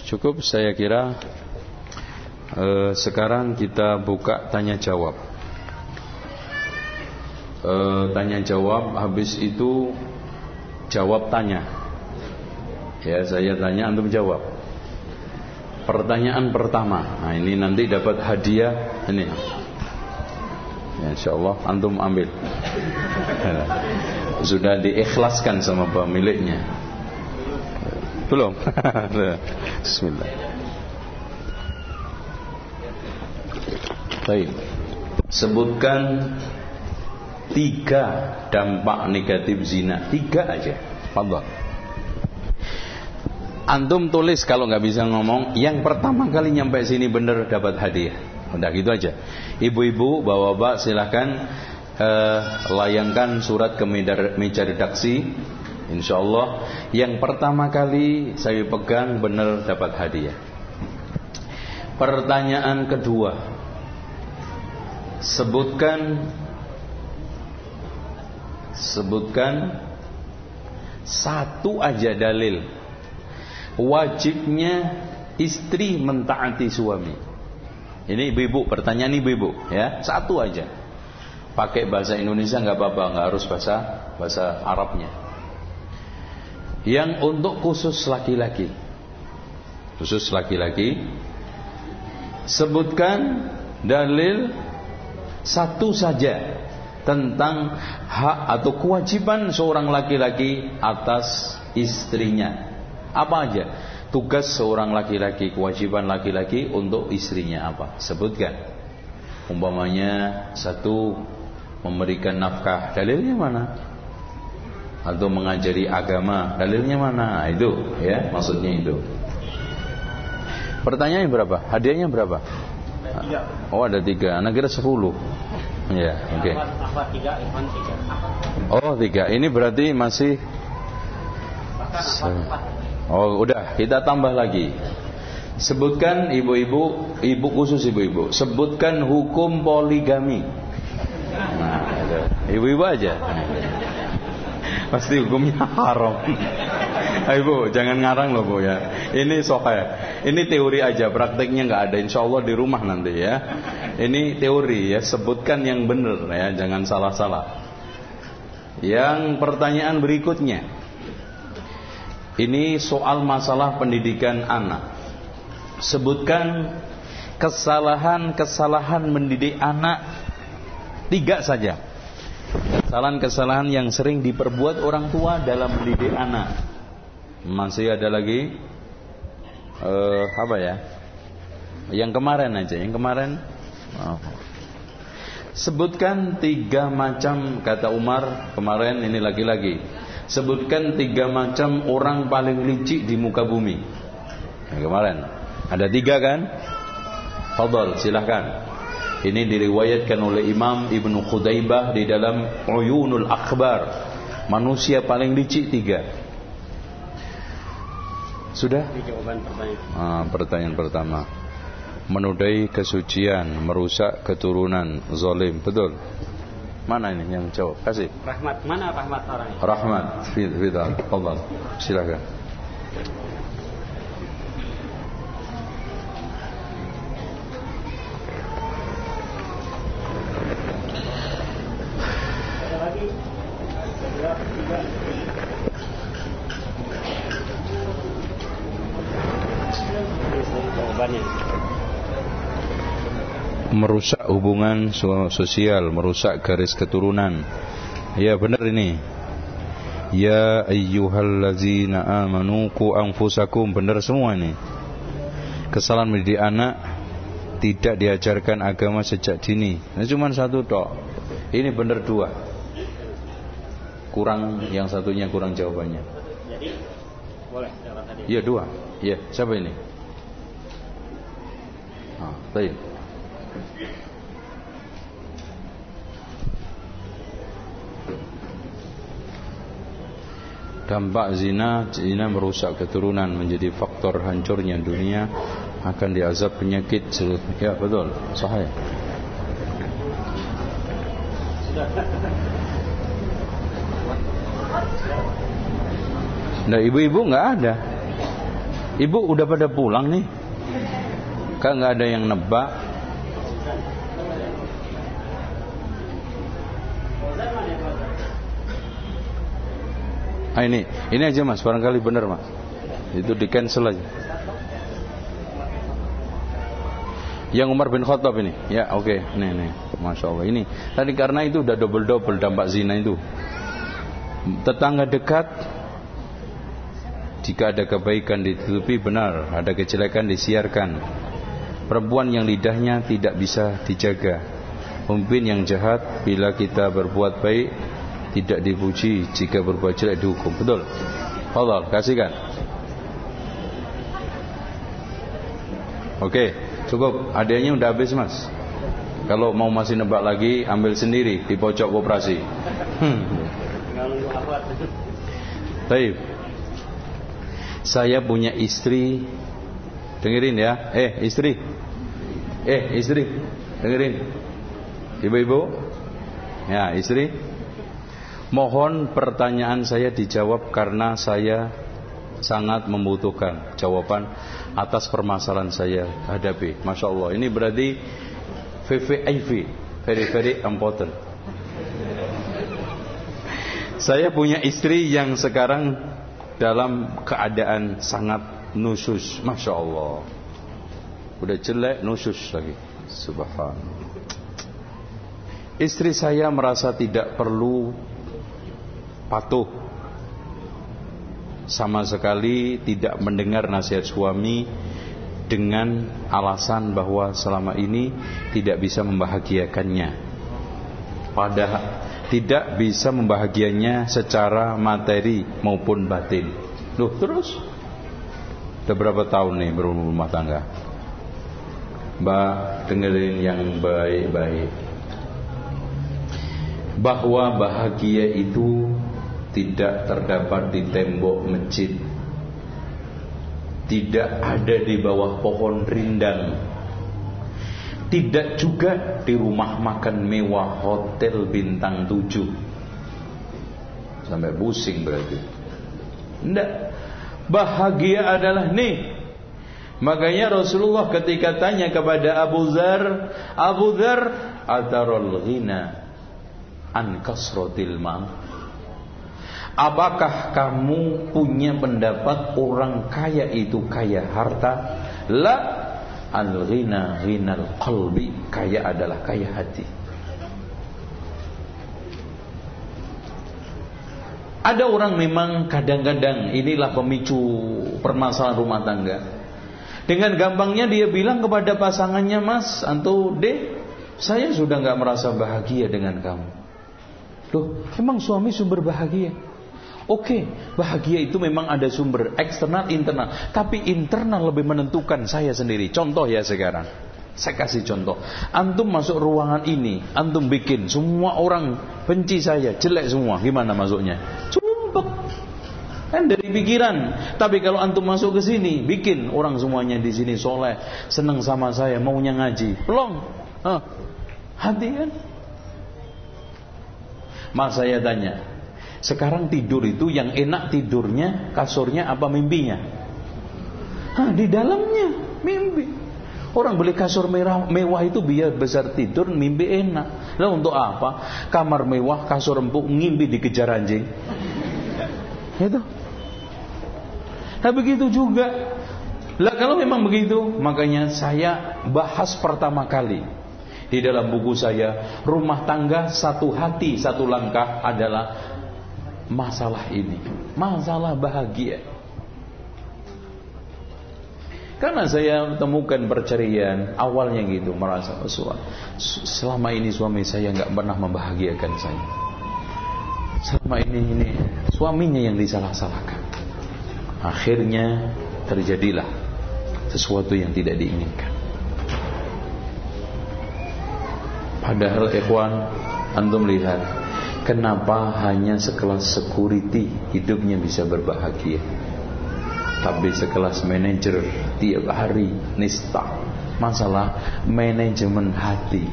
Cukup saya kira eh, sekarang kita buka tanya jawab. Eh, tanya jawab habis itu jawab tanya. Ya, saya tanya antum jawab. Pertanyaan pertama. Nah, ini nanti dapat hadiah ini. Ya, insyaallah antum ambil. (laughs) Sudah diikhlaskan sama pemiliknya. Belum? (laughs) Bismillah. Baik. Sebutkan tiga dampak negatif zina tiga aja Fadol Antum tulis kalau nggak bisa ngomong yang pertama kali nyampe sini bener dapat hadiah. Udah gitu aja. Ibu-ibu bapak-bapak silahkan eh, layangkan surat ke meja redaksi. Insya Allah yang pertama kali saya pegang bener dapat hadiah. Pertanyaan kedua. Sebutkan sebutkan satu aja dalil wajibnya istri mentaati suami. Ini ibu-ibu, pertanyaan ibu-ibu ya, satu aja. Pakai bahasa Indonesia nggak apa-apa, nggak harus bahasa bahasa Arabnya. Yang untuk khusus laki-laki, khusus laki-laki, sebutkan dalil satu saja tentang hak atau kewajiban seorang laki-laki atas istrinya. Apa aja? Tugas seorang laki-laki, kewajiban laki-laki untuk istrinya apa? Sebutkan. Umpamanya satu memberikan nafkah, dalilnya mana? Atau mengajari agama, dalilnya mana? Nah, itu ya, maksudnya itu. Pertanyaannya berapa? Hadiahnya berapa? Oh ada tiga, anak kira sepuluh. Ya, oke. Okay. Oh tiga, ini berarti masih Oh, udah, kita tambah lagi. Sebutkan ibu-ibu, ibu khusus ibu-ibu, sebutkan hukum poligami. Nah, ibu-ibu aja. Pasti hukumnya haram. Ibu, jangan ngarang loh bu ya. Ini sohe. Ini teori aja, prakteknya nggak ada. Insya Allah di rumah nanti ya. Ini teori ya, sebutkan yang benar ya, jangan salah-salah. Yang pertanyaan berikutnya. Ini soal masalah pendidikan anak. Sebutkan kesalahan-kesalahan mendidik anak tiga saja. Kesalahan-kesalahan yang sering diperbuat orang tua dalam mendidik anak. Masih ada lagi? Uh, apa ya? Yang kemarin aja, yang kemarin. Oh. Sebutkan tiga macam kata Umar kemarin ini lagi-lagi sebutkan tiga macam orang paling licik di muka bumi. Yang kemarin ada tiga kan? Fadal, silahkan. Ini diriwayatkan oleh Imam Ibnu Khudaibah di dalam Uyunul Akbar. Manusia paling licik tiga. Sudah? Jawaban pertanyaan. Ah, pertanyaan pertama. Menudai kesucian, merusak keturunan, zalim. Betul? Mana ini yang jawab? Kasih. Rahmat. Mana Rahmat orang ini? Rahmat. Fidal. Allah. Silakan. Merusak hubungan sosial, merusak garis keturunan. Ya benar ini. Ya ayyuhallazina amanu ku anfusakum benar semua ini. Kesalahan mendidik anak tidak diajarkan agama sejak dini. Ini cuma satu tok. Ini benar dua. Kurang yang satunya kurang jawabannya. Jadi boleh. Iya dua. Iya, siapa ini? Ah, baik. Dampak zina zina merusak keturunan menjadi faktor hancurnya dunia akan diazab penyakit ya betul. Sahih. Nah ibu-ibu nggak ada. Ibu udah pada pulang nih. Kan nggak ada yang nebak Ah ini, ini aja mas, barangkali benar mas. Itu di cancel aja. Yang Umar bin Khattab ini, ya oke, okay. nih nih, masya Allah ini. Tadi karena itu udah double double dampak zina itu. Tetangga dekat, jika ada kebaikan ditutupi benar, ada kejelekan disiarkan. Perempuan yang lidahnya tidak bisa dijaga. Pemimpin yang jahat bila kita berbuat baik tidak dipuji jika berbuat jelek dihukum. Betul? Allah kasihkan. Oke, cukup. Adanya udah habis, Mas. Kalau mau masih nebak lagi, ambil sendiri di pojok koperasi. Hmm. Baik. Saya punya istri. Dengerin ya. Eh, istri. Eh, istri. Dengerin. Ibu-ibu. Ya, istri. Mohon pertanyaan saya dijawab karena saya sangat membutuhkan jawaban atas permasalahan saya hadapi. Masya Allah. Ini berarti VVIV, very very important. Saya punya istri yang sekarang dalam keadaan sangat nusus, masya Allah. Udah jelek nusus lagi, subhanallah. Istri saya merasa tidak perlu patuh. Sama sekali tidak mendengar nasihat suami dengan alasan bahwa selama ini tidak bisa membahagiakannya. Padahal tidak bisa membahagianya secara materi maupun batin. Loh terus? Udah berapa tahun nih berumah tangga? Mbak dengerin yang baik-baik. Bahwa bahagia itu tidak terdapat di tembok masjid. Tidak ada di bawah pohon rindang. Tidak juga di rumah makan mewah hotel bintang tujuh. Sampai pusing berarti. Tidak Bahagia adalah nih. Makanya Rasulullah ketika tanya kepada Abu Zar, Abu Zar, atarul ghina an kasratil mal? Apakah kamu punya pendapat orang kaya itu kaya harta? La al ghina ghinal qalbi, kaya adalah kaya hati. Ada orang memang kadang-kadang inilah pemicu permasalahan rumah tangga. Dengan gampangnya dia bilang kepada pasangannya, Mas, atau Deh, saya sudah nggak merasa bahagia dengan kamu. Loh, emang suami sumber bahagia? Oke, bahagia itu memang ada sumber eksternal, internal. Tapi internal lebih menentukan saya sendiri. Contoh ya sekarang. Saya kasih contoh. Antum masuk ruangan ini, antum bikin semua orang benci saya, jelek semua. Gimana masuknya? Sumpah. Kan dari pikiran. Tapi kalau antum masuk ke sini, bikin orang semuanya di sini soleh, senang sama saya, maunya ngaji. Pelong. Hati kan? Mas saya tanya, sekarang tidur itu yang enak tidurnya, kasurnya apa mimpinya? Hah, di dalamnya mimpi. Orang beli kasur merah, mewah itu biar besar tidur, mimpi enak. Lah untuk apa? Kamar mewah, kasur empuk, ngimpi dikejar anjing. Itu. Nah begitu juga. Lah kalau memang begitu, makanya saya bahas pertama kali di dalam buku saya, rumah tangga satu hati satu langkah adalah masalah ini. Masalah bahagia. Karena saya temukan perceraian awalnya gitu merasa selama ini suami saya nggak pernah membahagiakan saya. Selama ini ini suaminya yang disalah-salahkan. Akhirnya terjadilah sesuatu yang tidak diinginkan. Padahal ikhwan antum lihat kenapa hanya sekelas security hidupnya bisa berbahagia. Tapi sekelas manajer tiap hari nista masalah manajemen hati.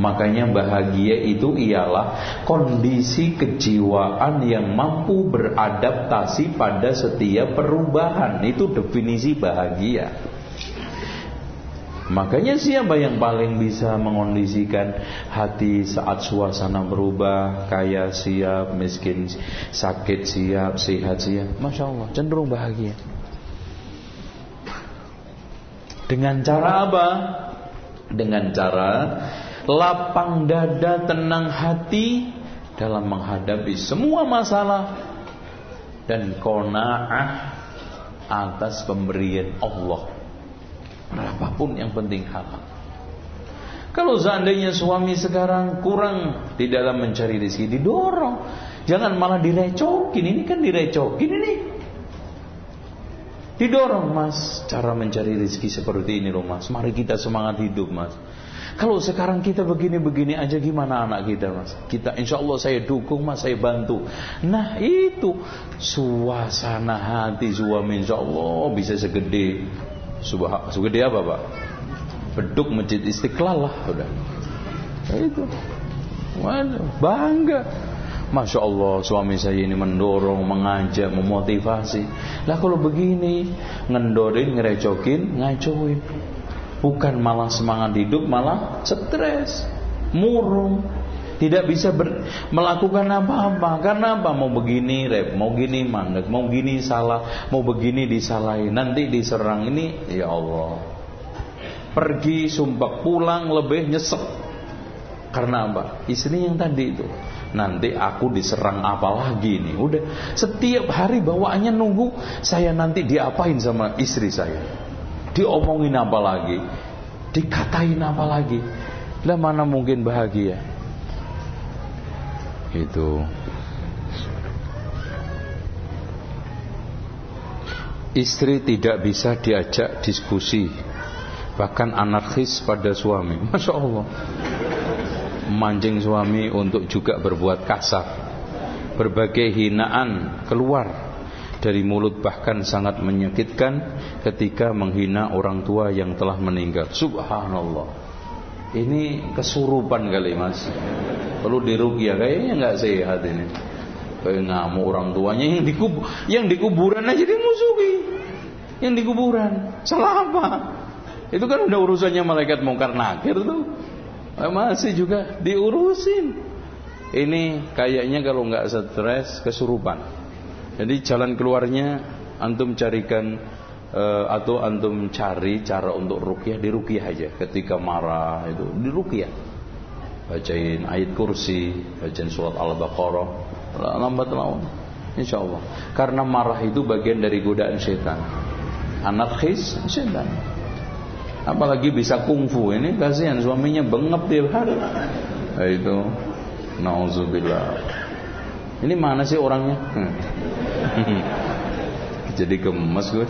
Makanya bahagia itu ialah kondisi kejiwaan yang mampu beradaptasi pada setiap perubahan. Itu definisi bahagia. Makanya siapa yang paling bisa mengondisikan hati saat suasana berubah, kaya siap, miskin sakit siap, sehat siap. Masya Allah, cenderung bahagia. Dengan cara apa? Dengan cara lapang dada, tenang hati dalam menghadapi semua masalah dan kona'ah atas pemberian Allah Berapapun yang penting halal. Kalau seandainya suami sekarang kurang di dalam mencari rezeki, didorong. Jangan malah direcokin. Ini kan direcokin ini. Didorong mas, cara mencari rezeki seperti ini loh mas. Mari kita semangat hidup mas. Kalau sekarang kita begini-begini aja gimana anak kita mas? Kita insya Allah saya dukung mas, saya bantu. Nah itu suasana hati suami insya Allah bisa segede Subah, segede apa pak? Beduk masjid istiqlal lah udah. Itu. Waduh, bangga. Masya Allah suami saya ini mendorong, mengajak, memotivasi Lah kalau begini Ngendorin, ngerecokin, ngacoin Bukan malah semangat hidup Malah stres Murung Tidak bisa ber, melakukan apa-apa. Karena apa? Mau begini rep, mau gini mandek Mau gini salah, mau begini disalahin. Nanti diserang. Ini Ya Allah. Pergi sumpah. Pulang lebih nyesek. Karena apa? Istri yang tadi itu. Nanti aku diserang apa lagi nih? Udah. Setiap hari bawaannya nunggu saya nanti diapain sama istri saya? Diomongin apa lagi? Dikatain apa lagi? Lah mana mungkin bahagia itu. Istri tidak bisa diajak diskusi. Bahkan anarkis pada suami. (laughs) Masya Allah. Memancing suami untuk juga berbuat kasar. Berbagai hinaan keluar dari mulut bahkan sangat menyakitkan ketika menghina orang tua yang telah meninggal. Subhanallah. Ini kesurupan kali mas. Perlu dirugi ya kayaknya nggak sehat ini. Kayak ngamuk orang tuanya yang dikub yang dikuburan aja dimusuhi. Yang dikuburan. Salah apa? Itu kan udah urusannya malaikat mungkar nakir tuh. Masih juga diurusin. Ini kayaknya kalau nggak stres kesurupan. Jadi jalan keluarnya antum carikan uh, atau antum cari cara untuk rukyah di rukyah aja. Ketika marah itu di rukyah. Bacain ayat kursi, bacain surat al-baqarah, lambat laun. Insya Allah. Karena marah itu bagian dari godaan setan. Anarkis setan. Apalagi bisa kungfu ini kasihan suaminya bengep tiap hari. Nah, itu Nauzubillah. Ini mana sih orangnya? (laughs) Jadi gemes gue.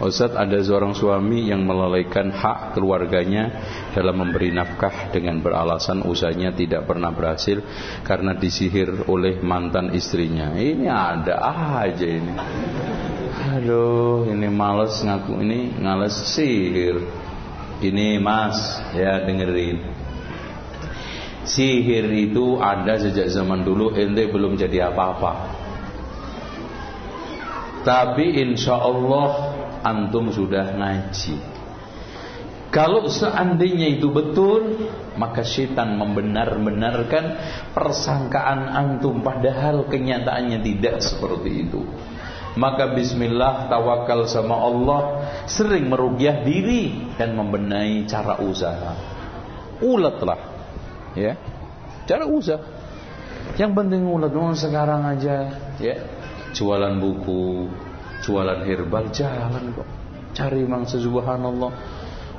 Ustaz ada seorang suami yang melalaikan hak keluarganya dalam memberi nafkah dengan beralasan usahanya tidak pernah berhasil karena disihir oleh mantan istrinya. Ini ada aja ini. Aduh, ini males ngaku ini ngales sihir. Ini mas, ya dengerin. Sihir itu ada sejak zaman dulu, ente belum jadi apa-apa. Tapi insya Allah antum sudah ngaji. Kalau seandainya itu betul, maka syaitan membenar-benarkan persangkaan antum padahal kenyataannya tidak seperti itu. Maka bismillah tawakal sama Allah sering merugiah diri dan membenahi cara usaha. Ulatlah ya. Cara usaha. Yang penting ulat sekarang aja ya. Jualan buku jualan herbal jalan kok. Cari mangsa subhanallah.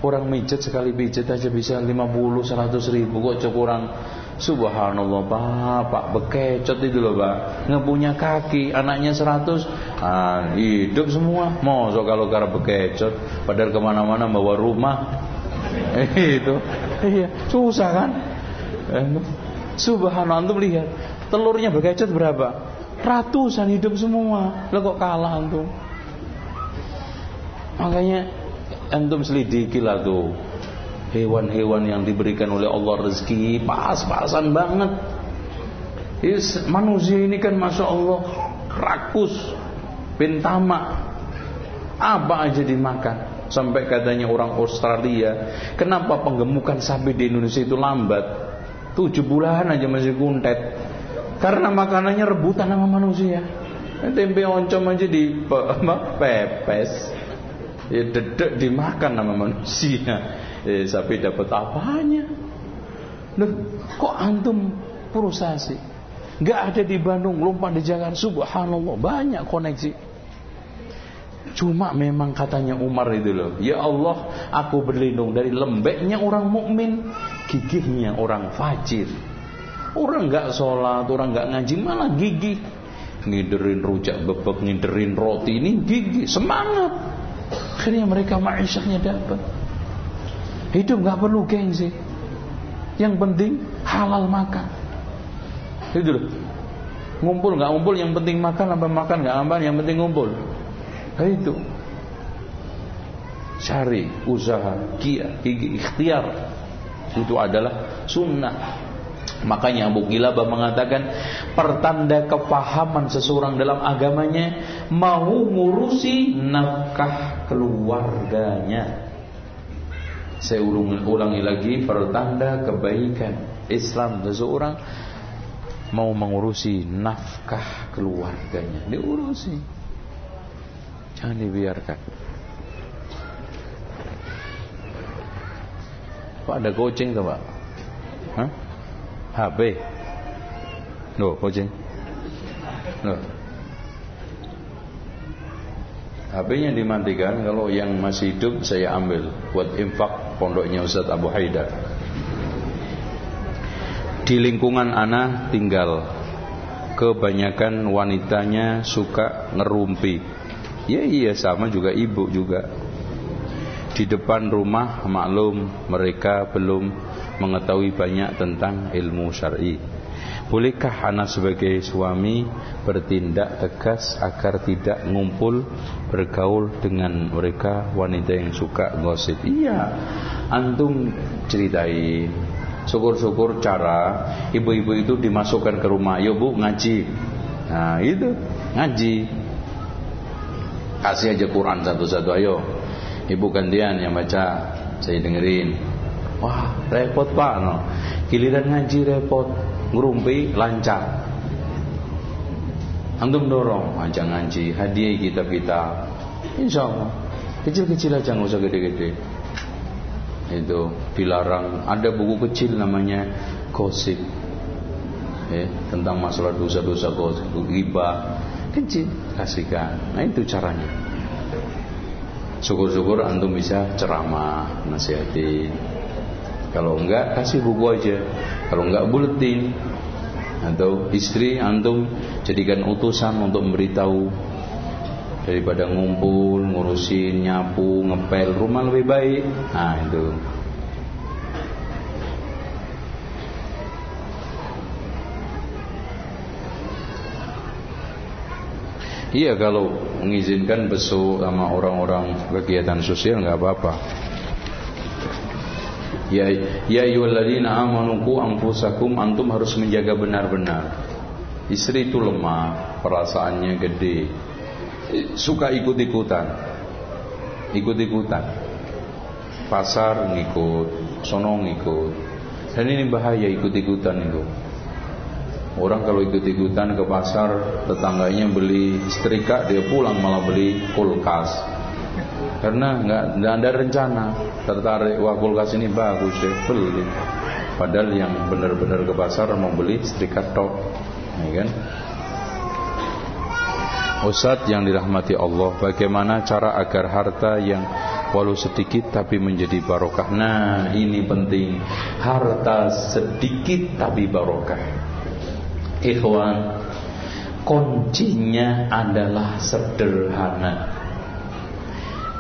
Orang mijet sekali pijet aja bisa 50 100 ribu. Kok cok orang Subhanallah bapak bekecot itu loh pak. Ngepunya kaki anaknya seratus. Ah, Hidup semua. Mosok kalau karena bekecot? Padahal ke mana-mana bawa rumah. (laughs) Itu. Iya susah kan? Eh, Subhanallah antum lihat. Telurnya bekecot berapa Ratusan hidup semua Lo kok kalah antum Makanya Antum selidiki lah tuh hewan-hewan yang diberikan oleh Allah rezeki pas-pasan banget. Yes, manusia ini kan masya Allah rakus, bentama, apa aja dimakan. Sampai katanya orang Australia, kenapa penggemukan sapi di Indonesia itu lambat? Tujuh bulan aja masih kuntet. Karena makanannya rebutan sama manusia. Tempe oncom aja di pepes. Ya dedek dimakan sama manusia eh, sapi dapat apanya? Loh, kok antum frustasi? Gak ada di Bandung, lompat di Jakarta, subhanallah, banyak koneksi. Cuma memang katanya Umar itu loh, ya Allah, aku berlindung dari lembeknya orang mukmin, gigihnya orang fajir. Orang nggak sholat, orang nggak ngaji, malah gigih. Ngiderin rujak bebek, ngiderin roti, ini gigih, semangat. Akhirnya mereka ma'isyahnya dapat. Hidup nggak perlu gengsi. Yang penting halal makan. Itu loh. Ngumpul nggak ngumpul yang penting makan apa makan nggak aman yang penting ngumpul. Nah, itu. Cari usaha, kia, gigi, ikhtiar. Itu adalah sunnah. Makanya Abu Kilabah mengatakan pertanda kepahaman seseorang dalam agamanya mau ngurusi nafkah keluarganya. Saya ulangi, ulangi lagi pertanda kebaikan Islam seseorang mau mengurusi nafkah keluarganya, diurusi. Jangan dibiarkan. Pak ada coaching tuh Pak? Hah? HP? Loh, coaching. Loh. HP-nya dimatikan kalau yang masih hidup saya ambil buat infak pondoknya Ustaz Abu Haidar. Di lingkungan ana tinggal kebanyakan wanitanya suka ngerumpi. Ya iya sama juga ibu juga. Di depan rumah maklum mereka belum mengetahui banyak tentang ilmu syar'i. Bolehkah anak sebagai suami bertindak tegas agar tidak ngumpul bergaul dengan mereka wanita yang suka gosip? Iya, antum ceritain. Syukur-syukur cara ibu-ibu itu dimasukkan ke rumah. Yo bu ngaji. Nah itu ngaji. Kasih aja Quran satu-satu ayo. Ibu gantian yang baca, saya dengerin. Wah repot pak no. Giliran ngaji repot ngerumpi lancar. Antum dorong ajak ngaji hadiah kita kita insya Allah kecil-kecil aja nggak usah gede-gede. Itu dilarang. Ada buku kecil namanya gosip. Ya, tentang masalah dosa-dosa gosip riba. Kecil kasihkan. Nah itu caranya. Syukur-syukur antum bisa ceramah nasihatin kalau enggak kasih buku aja. Kalau enggak buletin atau istri antum jadikan utusan untuk memberitahu daripada ngumpul, ngurusin, nyapu, ngepel rumah lebih baik. Nah, itu. Iya kalau mengizinkan besok sama orang-orang kegiatan sosial nggak apa-apa. Ya ya ayyuhalladzina amanu qu anfusakum antum harus menjaga benar-benar. Istri itu lemah, perasaannya gede. Suka ikut-ikutan. Ikut-ikutan. Pasar ngikut, sono ngikut. Dan ini bahaya ikut-ikutan itu. Orang kalau ikut-ikutan ke pasar, tetangganya beli setrika, dia pulang malah beli kulkas karena nggak ada rencana. Tertarik wah kulkas ini bagus deh beli padahal yang benar-benar ke pasar mau beli setrika tok ya kan? Ustadz yang dirahmati Allah Bagaimana cara agar harta yang Walau sedikit tapi menjadi barokah? Nah ini penting. Harta sedikit tapi barokah. Ikhwan Kuncinya adalah sederhana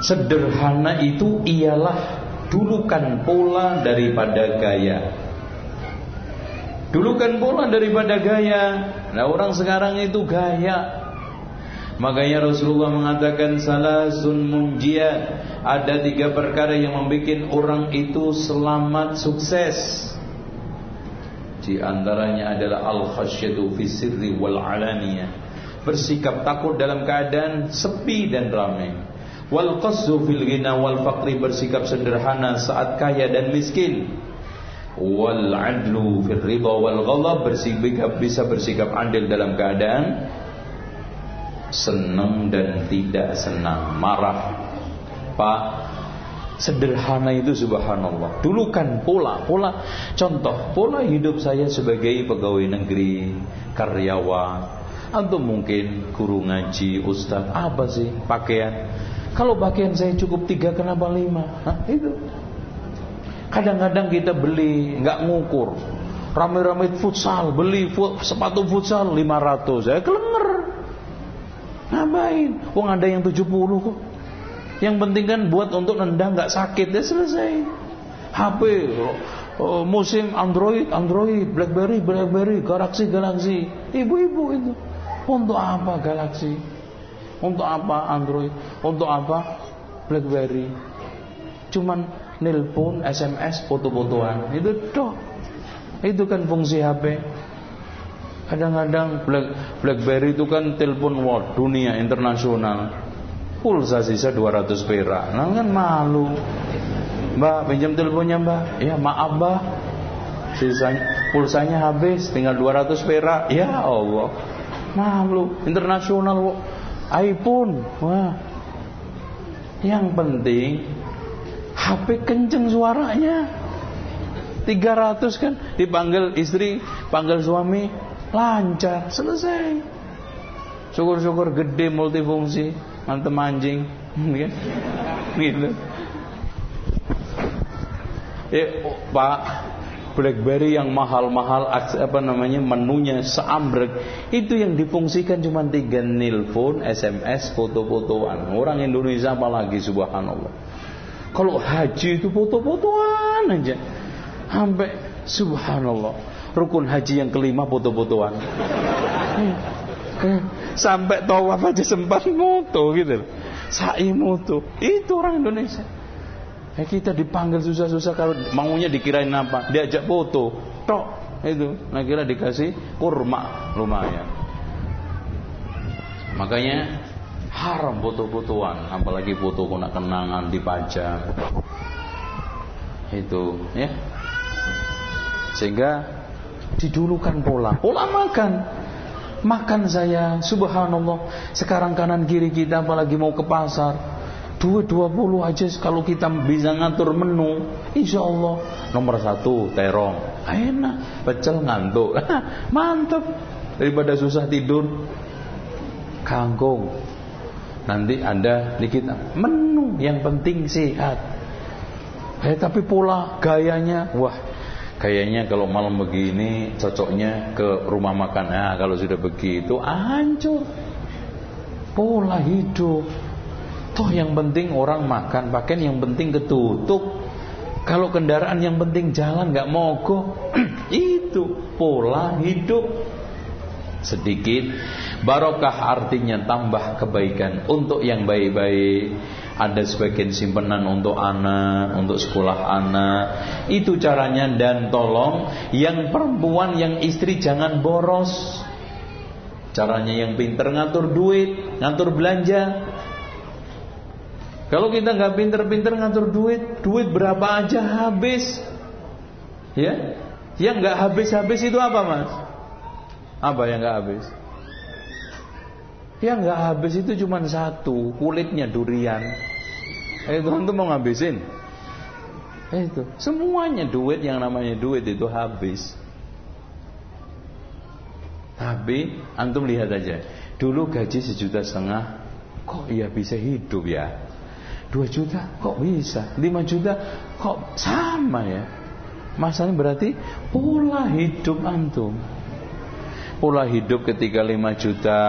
Sederhana itu ialah dulukan pola daripada gaya. Dulukan pola daripada gaya. Nah orang sekarang itu gaya. Makanya Rasulullah mengatakan salah sun munjiat. Ada tiga perkara yang membuat orang itu selamat sukses. Di antaranya adalah al-khasyatu fi sirri wal alaniyah. Bersikap takut dalam keadaan sepi dan ramai wal qasdu fil ghina wal faqri bersikap sederhana saat kaya dan miskin. Wal adlu fil ridha wal ghadab bersikap bisa bersikap adil dalam keadaan senang dan tidak senang marah. Pak sederhana itu subhanallah. Dulu kan pola pola contoh pola hidup saya sebagai pegawai negeri karyawan atau mungkin guru ngaji ustaz apa sih pakaian kalau pakaian saya cukup tiga kenapa lima? Hah, itu. Kadang-kadang kita beli nggak ngukur. Rame-rame futsal, beli fut, sepatu futsal 500. Saya kelenger. Ngapain? Wong ada yang 70 kok. Yang penting kan buat untuk nendang nggak sakit ya selesai. HP oh, musim Android, Android, BlackBerry, BlackBerry, Galaxy, Galaxy. Ibu-ibu itu. Untuk apa Galaxy? Untuk apa Android? Untuk apa BlackBerry? Cuman nelpon, SMS, foto-fotoan. Itu toh. Itu kan fungsi HP. Kadang-kadang Black, BlackBerry itu kan telepon world dunia internasional. Pulsa sisa 200 perak. Nah kan malu. Mbak, pinjam teleponnya Mbak. Ya, maaf Mbak. Sisanya pulsanya habis, tinggal 200 perak. Ya Allah. Malu. Internasional iPhone. Wah. Yang penting HP kenceng suaranya. 300 kan dipanggil istri, panggil suami, lancar, selesai. Syukur-syukur gede multifungsi, mantep anjing, kan? (laughs) Gitu. Eh, oh, Pak, BlackBerry yang mahal-mahal apa namanya menunya seambrek itu yang difungsikan cuma tiga nelpon, SMS, foto-fotoan. Orang Indonesia apalagi subhanallah. Kalau haji itu foto-fotoan aja. Sampai subhanallah. rukun haji yang kelima foto-fotoan. Sampai tawaf aja sempat moto gitu. Sa'i moto. Itu orang Indonesia. Eh, kita dipanggil susah-susah kalau maunya dikirain apa? Diajak foto. Tok itu. Nah kira dikasih kurma lumayan. Makanya haram foto-fotoan, apalagi foto kena kenangan dipajang. Itu ya. Sehingga didulukan pola. Pola makan. Makan saya, subhanallah. Sekarang kanan kiri kita apalagi mau ke pasar Duit 20 aja kalau kita bisa ngatur menu Insya Allah. Nomor satu terong. Enak Pecel ngantuk. (laughs) Mantap Daripada susah tidur Kangkung. Nanti ada di kita Menu yang penting sehat. Eh tapi pola gayanya Wah Kayaknya kalau malam begini cocoknya ke rumah makan. Nah, kalau sudah begitu hancur. Pola hidup. Toh yang penting orang makan, pakaian yang penting ketutup. Kalau kendaraan yang penting jalan nggak mogok. (clears throat) Itu pola hidup. Sedikit barokah artinya tambah kebaikan untuk yang baik-baik. Ada sebagian simpenan untuk anak, untuk sekolah anak. Itu caranya dan tolong yang perempuan, yang istri jangan boros. Caranya yang pinter ngatur duit, ngatur belanja. Kalau kita nggak pinter-pinter ngatur duit, duit berapa aja habis. Ya, yang nggak habis-habis itu apa mas? Apa yang nggak habis? Yang nggak habis itu cuma satu, kulitnya durian. Eh Tuhan tuh mau ngabisin. Eh, itu semuanya duit yang namanya duit itu habis. Tapi antum lihat aja, dulu gaji sejuta setengah, kok iya bisa hidup ya? 2 juta? Kok bisa? 5 juta? Kok sama ya? Masalahnya berarti pola hidup antum. Pola hidup ketika 5 juta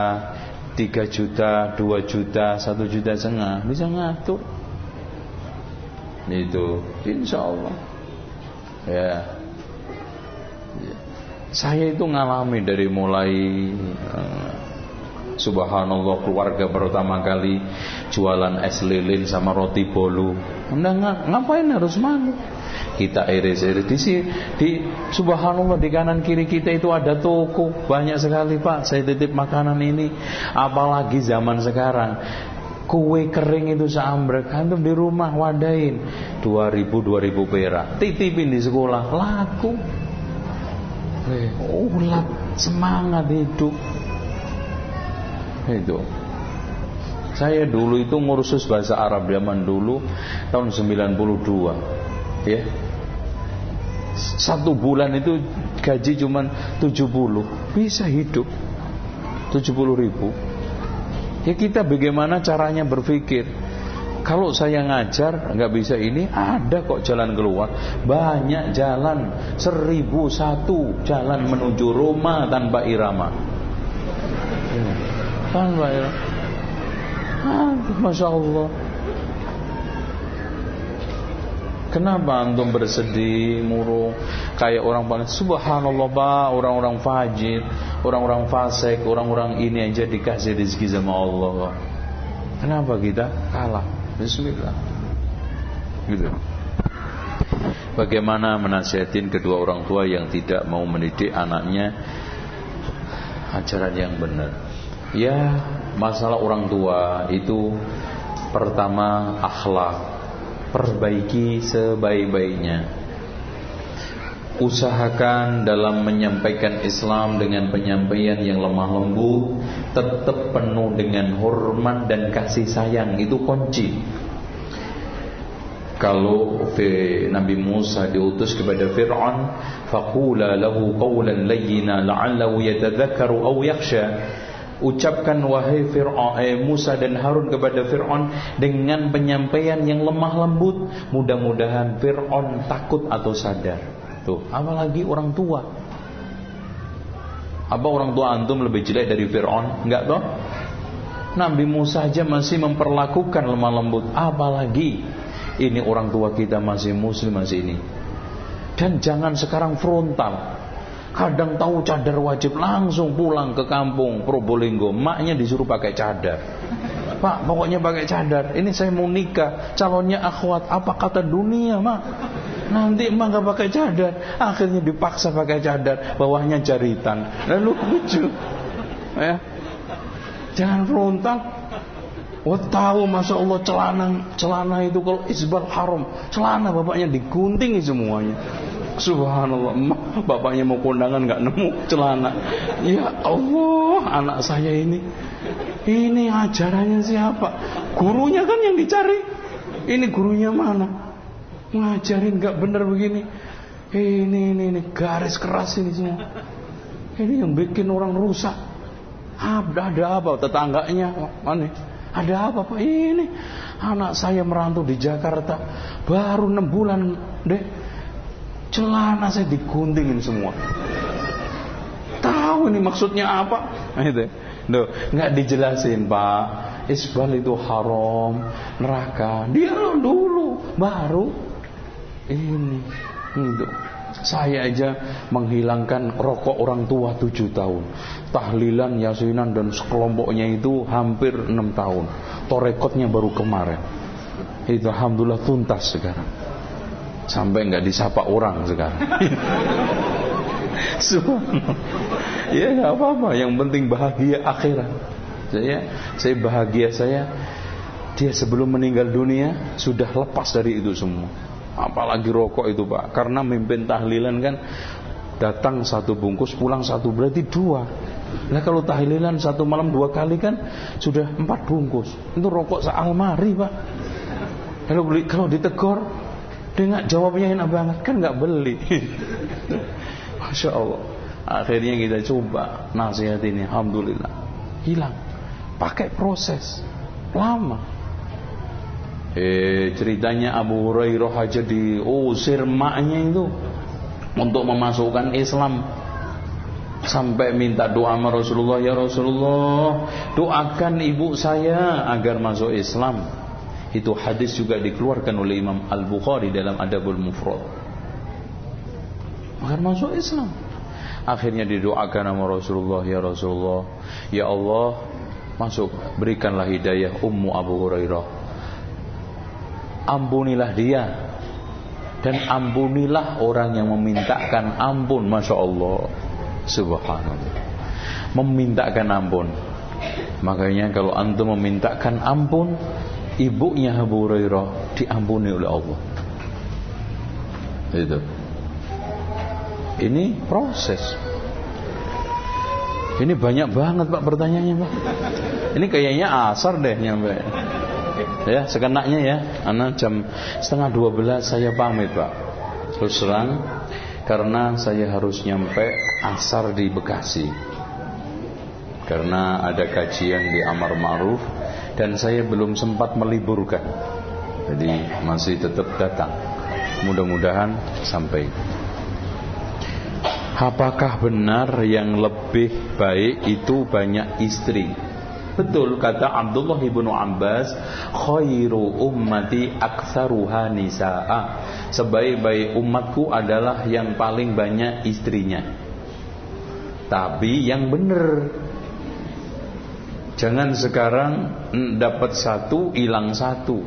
3 juta 2 juta 1 juta setengah. Bisa ngatur. Itu. Insya Allah. Ya. ya. Saya itu ngalami dari mulai uh, Subhanallah keluarga pertama kali jualan es lilin sama roti bolu. Anda ngapain harus malu? Kita iris-iris. Di sini di subhanallah di kanan kiri kita itu ada toko. Banyak sekali Pak. Saya titip makanan ini. Apalagi zaman sekarang. Kue kering itu seambrek. Antum di rumah wadain 2000 2000 perak. Titipin di sekolah. Laku. Ulat semangat hidup itu. Saya dulu itu ngursus bahasa Arab zaman dulu tahun 92 ya. Satu bulan itu gaji cuma 70 bisa hidup 70 ribu. Ya kita bagaimana caranya berpikir? Kalau saya ngajar nggak bisa ini ada kok jalan keluar. Banyak jalan seribu satu jalan menuju Roma tanpa irama Pak ya? Aduh, Masya Kenapa antum bersedih, murung? Kayak orang paling Subhanallah Pak Orang-orang fajir Orang-orang fasik Orang-orang ini aja dikasih rezeki sama Allah Kenapa kita? Kalah. Bismillah. Gitu. Bagaimana menasihatin kedua orang tua yang tidak mau mendidik anaknya? Ajaran yang benar Ya masalah orang tua itu Pertama akhlak. Perbaiki sebaik-baiknya. Usahakan dalam menyampaikan Islam dengan penyampaian yang lemah lembut Tetap penuh dengan hormat dan kasih sayang. Itu kunci. Kalau Nabi Musa diutus kepada Fir'aun faqula lahu qawlan layyina la'allahu yatadhakkaru aw yakhsha ucapkan wahai Fir'aun eh, Musa dan Harun kepada Fir'aun dengan penyampaian yang lemah lembut. Mudah-mudahan Fir'aun takut atau sadar. Tuh apalagi orang tua. Apa orang tua antum lebih jelek dari Fir'aun? Enggak toh? Nabi Musa aja masih memperlakukan lemah lembut. Apalagi ini orang tua kita masih muslim masih ini. Dan jangan sekarang frontal Kadang tahu cadar wajib langsung pulang ke kampung Probolinggo. Maknya disuruh pakai cadar. Pak, pokoknya pakai cadar. Ini saya mau nikah, calonnya akhwat. Apa kata dunia, Mak? Nanti emak gak pakai cadar. Akhirnya dipaksa pakai cadar, bawahnya jaritan. Lalu lucu. Ya. Jangan frontal. Oh tahu masa Allah celana celana itu kalau isbal haram celana bapaknya digunting semuanya Subhanallah, bapaknya mau kondangan nggak nemu celana. Ya Allah, anak saya ini, ini ajarannya siapa? Gurunya kan yang dicari. Ini gurunya mana? Ngajarin nggak bener begini. Ini, ini, ini garis keras ini semua. Ini yang bikin orang rusak. Ada, ada apa tetangganya? Mana? Ada apa pak? Ini anak saya merantau di Jakarta baru enam bulan deh celana saya diguntingin semua. Tahu ini maksudnya apa? Nah, itu Duh, nggak dijelasin pak. Isbal itu haram neraka. Dia dulu baru ini. Itu. Saya aja menghilangkan rokok orang tua tujuh tahun. Tahlilan yasinan dan sekelompoknya itu hampir enam tahun. Torekotnya baru kemarin. Itu alhamdulillah tuntas sekarang sampai nggak disapa orang sekarang. (laughs) ya nggak apa-apa, yang penting bahagia akhirat. Saya, saya bahagia saya dia sebelum meninggal dunia sudah lepas dari itu semua. Apalagi rokok itu pak, karena mimpin tahlilan kan datang satu bungkus, pulang satu berarti dua. Nah kalau tahlilan satu malam dua kali kan sudah empat bungkus. Itu rokok sealmari pak. Kalau kalau dengan jawabnya enak banget kan nggak beli. (laughs) Masya Allah. Akhirnya kita coba nasihat ini, alhamdulillah hilang. Pakai proses lama. Eh ceritanya Abu Hurairah aja diusir maknya itu untuk memasukkan Islam sampai minta doa sama Rasulullah ya Rasulullah doakan ibu saya agar masuk Islam itu hadis juga dikeluarkan oleh Imam Al-Bukhari dalam Adabul Mufrad. Agar masuk Islam. Akhirnya didoakan sama Rasulullah, ya Rasulullah, ya Allah, masuk berikanlah hidayah Ummu Abu Hurairah. Ampunilah dia dan ampunilah orang yang memintakan ampun, masya Allah, subhanallah, memintakan ampun. Makanya kalau antum memintakan ampun, ibunya Abu Hurairah diampuni oleh Allah. Itu. Ini proses. Ini banyak banget Pak pertanyaannya Pak. Ini kayaknya asar deh nyampe. Ya, sekenaknya ya. Anak jam setengah dua belas saya pamit Pak. Terus terang karena saya harus nyampe asar di Bekasi. Karena ada kajian di Amar Ma'ruf dan saya belum sempat meliburkan. Jadi masih tetap datang. Mudah-mudahan sampai. Apakah benar yang lebih baik itu banyak istri? Betul kata Abdullah ibnu Abbas, khairu ummati aktsaruha nisaa. Sebaik-baik umatku adalah yang paling banyak istrinya. Tapi yang benar Jangan sekarang dapat satu hilang satu.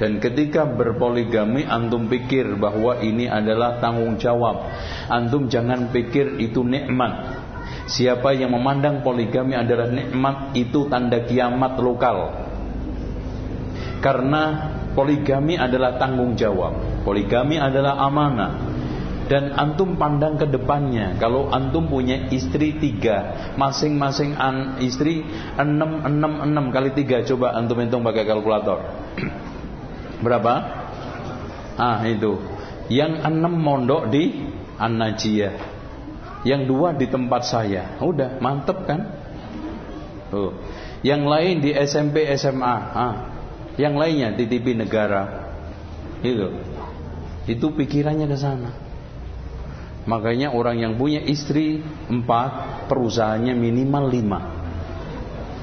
Dan ketika berpoligami antum pikir bahwa ini adalah tanggung jawab. Antum jangan pikir itu nikmat. Siapa yang memandang poligami adalah nikmat itu tanda kiamat lokal. Karena poligami adalah tanggung jawab. Poligami adalah amanah dan antum pandang ke depannya. Kalau antum punya istri tiga masing-masing istri enam enam enam kali tiga. Coba antum hitung pakai kalkulator. (clears throat) Berapa? Ah itu. Yang enam mondok di An-Najiyah. Yang dua di tempat saya. Udah mantep kan? Tuh. Yang lain di SMP SMA ah. Yang lainnya di TV negara. Itu. Itu pikirannya ke sana Makanya orang yang punya istri empat, perusahaannya minimal lima.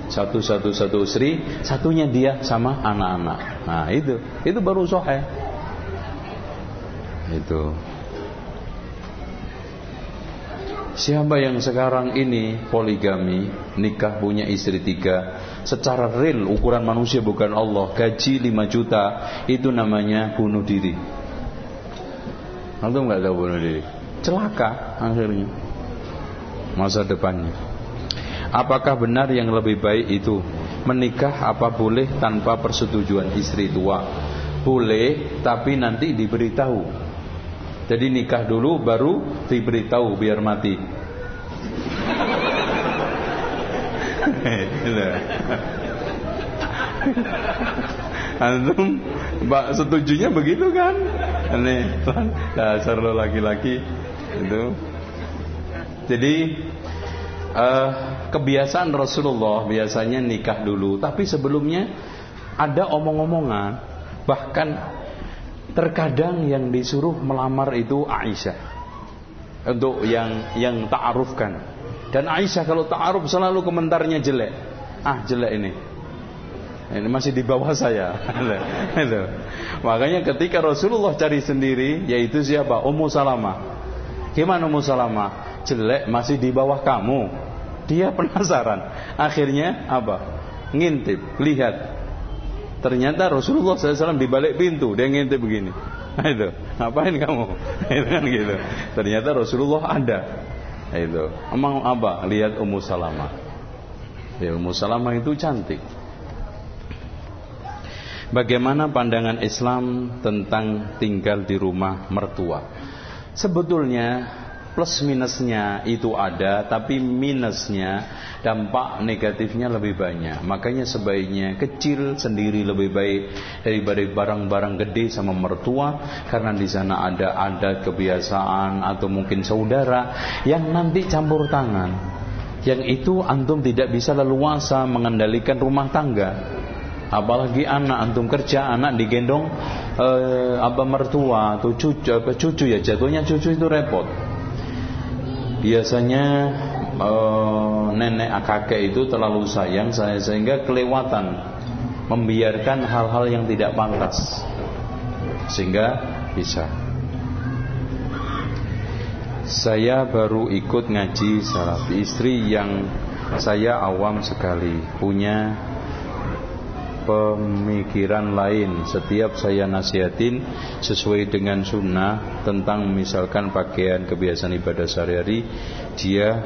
Satu satu satu istri, satunya dia sama anak-anak. Nah itu, itu baru sohe. Itu. Siapa yang sekarang ini poligami, nikah punya istri tiga, secara real ukuran manusia bukan Allah, gaji 5 juta, itu namanya bunuh diri. Antum nggak tahu bunuh diri? Celaka akhirnya. Masa depannya. Apakah benar yang lebih baik itu menikah apa boleh tanpa persetujuan istri tua? Boleh, tapi nanti diberitahu jadi nikah dulu baru diberitahu biar mati. Antum Mbak setujunya begitu kan? Ini dasar lo laki-laki itu. Jadi uh, kebiasaan Rasulullah biasanya nikah dulu, tapi sebelumnya ada omong-omongan bahkan Terkadang yang disuruh melamar itu Aisyah untuk yang yang ta'arufkan. Dan Aisyah kalau ta'aruf selalu komentarnya jelek. Ah, jelek ini. Ini masih di bawah saya. (laughs) Makanya ketika Rasulullah cari sendiri yaitu siapa? Ummu Salamah. Gimana Ummu Salamah? Jelek masih di bawah kamu. Dia (laughs) penasaran. Akhirnya apa? Ngintip, lihat Ternyata Rasulullah SAW di balik pintu dia ngintip begini. Nah, (laughs) itu ngapain kamu? (laughs) itu kan gitu. Ternyata Rasulullah ada. Itu emang apa? Lihat Ummu Salamah. Ya, Ummu Salamah itu cantik. Bagaimana pandangan Islam tentang tinggal di rumah mertua? Sebetulnya plus minusnya itu ada tapi minusnya dampak negatifnya lebih banyak. Makanya sebaiknya kecil sendiri lebih baik daripada barang-barang gede sama mertua karena di sana ada ada kebiasaan atau mungkin saudara yang nanti campur tangan. Yang itu antum tidak bisa leluasa mengendalikan rumah tangga. Apalagi anak antum kerja anak digendong eh, apa mertua atau cucu apa cucu ya jatuhnya cucu itu repot. Biasanya uh, nenek kakek itu terlalu sayang saya sehingga kelewatan membiarkan hal-hal yang tidak pantas sehingga bisa. Saya baru ikut ngaji salat istri yang saya awam sekali punya pemikiran lain. Setiap saya nasihatin sesuai dengan sunnah tentang misalkan pakaian kebiasaan ibadah sehari-hari dia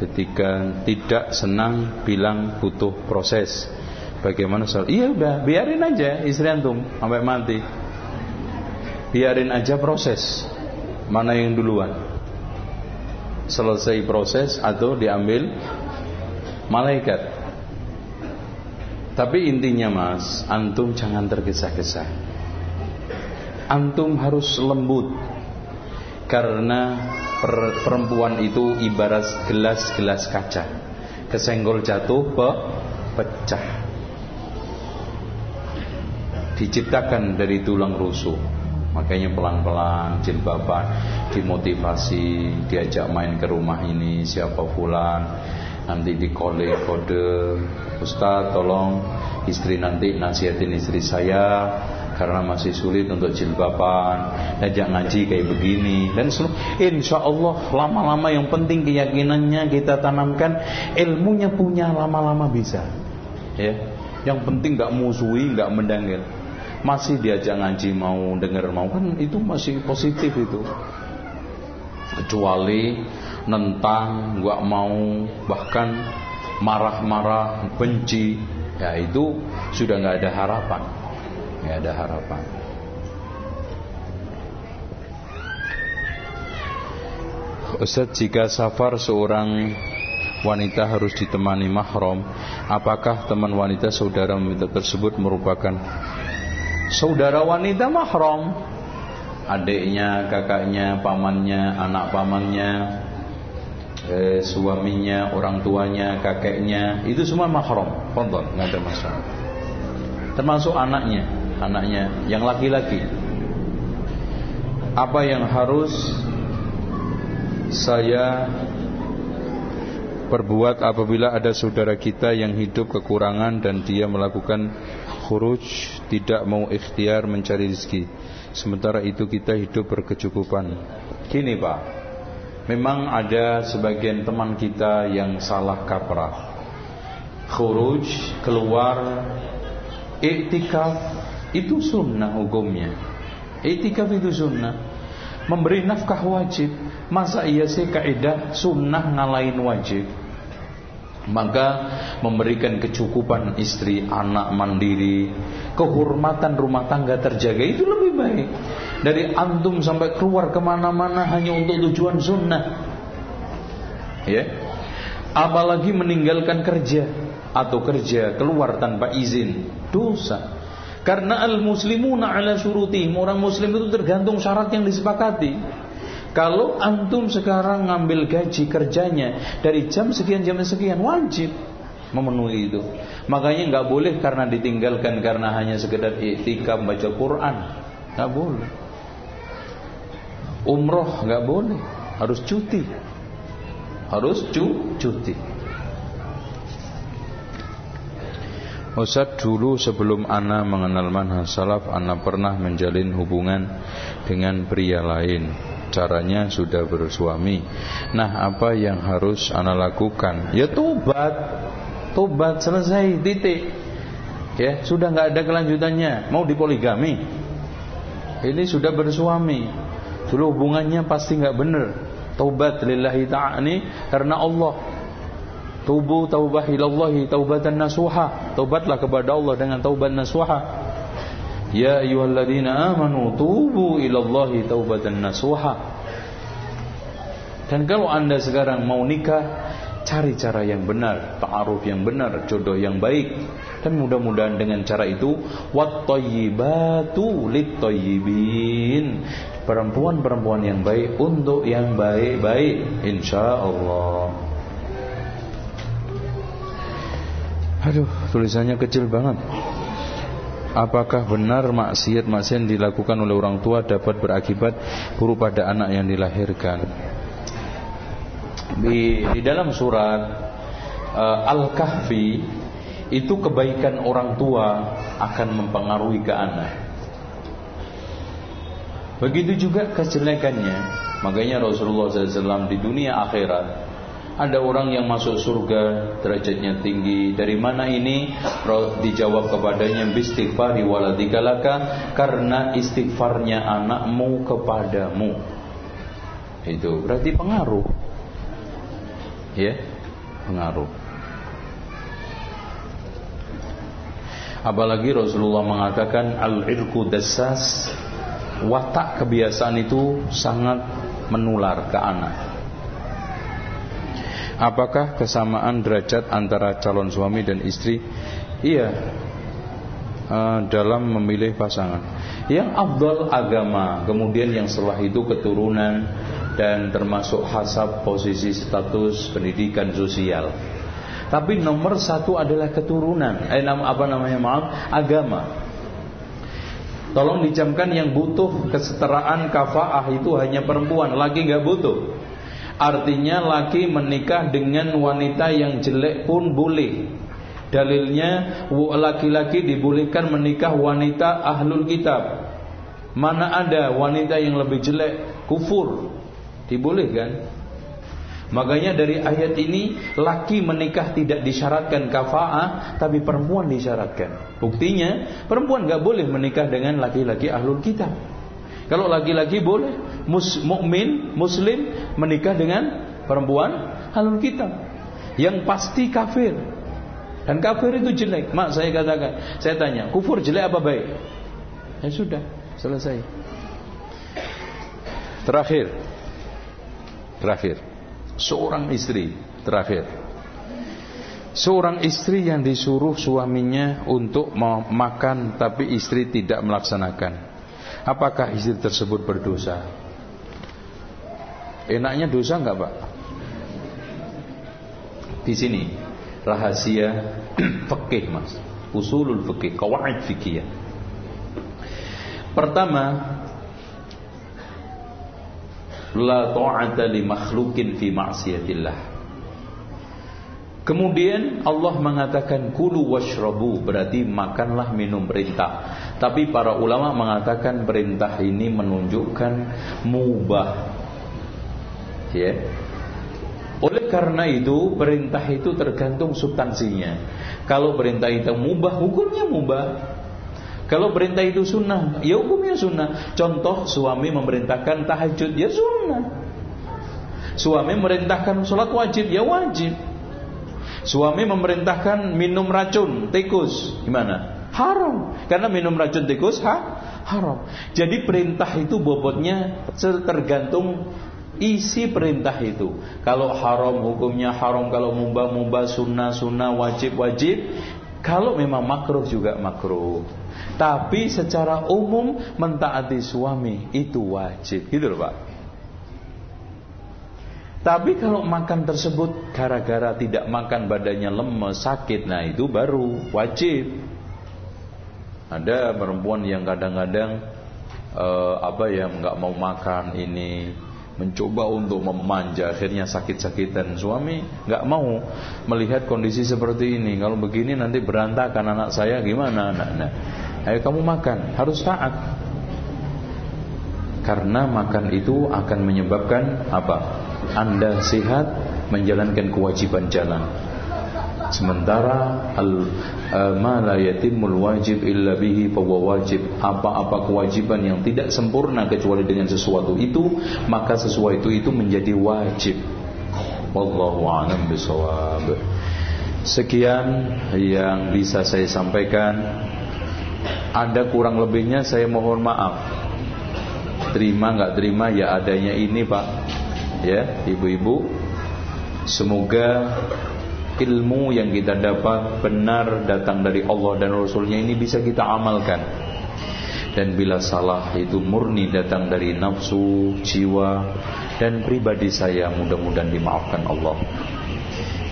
ketika tidak senang bilang butuh proses. Bagaimana soal iya udah biarin aja istri antum sampai mati. Biarin aja proses. Mana yang duluan? Selesai proses atau diambil malaikat tapi intinya mas, antum jangan tergesa-gesa. Antum harus lembut. Karena perempuan itu ibarat gelas-gelas kaca. Kesenggol jatuh, pe pecah. Diciptakan dari tulang rusuk. Makanya pelan-pelan jilbaban dimotivasi, diajak main ke rumah ini siapa fulan nanti di kode kode Ustaz tolong istri nanti nasihatin istri saya karena masih sulit untuk jilbaban. Ajak ngaji kayak begini. Dan insya Allah lama-lama yang penting keyakinannya kita tanamkan ilmunya punya lama-lama bisa. Ya yang penting nggak musuhi nggak mendangil masih diajak ngaji mau dengar mau kan itu masih positif itu. Kecuali nentang, gak mau, bahkan marah-marah, benci, ya itu sudah nggak ada harapan, nggak ada harapan. Ustaz jika safar seorang wanita harus ditemani mahram Apakah teman wanita saudara wanita tersebut merupakan Saudara wanita mahram? Adiknya, kakaknya, pamannya, anak pamannya eh, suaminya, orang tuanya, kakeknya, itu semua mahram. Fadhal, nggak masalah. Termasuk anaknya, anaknya yang laki-laki. Apa yang harus saya perbuat apabila ada saudara kita yang hidup kekurangan dan dia melakukan khuruj tidak mau ikhtiar mencari rezeki sementara itu kita hidup berkecukupan gini Pak Memang ada sebagian teman kita yang salah kaprah. Khuruj, keluar Iktikaf Itu sunnah hukumnya. Iktikaf itu sunnah. Memberi nafkah wajib. Masa iya sih kaidah sunnah ngalahin wajib maka memberikan kecukupan istri, anak mandiri, kehormatan rumah tangga terjaga itu lebih baik dari antum sampai keluar ke mana-mana hanya untuk tujuan sunnah. Ya, apalagi meninggalkan kerja atau kerja keluar tanpa izin dosa. Karena al muslimuna ala syurutihim orang muslim itu tergantung syarat yang disepakati. Kalau antum sekarang ngambil gaji kerjanya dari jam sekian jam sekian wajib memenuhi itu. Makanya nggak boleh karena ditinggalkan karena hanya sekedar iktikaf baca Quran, nggak boleh. Umroh nggak boleh, harus cuti, harus cu cuti. Ustaz dulu sebelum Ana mengenal manhaj salaf Ana pernah menjalin hubungan dengan pria lain caranya sudah bersuami. Nah, apa yang harus ana lakukan? Ya tobat. Tobat selesai titik. Ya, sudah nggak ada kelanjutannya. Mau dipoligami? Ini sudah bersuami. Dulu hubungannya pasti nggak benar. Tobat lillahi ta'ala karena Allah. Tubu taubah ilallahi taubatan nasuha. Tobatlah kepada Allah dengan taubat nasuha. Ya ayyuhalladzina amanu tubu ilallahi taubatan nasuha. Dan kalau Anda sekarang mau nikah, cari cara yang benar, ta'aruf yang benar, jodoh yang baik. Dan mudah-mudahan dengan cara itu wat thayyibatu lit Perempuan-perempuan yang baik untuk yang baik-baik insyaallah. Aduh, tulisannya kecil banget. Apakah benar maksiat-maksiat dilakukan oleh orang tua dapat berakibat buruk pada anak yang dilahirkan? Di, di dalam surat uh, Al-Kahfi itu kebaikan orang tua akan mempengaruhi ke anak. Begitu juga kejelekannya. Makanya Rasulullah SAW di dunia akhirat ada orang yang masuk surga derajatnya tinggi. Dari mana ini? Dijawab kepadanya bistighfari waladikalaka karena istighfarnya anakmu kepadamu. Itu berarti pengaruh. Ya, pengaruh. Apalagi Rasulullah mengatakan al-irku dasas watak kebiasaan itu sangat menular ke anak. Apakah kesamaan derajat antara calon suami dan istri? Iya. Uh, dalam memilih pasangan. Yang abdul agama, kemudian yang setelah itu keturunan dan termasuk hasab posisi status pendidikan sosial. Tapi nomor satu adalah keturunan. Eh, apa namanya maaf agama. Tolong dicamkan yang butuh kesetaraan kafaah itu hanya perempuan, lagi nggak butuh. Artinya laki menikah dengan wanita yang jelek pun boleh. Dalilnya laki-laki dibolehkan menikah wanita ahlul kitab. Mana ada wanita yang lebih jelek kufur? Dibolehkan. Makanya dari ayat ini laki menikah tidak disyaratkan kafaah tapi perempuan disyaratkan. Buktinya perempuan nggak boleh menikah dengan laki-laki ahlul kitab. Kalau laki-laki boleh mus, mukmin muslim menikah dengan perempuan halal kita yang pasti kafir. Dan kafir itu jelek. Mak saya katakan, saya tanya, kufur jelek apa baik? Ya sudah, selesai. Terakhir. Terakhir. Seorang istri terakhir. Seorang istri yang disuruh suaminya untuk makan tapi istri tidak melaksanakan. Apakah istri tersebut berdosa? Enaknya dosa enggak, Pak? Di sini rahasia (clears throat) fikih, Mas. Usulul fikih, qawaid fikih. Pertama, la ta'ata li makhlukin fi ma'siyatillah. Kemudian Allah mengatakan kulu washrabu berarti makanlah minum perintah. Tapi para ulama mengatakan perintah ini menunjukkan mubah. Ya. Oleh karena itu perintah itu tergantung substansinya. Kalau perintah itu mubah, hukumnya mubah. Kalau perintah itu sunnah, ya hukumnya sunnah. Contoh suami memerintahkan tahajud, ya sunnah. Suami memerintahkan sholat wajib, ya wajib. Suami memerintahkan minum racun tikus, gimana? Haram. Karena minum racun tikus ha? haram. Jadi perintah itu bobotnya tergantung isi perintah itu. Kalau haram hukumnya haram, kalau mubah mubah, sunnah sunnah, wajib wajib. Kalau memang makruh juga makruh. Tapi secara umum mentaati suami itu wajib, gitu loh Pak. Tapi kalau makan tersebut gara-gara tidak makan badannya lemes, sakit, nah itu baru wajib. Ada perempuan yang kadang-kadang uh, apa ya nggak mau makan ini mencoba untuk memanja akhirnya sakit-sakitan. Suami nggak mau melihat kondisi seperti ini. Kalau begini nanti berantakan anak saya gimana? Anak nah, ayo kamu makan harus taat. Karena makan itu akan menyebabkan apa anda sehat menjalankan kewajiban jalan Sementara al uh, ma yatimul wajib illa bihi fahuwa wajib. Apa-apa kewajiban yang tidak sempurna kecuali dengan sesuatu itu, maka sesuatu itu menjadi wajib. Wallahu a'lam bishawab. Sekian yang bisa saya sampaikan. Ada kurang lebihnya saya mohon maaf. Terima nggak terima ya adanya ini Pak. Ya, ibu-ibu. Semoga ilmu yang kita dapat benar datang dari Allah dan Rasulnya ini bisa kita amalkan. Dan bila salah itu murni datang dari nafsu, jiwa dan pribadi saya. Mudah-mudahan dimaafkan Allah.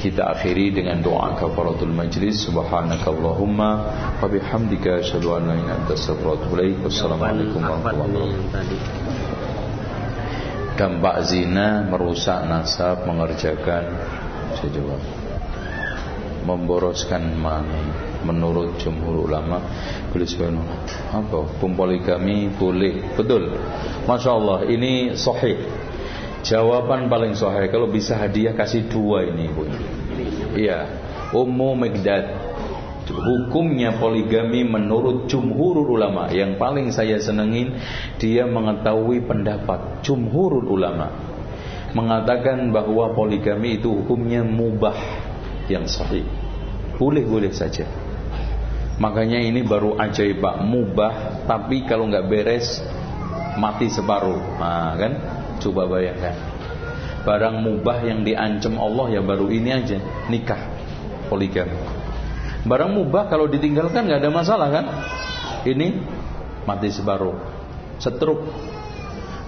Kita akhiri dengan doa kafaratul majlis. Subhanakallahumma wa bihamdika asyhadu an la ilaha illa warahmatullahi wabarakatuh dampak zina merusak nasab mengerjakan saya jawab. Memboroskan mani menurut jumhur ulama boleh apa? Poligami boleh. Betul. Masya Allah ini sahih. Jawaban paling sahih kalau bisa hadiah kasih dua ini bu. Iya. Ummu megdad hukumnya poligami menurut jumhur ulama yang paling saya senengin dia mengetahui pendapat jumhur ulama mengatakan bahwa poligami itu hukumnya mubah yang sahih. Boleh-boleh saja. Makanya ini baru ajaib pak mubah tapi kalau nggak beres mati separuh. Nah, kan? Coba bayangkan. Barang mubah yang diancam Allah ya baru ini aja nikah poligami. Barang mubah kalau ditinggalkan nggak ada masalah kan? Ini mati separuh. Setruk.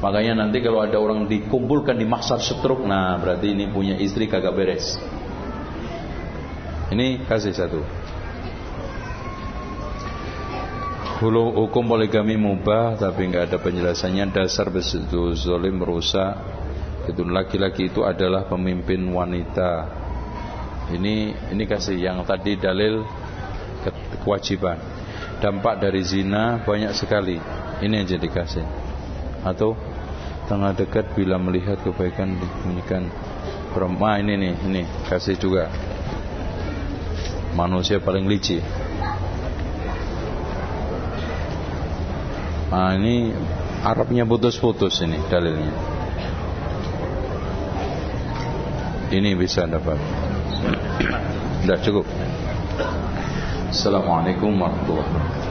Makanya nanti kalau ada orang dikumpulkan di setruk, nah berarti ini punya istri kagak beres. Ini kasih satu. Hulu hukum poligami mubah tapi nggak ada penjelasannya dasar begitu zolim merusak itu laki-laki itu adalah pemimpin wanita ini ini kasih yang tadi dalil kewajiban dampak dari zina banyak sekali ini aja dikasih atau tengah dekat bila melihat kebaikan dibunyikan perempuan ah, ini nih ini kasih juga manusia paling licik. Nah ini Arabnya putus-putus ini dalilnya. Ini bisa dapat. Sudah cukup. Assalamualaikum warahmatullahi wabarakatuh.